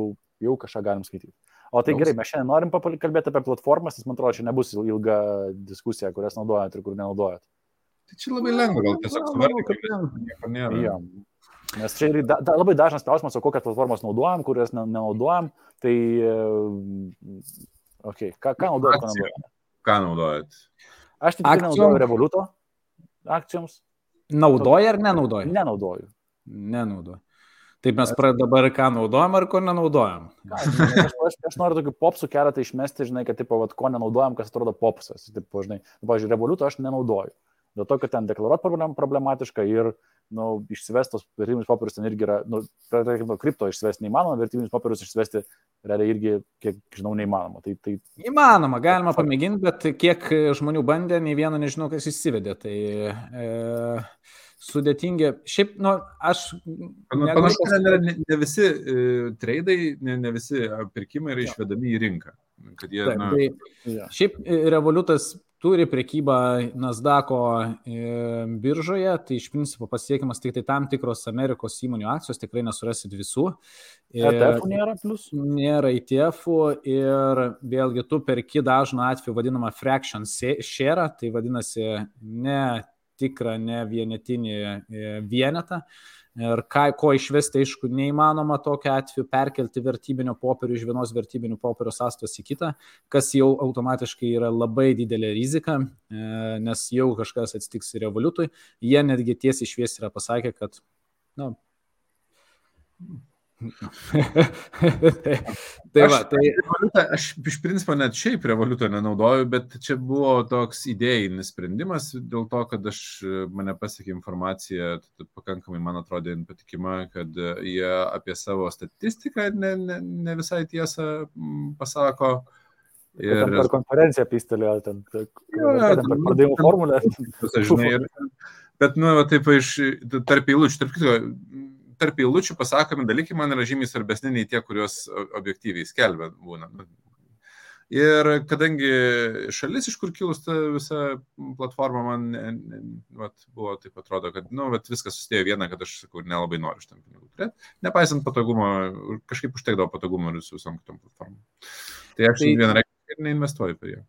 jau kažką galim skaityti. O tai gerai, mes šiandien norim kalbėti apie platformas, nes man atrodo, čia nebus ilga diskusija, kurias naudojat ir kur nenaudojat. Tai čia labai lengva, gal tiesiog suvartyti, nieko nėra. Ja. Nes čia da, da, labai dažnas klausimas, o kokias platformas naudojam, kurias ne, nenaudojam. Tai, okay, ką, ką naudojat, ką naudojat? Ką naudojat? Aš tik nenaudoju Revoluto akcijoms. Naudoji ar nenaudoji? Nenaudoju. Nenaudoju. Taip mes dabar, ką naudojam ar ko nenaudojam. Aš, aš, aš noriu tokių popsų keletą išmesti, žinai, kad, tipo, vat, ko nenaudojam, kas atrodo popsas. Taip, žinai, pavyzdžiui, revoliuto aš nenaudoju. Dėl to, kad ten deklaruot problem, problematiška ir nu, išsivestos vertybinius popierius ten irgi yra, nu, tarkim, kripto išsivesti neįmanoma, vertybinius popierius išsivesti realiai irgi, kiek žinau, neįmanoma. Tai, tai... Įmanoma, galima pamėginti, bet kiek žmonių bandė, nei vieno nežinau, kas įsivedė. Tai, e sudėtingi. Šiaip, nu, aš. Panašu, kad ne, ne, ne visi uh, treidai, ne, ne visi pirkimai yra išvedami į rinką. Jie, Taip, na... tai, ja. Šiaip e, revoliutas turi priekybą Nasdaqo e, biržoje, tai iš principo pasiekimas tik tai tam tikros Amerikos įmonių akcijos, tikrai nesurasit visų. ETF nėra plus? Nėra ETF ir vėlgi tu perki dažnu atveju vadinamą fraction share, tai vadinasi ne tikrą, ne vienetinį e, vienetą. Ir ką, ko išvesti, aišku, neįmanoma tokiu atveju perkelti vertybinio popierių iš vienos vertybinių popierių sąstos į kitą, kas jau automatiškai yra labai didelė rizika, e, nes jau kažkas atsitiks revoliutui. Jie netgi tiesiai šviesiai yra pasakę, kad na, [laughs] tai, aš, va, tai... Revoliutą, aš iš principo net šiaip revoliuto nenaudoju, bet čia buvo toks idėjinis sprendimas dėl to, kad aš mane pasiekė informacija, pakankamai man atrodė patikima, kad jie apie savo statistiką ne, ne, ne visai tiesą pasako. Ir per konferenciją pistelėjo ten, ja, ten per pradėjimo formulę. [laughs] Bet, nu, taip iš tarp eilučių, tarp kitko, tarp eilučių pasakomi dalykai man yra žymiai svarbesni nei tie, kuriuos objektyviai skelbia būna. Ir kadangi šalis, iš kur kilus ta visa platforma, man ne, vat, buvo taip atrodo, kad nu, vat, viskas susidėjo vieną, kad aš sakau, nelabai noriu iš tam pinigų turėti. Nepaisant patogumo, kažkaip užtekdavo patogumo ir su visom kitom platformom. Tai aš tai... vienareikšmiškai neinvestuoju per ją.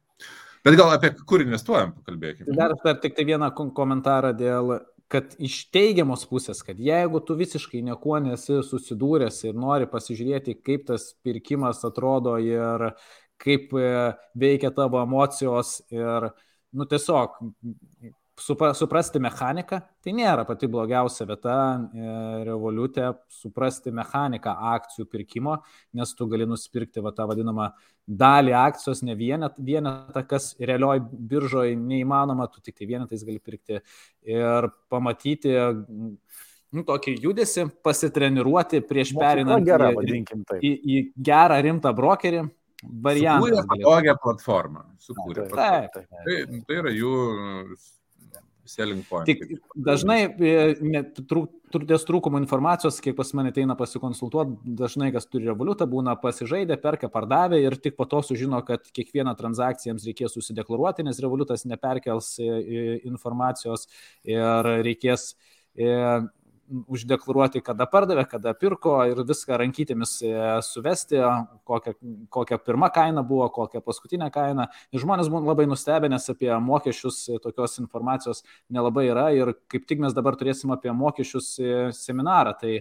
Bet gal apie kur investuojam pakalbėkime. Dar, dar tik tai vieną komentarą dėl kad iš teigiamos pusės, kad jeigu tu visiškai niekuo nesi susidūręs ir nori pasižiūrėti, kaip tas pirkimas atrodo ir kaip e, veikia tavo emocijos ir, nu, tiesiog suprasti mechaniką, tai nėra pati blogiausia vieta e, revoliutė suprasti mechaniką akcijų pirkimo, nes tu gali nusipirkti va, tą vadinamą dalį akcijos, ne vienetą, vienetą kas realioj biržoje neįmanoma, tu tik tai vienetais gali pirkti ir pamatyti nu, tokį judesi, pasitreniruoti prieš perinant gerą, į, į, į gerą rimtą brokerį. Variantą. Sukūrė patogią platformą. Sukūrė. Taip, taip, taip. Tai, tai yra jų selling point. Tik dažnai e, turės trūkumų informacijos, kiek pas mane ateina pasikonsultuoti, dažnai kas turi revoliutą, būna pasižaidę, perka, pardavė ir tik po to sužino, kad kiekvieną transakciją jiems reikės susideklaruoti, nes revoliutas neperkels e, informacijos ir reikės e, uždeklaruoti, kada pardavė, kada pirko ir viską rankytėmis e, suvesti, kokia, kokia pirma kaina buvo, kokia paskutinė kaina. Ir žmonės buvo labai nustebę, nes apie mokesčius tokios informacijos nelabai yra ir kaip tik mes dabar turėsim apie mokesčius seminarą, tai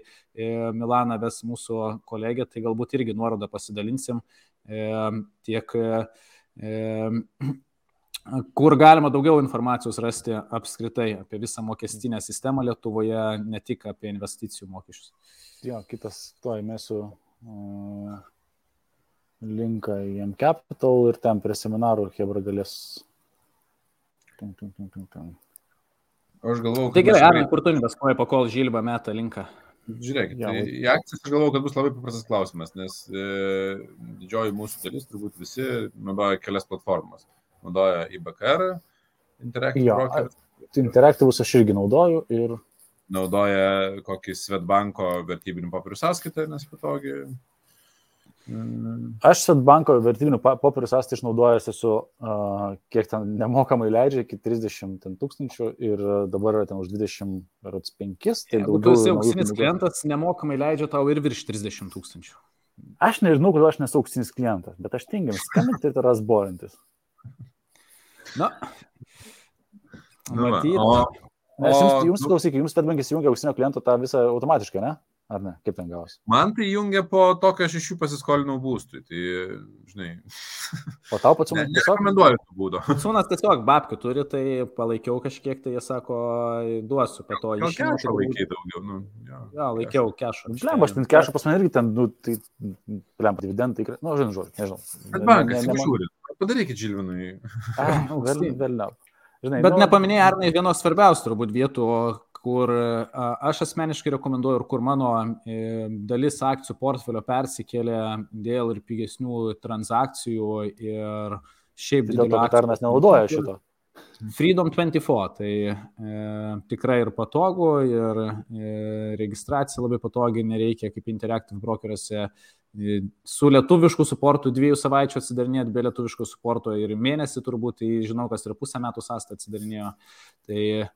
Milana ves mūsų kolegė, tai galbūt irgi nuorodą pasidalinsim tiek kur galima daugiau informacijos rasti apskritai apie visą mokestinę sistemą Lietuvoje, ne tik apie investicijų mokesčius. Jo, kitas to įmėsiu uh, linką į M-Capital ir ten prie seminarų Hebra galės. Tum, tum, tum, tum, tum. Aš galvoju, kad... Tai gerai, Arnai, kur tu investuoji, pakol Žilba meta linką? Žiūrėkit, ja, tai į akcijas aš galvoju, kad bus labai paprastas klausimas, nes e, didžioji mūsų dalis, turbūt visi naudoja kelias platformas naudoja IBKR, Interactive jo, Broker. Interactivus aš irgi naudoju ir. Naudoja kokį Svetbanko vertybinių popierių sąskaitą, nes patogi. Mm. Aš Svetbanko vertybinių popierių sąskaitą išnaudojęs esu, uh, kiek ten nemokamai leidžia, iki 30 tūkstančių ir dabar yra ten už 25. Tai Jeigu tu esi auksinis klientas, nemokamai leidžia tau ir virš 30 tūkstančių. Aš nežinau, kodėl aš nesu auksinis klientas, bet aš tingiam skambinti ir taras bojantis. Na. Nu, Matyt. O, Nes jums, jums nu, klausykit, jums Petbankis jungia auksinio kliento tą visą automatiškai, ne? Ar ne? Kaip ten gausi? Man tai jungia po to, kai aš iš jų pasiskolinau būstui. Tai, žinai. O tau pats [laughs] sūnus. Tiesiog rekomenduoju tų būdų. [laughs] Sūnas tiesiog babkių turi, tai palaikiau kažkiek, tai jie sako, duosiu, po to iš jų. Kešo laikiai daugiau. Nu, ja, ja, laikiau kešo. Žinai, aš ten kešo pas mane irgi ten, nu, tai, lempa, dividendai, nu, žinai, žodžiu, nežinau. Bet bankas, žiūri. Padarykit Žilvinui. [laughs] Vėliau. Žinai, Bet nu, nepaminėjai, Arnai, vienos svarbiausių turbūt vietų, kur aš asmeniškai rekomenduoju ir kur mano e, dalis akcijų portfelio persikėlė dėl ir pigesnių transakcijų ir šiaip dėl to, kad Arnas nenaudoja šito. Freedom 24, tai e, tikrai ir patogu, ir e, registracija labai patogi, nereikia kaip Interactive brokeriuose su lietuvišku suportu dviejų savaičių atsidarinėti, be lietuviško suporto ir mėnesį turbūt, tai žinau, kas ir pusę metų sąstą atsidarinėjo. Tai e,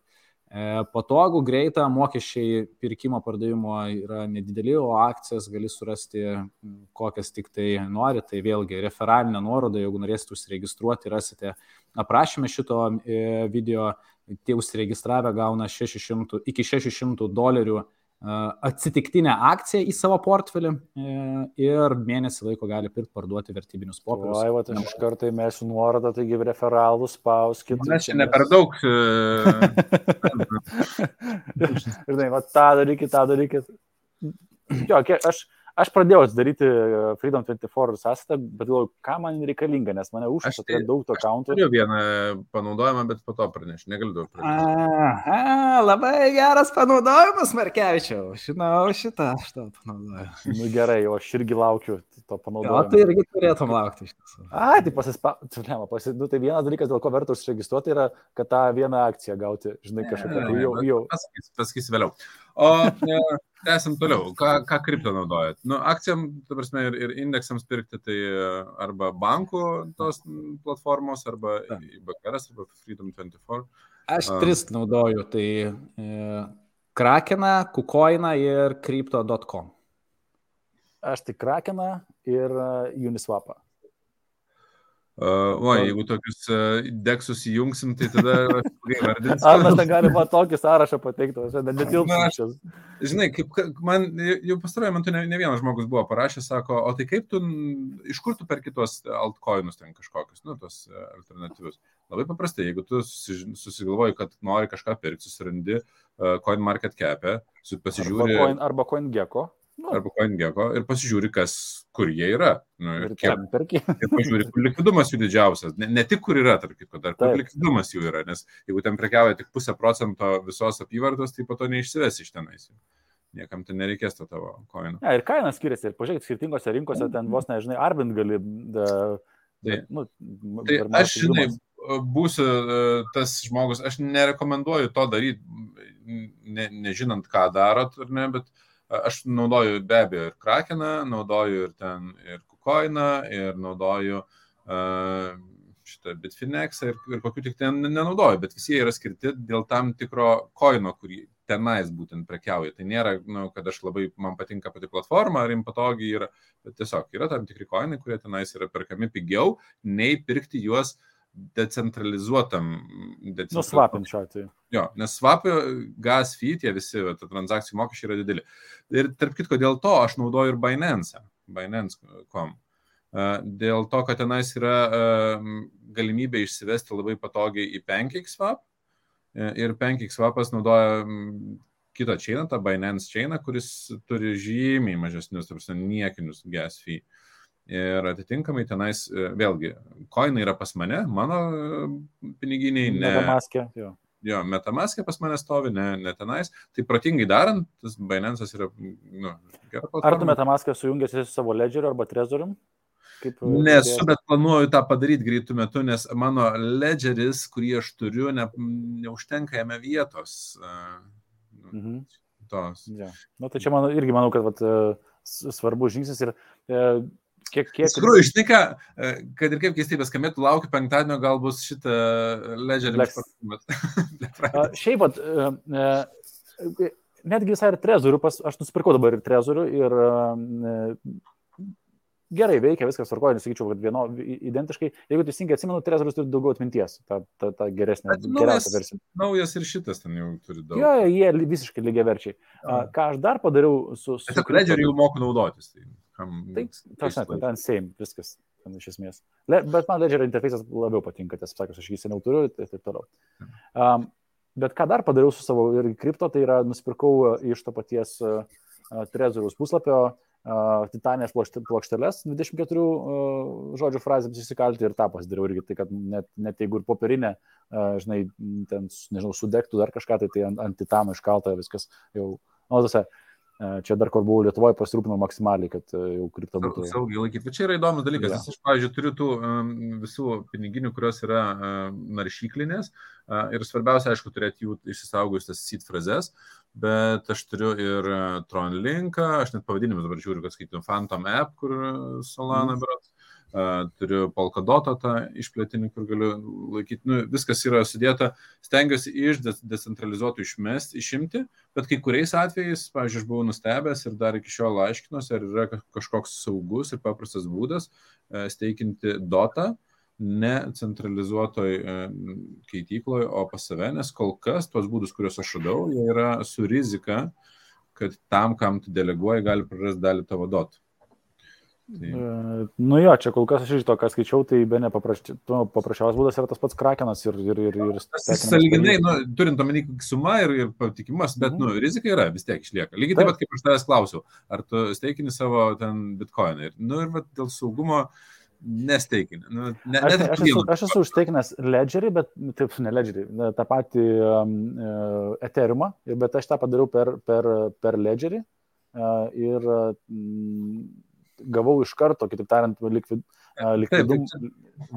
patogu, greita, mokesčiai pirkimo pardavimo yra nedideli, o akcijas gali surasti kokias tik tai nori. Tai vėlgi referalinė nuoroda, jeigu norėsite užsiregistruoti, rasite aprašymę šito e, video. Tie užsiregistravę gauna 600, iki 600 dolerių atsitiktinę akciją į savo portfelį e, ir mėnesį laiko gali pirkti, parduoti vertybinius popierius. Oi, va, aš iš karto įmėsiu nuorodą, taigi referalus spauskit. Na, čia ne per daug. [laughs] [laughs] Žinai, va, tą darykit, tą darykit. Jo, aš, Aš pradėjau daryti e, Freedom 24 sąskaitą, bet galvoju, ką man reikalinga, nes mane užšaukė tai, daug to akauntų. Turiu vieną panaudojimą, bet po to pranešiu, negaliu daug pranešti. Labai geras panaudojimas, Markevičiau. Žinau, šitą aš tau panaudoju. Nu gerai, o aš irgi laukiu to panaudojimo. O tai irgi turėtum laukti iš tiesų. A, tai pasispausti, pasi... nu, tai vienas dalykas, dėl ko verta užsiregistruoti, yra, kad tą vieną akciją gauti, žinai, kažkokią. Tai jau, jau. Pasakysiu, pasakysiu vėliau. O tęsim toliau. Ką, ką kripto naudojat? Nu, akcijam, ta prasme, ir, ir indeksams pirkti, tai arba bankų tos platformos, arba IBKR, arba Freedom 24. Aš tris naudoju, tai e, Krakeną, Kukoiną ir Crypto.com. Aš tik Krakeną ir Uniswapą. Uh, o, jeigu tokius uh, deksus įjungsim, tai tada [laughs] vardinsim. Ar mes negalime tokį sąrašą pateikti, aš netilpsiu. Žinai, kaip man jau pastaruoju metu ne, ne vienas žmogus buvo parašęs, sako, o tai kaip tu, iš kur tu per kitos altcoinus ten kažkokius, nu, tos e, alternatyvius. Labai paprastai, jeigu tu susigalvoji, kad nori kažką pirkti, susirandi uh, CoinMarketCap'e, pasižiūri. Arba, coin, arba CoinGecko. Nu. Arba CoinGecko ir pasižiūri, kas, kur jie yra. Nu, ir, kiek, perki. ir pažiūri, kur likvidumas jų didžiausias. Ne, ne tik kur yra, tarp kitko, dar kur Taip. likvidumas jų yra. Nes jeigu ten prekiauja tik pusę procento visos apyvartos, tai po to neišsives iš tenais. Niekam ten nereikės to tavo koino. Ja, ir kaina skiriasi. Ir pažiūrėk, skirtingose rinkose ten vos nežinai, arbint gali. Da, tai, nu, tai aš, žinai, būsiu e, tas žmogus, aš nerekomenduoju to daryti, ne, nežinant, ką darot, ar ne, bet uh, Aš naudoju be abejo ir Krakeną, naudoju ir ten ir Kukoiną, ir naudoju uh, šitą Bitfinexą ir, ir kokių tik ten nenaudoju, bet visi jie yra skirti dėl tam tikro koino, kurį tenais būtent prekiauja. Tai nėra, nu, kad aš labai, man patinka pati platforma, ar jums patogiai yra, bet tiesiog yra tam tikri koinai, kurie tenais yra perkami pigiau, nei pirkti juos decentralizuotam. decentralizuotam. Nusvapint šiuo atveju. Jo, nes svapio gas fee, tie visi ta, transakcijų mokesčiai yra dideli. Ir tarp kitko, dėl to aš naudoju ir Binance, Binance.com. Dėl to, kad tenais yra galimybė išsivesti labai patogiai į PancakeSwap. E, ir PancakeSwapas naudoja kitą čainą, tą Binance čainą, kuris turi žymiai mažesnius, tarsi niekinius gas fee. Ir atitinkamai tenais, e, vėlgi, koinai yra pas mane, mano e, piniginiai, ne. Metamaskė, jo. Jo, metamaskė pas mane stovi, ne, ne tenais. Tai protingai darant, tas Binance'as yra, nu, gera platforma. Ar tu metamaskę sujungėsi su savo ledgeriu arba trezorium? Kaip, e, Nesu, bet planuoju tą padaryti greitų metų, nes mano ledgeris, kurį aš turiu, ne, neužtenka jame vietos. Nu, mhm. Tos. Ja. Nu, tai čia mano, irgi manau, kad vat, svarbus žingsnis ir Kiek, kiek... Iš tikrųjų, žinai ką, e, kad ir kaip keistai beskambėtų, laukiu penktadienio, gal bus šitą ledgerį. [laughs] Šiaip, vat, e, e, netgi visai ir trezorių, pas, aš nusipirkau dabar ir trezorių ir gerai veikia, viskas tvarkoja, nesakyčiau, kad vieno identiškai. Jeigu teisingai atsimenu, trezorius turi daugiau atminties, ta, ta, ta geresnė, geriausia versija. Naujas ir šitas ten jau turi daug. Jo, jie visiškai lygiai verčiai. Ką aš dar padariau su... su Tiesiog ledgerį jau moku naudotis. Tai kam. Taip, tas net, ten same, viskas, ten iš esmės. Le, bet man Ledger interfejsas labiau patinka, tiesą sakant, aš jį seniau turiu ir taip toliau. Um, bet ką dar padariau su savo ir kripto, tai yra nusipirkau e, iš to paties uh, Trezorius puslapio uh, titanės plokšteles 24 uh, žodžių frazėms įsikalti ir tą pasidariau irgi, tai kad net, net jeigu ir popierinė, žinai, ten, nežinau, sudegtų dar kažką, tai, tai ant, ant titano iškalta viskas jau, nu, tasai, Čia dar, kur buvau Lietuvoje, pasirūpinau maksimaliai, kad jau kripto būtų. Saugiai laikyti. Bet čia yra įdomus dalykas. Ja. Aš, pavyzdžiui, turiu tų visų piniginių, kurios yra um, naršyklinės. Uh, ir svarbiausia, aišku, turėti jų išsisaugojus tas seed frazes. Bet aš turiu ir Tron linką, aš net pavadinimus dabar žiūriu, kad skaitytum Phantom app, kur Solana mm. berots turiu Polkadotą tą išplėtinį, kur galiu laikyti, nu, viskas yra sudėta, stengiuosi iš decentralizuotų išmesti, išimti, bet kai kuriais atvejais, pavyzdžiui, aš buvau nustebęs ir dar iki šiol aiškinuosi, ar yra kažkoks saugus ir paprastas būdas steikinti dotą ne centralizuotoj keitykloje, o pas save, nes kol kas tuos būdus, kuriuos aš radau, jie yra su rizika, kad tam, kam tu deleguoji, gali prarasti dalį tavo dotų. Tai... E, nu jo, čia kol kas aš iš to, ką skaičiau, tai be ne paprasči, nu, būdas yra tas pats krakenas ir... ir, ir, ir Saliginai, nu, turint omeny suma ir, ir patikimas, bet -hmm. nu, rizika yra, vis tiek išlieka. Lygiai taip pat, kaip aš tavęs klausiau, ar tu steikini savo ten bitkoiną. Ir, nu, ir va, dėl saugumo nesteikinį. Nu, ne, aš, aš, esu, aš esu užteikinęs ledgerį, bet taip, ne ledgerį, tą patį um, Ethereumą, bet aš tą padariau per, per, per ledgerį. Uh, ir mm, gavau iš karto, kitaip tariant, likvid, likvidum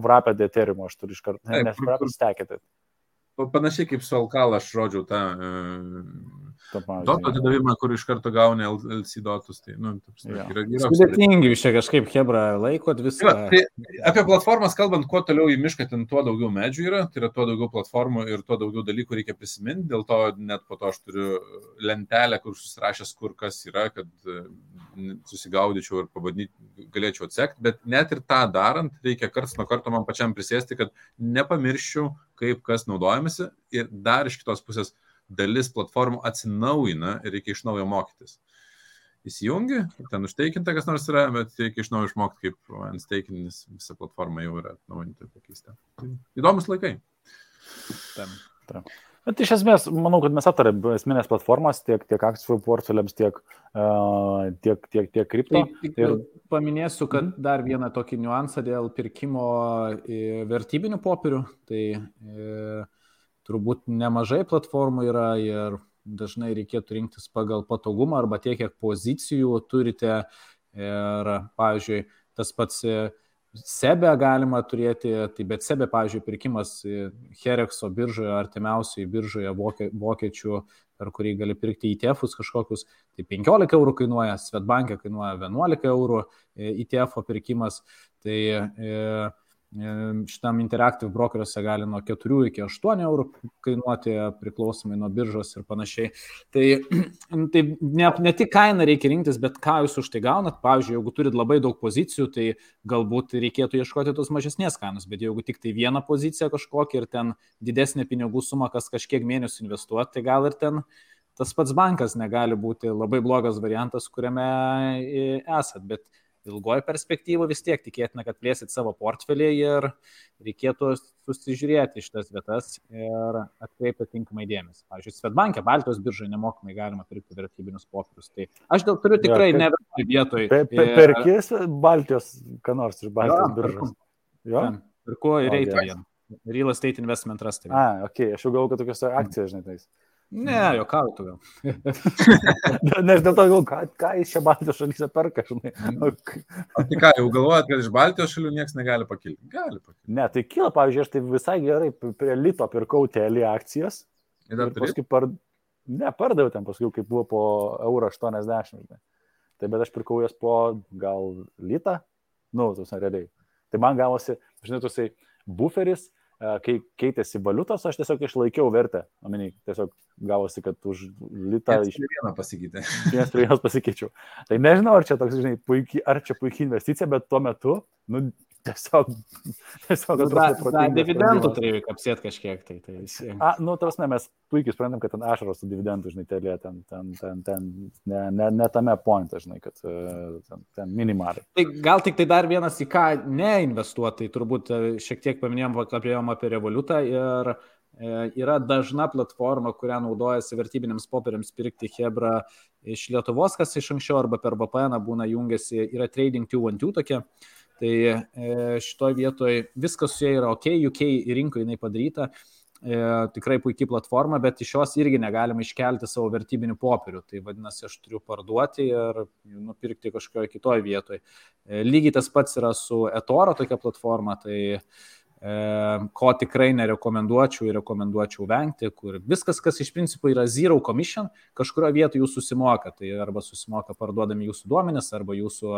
vrapę dėterimo aš turiu iš karto, nes vrapę stekėte. Panašiai kaip su Alkal aš rodžiau tą Doto atidavimą, kur iš karto gauni LC dotus. Tai, nu, ja. yra, yra Sudėtingi jūs čia kažkaip Hebra laikot viską. Ja, tai apie platformas kalbant, kuo toliau į mišką, ten tuo daugiau medžių yra, tai yra tuo daugiau platformų ir tuo daugiau dalykų reikia prisiminti. Dėl to net po to aš turiu lentelę, kur susirašęs, kur kas yra, kad e, susigaudyčiau ir pabandyti galėčiau atsekti. Bet net ir tą darant, reikia karts nuo karto man pačiam prisėsti, kad nepamirščiau, kaip kas naudojamasi ir dar iš kitos pusės dalis platformų atsinaujina ir reikia iš naujo mokytis. Įsijungi, ten užteikinta kas nors yra, bet reikia iš naujo išmokti, kaip ansteikinis visa platforma jau yra atnaujinta ir pakeista. Tai įdomus laikai. Tam, tam. Bet iš esmės, manau, kad mes aptarėm esminės platformas tiek, tiek akcijų portfeliams, tiek, uh, tiek, tiek, tiek kripto. Tik, ir... Paminėsiu, kad mhm. dar vieną tokį niuansą dėl pirkimo vertybinių popierių. Tai e, turbūt nemažai platformų yra ir dažnai reikėtų rinktis pagal patogumą arba tiek, kiek pozicijų turite. Ir, pavyzdžiui, tas pats Sebe galima turėti, tai bet Sebe, pavyzdžiui, pirkimas Herekso biržoje, artimiausioje biržoje vokiečių, per kurį gali pirkti ITF kažkokius, tai 15 eurų kainuoja, Svetbankė kainuoja 11 eurų ITF pirkimas. Tai e, šitam Interactive brokeriuose gali nuo 4 iki 8 eurų kainuoti priklausomai nuo biržos ir panašiai. Tai, [clears throat] tai ne, ne tik kainą reikia rinktis, bet ką jūs už tai gaunat. Pavyzdžiui, jeigu turit labai daug pozicijų, tai galbūt reikėtų ieškoti tos mažesnės kainos, bet jeigu tik tai vieną poziciją kažkokią ir ten didesnė pinigų suma, kas kažkiek mėnesių investuoti, tai gal ir ten tas pats bankas negali būti labai blogas variantas, kuriame esat. Bet ilgoji perspektyva vis tiek tikėtina, kad plėsit savo portfelį ir reikėtų susižiūrėti šitas vietas ir atkreipti tinkamai dėmesį. Pavyzdžiui, Svetbankė, Baltijos biržai nemokamai galima pirkti vertybinius popierius. Tai aš dėl turiu tikrai ja, ne vienoje vietoje. Per, per, perkės Baltijos, ką nors iš Baltijos ja, biržos. Jo? Pirku ir eiti vieną. Real Estate Investment Trust. A, ok, aš jau galvoju, kad tokios akcijas, žinai, tais. Ne, jokautų gal. [laughs] Nes dėl to galvoju, ką, ką iš čia Baltijos šalyse perka, žinai. O tai ką, jau galvojat, kad iš Baltijos šalių niekas negali pakilti? Gali pakilti. Ne, tai kyla, pavyzdžiui, aš tai visai gerai prie Lito pirkau telį akcijas. Ir, ir paskui par... Ne, pardaviau ten paskui, kai buvo po euro 80. Žinai. Tai bet aš pirkau jas po gal litą, nu, tuos realiai. Tai man gavosi, žinai, tuosai buferis, kai keitėsi valiutos, aš tiesiog išlaikiau vertę. Omeny, tiesiog gavosi, kad už litą iš vieną pasikeitė. [laughs] Vienas prie vienos pasikeičiau. Tai nežinau, ar čia toks, žinai, puikiai, ar čia puikiai investicija, bet tuo metu, nu, Tiesiog, tiesiog atrodo. Na, dividendų turėjai kapsėti kažkiek. Tai, tai A, nu, tarsi mes puikiai suprantam, kad ten ašaros su dividendų, žinai, telė, ten, ten, ten, ten ne, ne, ne tame pointe, žinai, kad e, ten, ten minimaliai. Tai gal tik tai dar vienas į ką neinvestuoti, tai turbūt e, šiek tiek paminėjom, kalbėjom apie revoliutą ir e, yra dažna platforma, kurią naudojasi vertybiniams popieriams pirkti Hebra iš Lietuvos, kas iš anksčiau arba per VPN būna jungiasi, yra Trading 212 tokia. Tai e, šitoje vietoje viskas su jie yra ok, UK rinkoje jinai padaryta, e, tikrai puikiai platforma, bet iš jos irgi negalima iškelti savo vertybinių popierių. Tai vadinasi, aš turiu parduoti ir nupirkti kažkoje kitoje vietoje. E, lygiai tas pats yra su eToro tokia platforma, tai ko tikrai nerekomenduočiau ir rekomenduočiau vengti, kur viskas, kas iš principo yra zero commission, kažkurio vietoje jūs susimoka. Tai arba susimoka parduodami jūsų duomenis, arba jūsų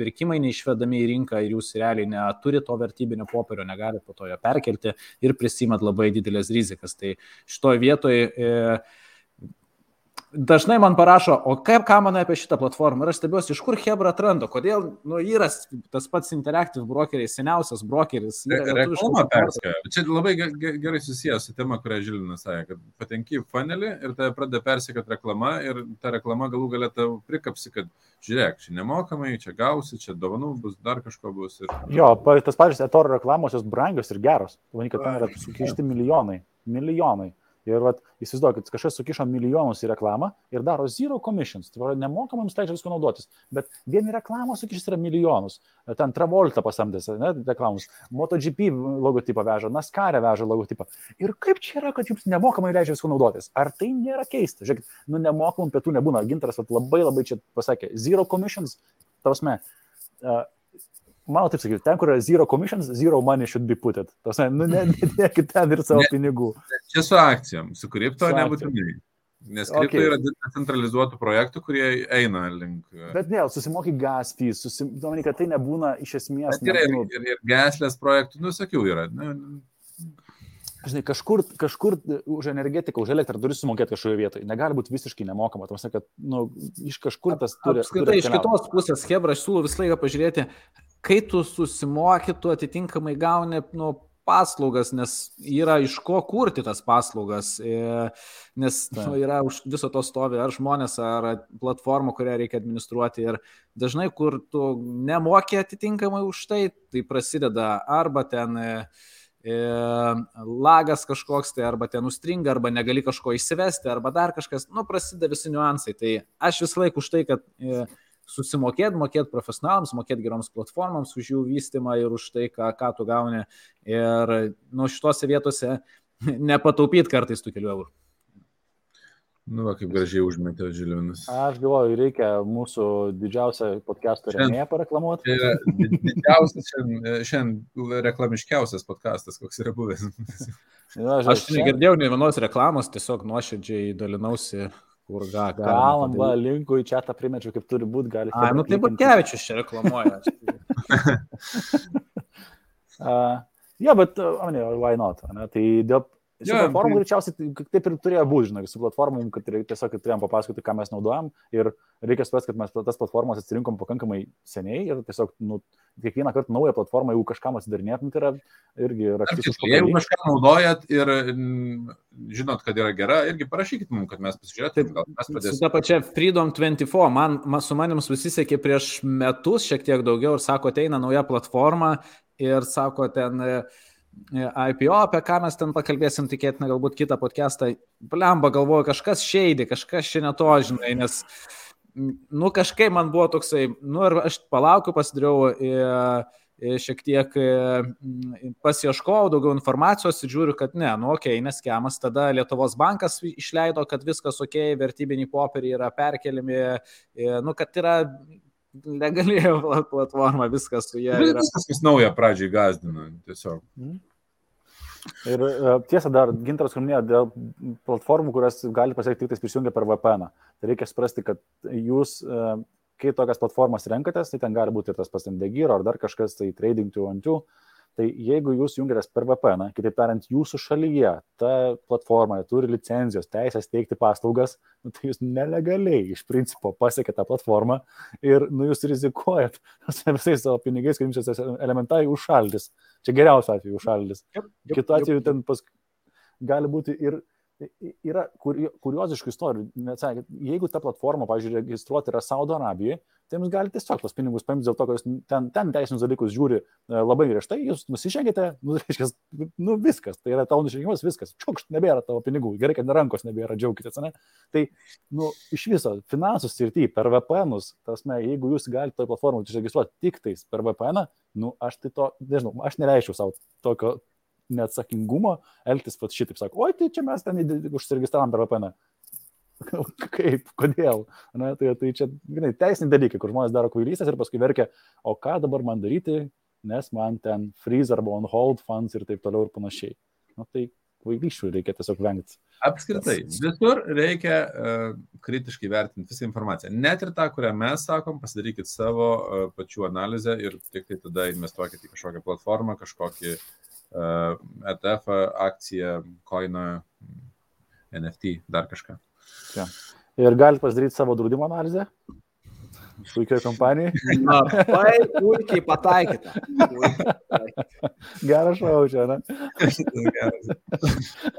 pirkimai neišvedami į rinką ir jūs realiai neturi to vertybinio popierio, negalite po to jo perkelti ir prisimat labai didelės rizikas. Tai šitoje vietoje e, dažnai man parašo, o kaip ką manai apie šitą platformą ir aš stebiuosi, iš kur Hebra atranda, kodėl, nu, yra tas pats Interactive brokeriai, seniausias brokeris. Reklama perskėja. Čia labai gerai susijęs su tema, kurią Žilinas sakė, kad patenki į funnelį ir tai pradeda persikėti reklama ir ta reklama galų galę tau prikapsi, kad žiūrėk, čia nemokamai, čia gausi, čia dovanų bus, dar kažko bus. Ir... Jo, tas pačios etoro reklamos, jos brangios ir geros. Manyt, kad ten yra sukišti milijonai. Milijonai. Ir vat, įsivaizduokit, kažkas sukišo milijonus į reklamą ir daro zero commissions. Tai yra nemokamai jums leidžia visko naudotis. Bet vieni reklamos sukišęs yra milijonus. Ten Travolta pasamdęs, ne, reklamos. MotoGP logotipą veža, NASCAR veža logotipą. Ir kaip čia yra, kad jums nemokamai leidžia visko naudotis? Ar tai nėra keista? Žiūrėkit, nu nemokamų pietų nebūna. Gintaras vat, labai labai čia pasakė, zero commissions, tavasme. Mano taip sakyti, ten, kur yra zero commissions, zero money should be put it. Tos, nu, nedėkit [laughs] ten ir savo ne, pinigų. Čia su akcijom, su kripto nebūtinai. Nes kripto okay. yra decentralizuotų projektų, kurie eina link. E, Bet vėl, susimoky gas fees, susimoni, kad tai nebūna iš esmės. Bet yra ir, ir, ir gaslės projektų, nu, sakiau, yra. Nu, žinai, kažkur, kažkur už energetiką, už elektrą turi sumokėti kažkoje vietoje. Negali būti visiškai nemokama. Tam sakė, kad nu, iš kažkur tas turi. Apskritai, iš kitos pusės, Hebra, aš siūlau visą laiką pažiūrėti, kai tu susimoki, tu atitinkamai gauni nu, paslaugas, nes yra iš ko kurti tas paslaugas, e, nes nu, yra už viso to stovi ar žmonės, ar platforma, kurią reikia administruoti. Ir dažnai, kur tu nemokė atitinkamai už tai, tai prasideda arba ten e, lagas kažkoks, tai arba ten užstringa, arba negali kažko įsivesti, arba dar kažkas, nu, prasideda visi niuansai. Tai aš vis laik už tai, kad e, susimokėti, mokėti profesionalams, mokėti geroms platformoms už jų vystimą ir už tai, ką, ką tu gauni. Ir nu, šitose vietose nepataupyti kartais tų kelių eurų. Nu, va, kaip gražiai užmetė Žilinas. Aš galvoju, reikia mūsų didžiausią podcastą remėją pareklamuoti. Tai didžiausias, šiandien, šiandien reklamiškiausias podcastas, koks yra buvęs. Ja, aš, aš negirdėjau nei vienos reklamos, tiesiog nuoširdžiai dalinausi kur ga, galamba linkų į čia tą primečiau, kaip turi būti, gali. A, nu tai Butkevičius čia reklamuoja. Uh, [laughs] ja, bet, uh, ne, why not? Ne? Tai dėl Su yeah, platformom tai... greičiausiai taip ir turėjo būti, žinai, su platformom, kad tiesiog turėjom papasakoti, ką mes naudojam ir reikia suprasti, kad mes tas platformas atsirinkom pakankamai seniai ir tiesiog, nu, kiekvieną kartą naują platformą, jeigu kažkam atsidarinėtum, tai yra irgi raktis. Jeigu kažką naudojat ir žinot, kad yra gera, irgi parašykit mums, kad mes pasižiūrėtume, gal mes pradėsime. Su ta pačia Freedom 24, man, man su manim susisiekė prieš metus šiek tiek daugiau ir sako, ateina nauja platforma ir sako, ten IPO, apie ką mes ten pakalbėsim, tikėtina galbūt kitą podcastą. Blemba, galvoju, kažkas šeidė, kažkas čia neto, žinai, nes, nu, kažkaip man buvo toksai, nu, ir aš palaukiu, pasidariau šiek tiek pasieškojau daugiau informacijos ir žiūriu, kad ne, nu, okei, okay, neskemas, tada Lietuvos bankas išleido, kad viskas okei, okay, vertybiniai popieriai yra perkeliami, nu, kad yra legalėjo platforma, viskas su ją. Yra. Viskas, kas nauja pradžiai gazdina, tiesiog. Mhm. Ir e, tiesa, dar gintaras minėjo dėl platformų, kurias gali pasiekti tik prisijungę per VPN. Tai reikia suprasti, kad jūs, e, kai tokias platformas renkatės, tai ten gali būti ir tas pats MDGIR ar dar kažkas, tai Trading 212 Tai jeigu jūs jungiatės per VPN, kitaip tariant, jūsų šalyje ta platforma turi licenzijos teisės teikti paslaugas, nu, tai jūs nelegaliai iš principo pasiekėte tą platformą ir nu, jūs rizikuojat [laughs] visais savo pinigais, kad jums tas elementai užšaldys. Čia geriausiu atveju užšaldys. Kitu atveju ten pas, gali būti ir yra kurioziškų istorijų. Nes, jeigu ta platforma, pavyzdžiui, registruoti yra Saudo Arabijoje, tai jums gali tiesiog tos pinigus paimti dėl to, kad ten, ten teisinius dalykus žiūri e, labai griežtai, jūs nusižengėte, nu, reiškia, nu viskas, tai yra tavo nusižengimas, viskas, čiukšt, nebėra tavo pinigų, gerai, kad rankos nebėra, džiaugitės, ne? Tai, nu, iš viso, finansų srity, per VPNus, tasme, jeigu jūs galite toje platformoje užregistruoti tik tais per VPN, nu, aš tai to, nežinau, aš nereiškiu savo tokio neatsakingumo elgtis pat šitaip, sako, oi, tai čia mes ten užsiregistravom per VPN. [laughs] Kaip, kodėl? Na, tai, tai čia, žinai, teisiniai dalykai, kur žmonės daro kvailystės ir paskui verkia, o ką dabar man daryti, nes man ten freeze arba on hold funds ir taip toliau ir panašiai. Na, tai kvailysčių reikia tiesiog vengti. Apskritai, visur reikia uh, kritiškai vertinti visą informaciją. Net ir tą, kurią mes sakom, pasidarykit savo uh, pačių analizę ir tik tai tada investuokit į kažkokią platformą, kažkokį uh, ETF, akciją, koiną, NFT, dar kažką. Ja. Ir galite pasidaryti savo draudimo analizę? Puikiai kompanijai. Labai puikiai pataikėte. Geras šau čia, ne?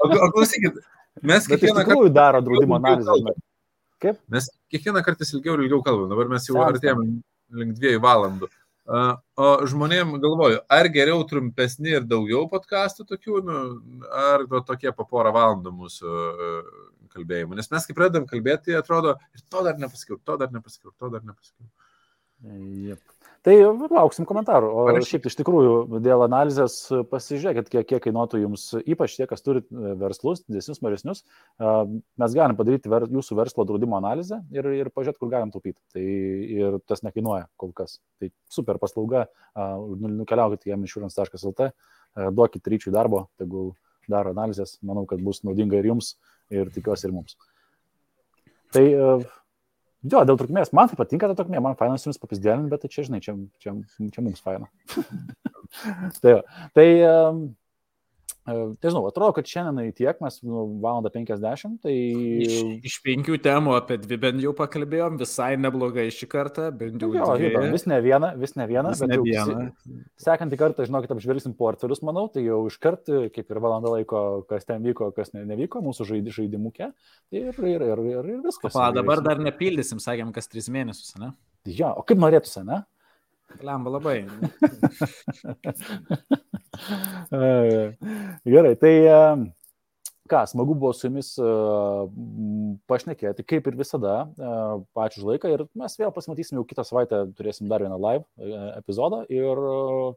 o, o klausykit, mes kiekvieną kartą... daro draudimo analizę. Kaip? Mes kiekvieną kartą ilgiau ir ilgiau kalbam. Dabar mes jau artėjom link dviejų valandų. O žmonėm galvoju, ar geriau trumpesni ir daugiau podkastų tokių, nu, ar tokie po porą valandų mūsų e, kalbėjimų. Nes mes kai pradedam kalbėti, atrodo, ir to dar nepasakiau, to dar nepasakiau, to dar nepasakiau. Yep. Tai lauksim komentarų. O šiaip iš tikrųjų dėl analizės pasižiūrėkit, kiek, kiek kainuotų jums, ypač tie, kas turi e, verslus, didesnius, mažesnius, mes galim padaryti ver, jūsų verslo draudimo analizę ir, ir pažiūrėti, kur galim taupyti. Tai ir tas nekainuoja kol kas. Tai super paslauga, nukeliaukite į insurance.lt, duokit ryčiui darbo, tegul daro analizės, manau, kad bus naudinga ir jums, ir tikiuosi ir mums. Tai Jo, dėl trukmės, man tai patinka ta trukmė, man fainas jums papizdėlin, bet tai čia, žinai, čia, čia, čia mums faina. [laughs] tai, tai um, Nežinau, atrodo, kad šiandien tiek, mes nu, valandą 50, tai... Iš, iš penkių temų apie dvi bent jau pakalbėjom, visai neblogai šį kartą, bent jau. Jo, dvi. vis ne viena, vis ne viena, vis bet ne viena. Sekantį kartą, žinokit, apžvelgsim portfelius, manau, tai jau iš karto, kaip ir valandą laiko, kas ten vyko, kas ne, nevyko, mūsų žaidimukė ir, ir, ir, ir, ir viskas. O dabar dar nepildysim, sakėm, kas tris mėnesius, ne? Jo, o kaip norėtųsi, ne? Lemba labai. [laughs] Gerai, tai ką, smagu buvo su jumis pašnekėti, kaip ir visada, pačiu už laiką ir mes vėl pasimatysim jau kitą savaitę, turėsim dar vieną live e, epizodą ir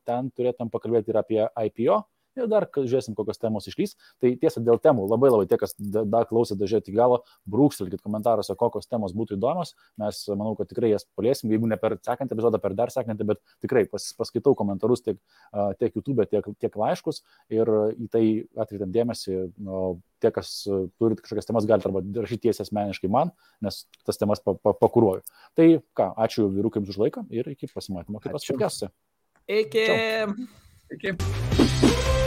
ten turėtum pakalbėti ir apie IPO ir dar žiūrėsim, kokios temos išlys. Tai tiesa, dėl temų labai labai tie, kas dar klausė dažėti galo, brūkštelkit komentaruose, kokios temos būtų įdomios. Mes, manau, kad tikrai jas paliesim, jeigu ne per sekantį epizodą, per dar sekantį, bet tikrai pas, paskaitau komentarus tiek, tiek YouTube, tiek, tiek laiškus ir į tai atkreipiam dėmesį. Nu, tie, kas turit kažkokias temas, galite arba rašyti tiesiai asmeniškai man, nes tas temas pa, pa, pakuruoju. Tai ką, ačiū vyrukams už laiką ir iki pasimatymo kitose podcast'ose. Iki. Ciao. Iki.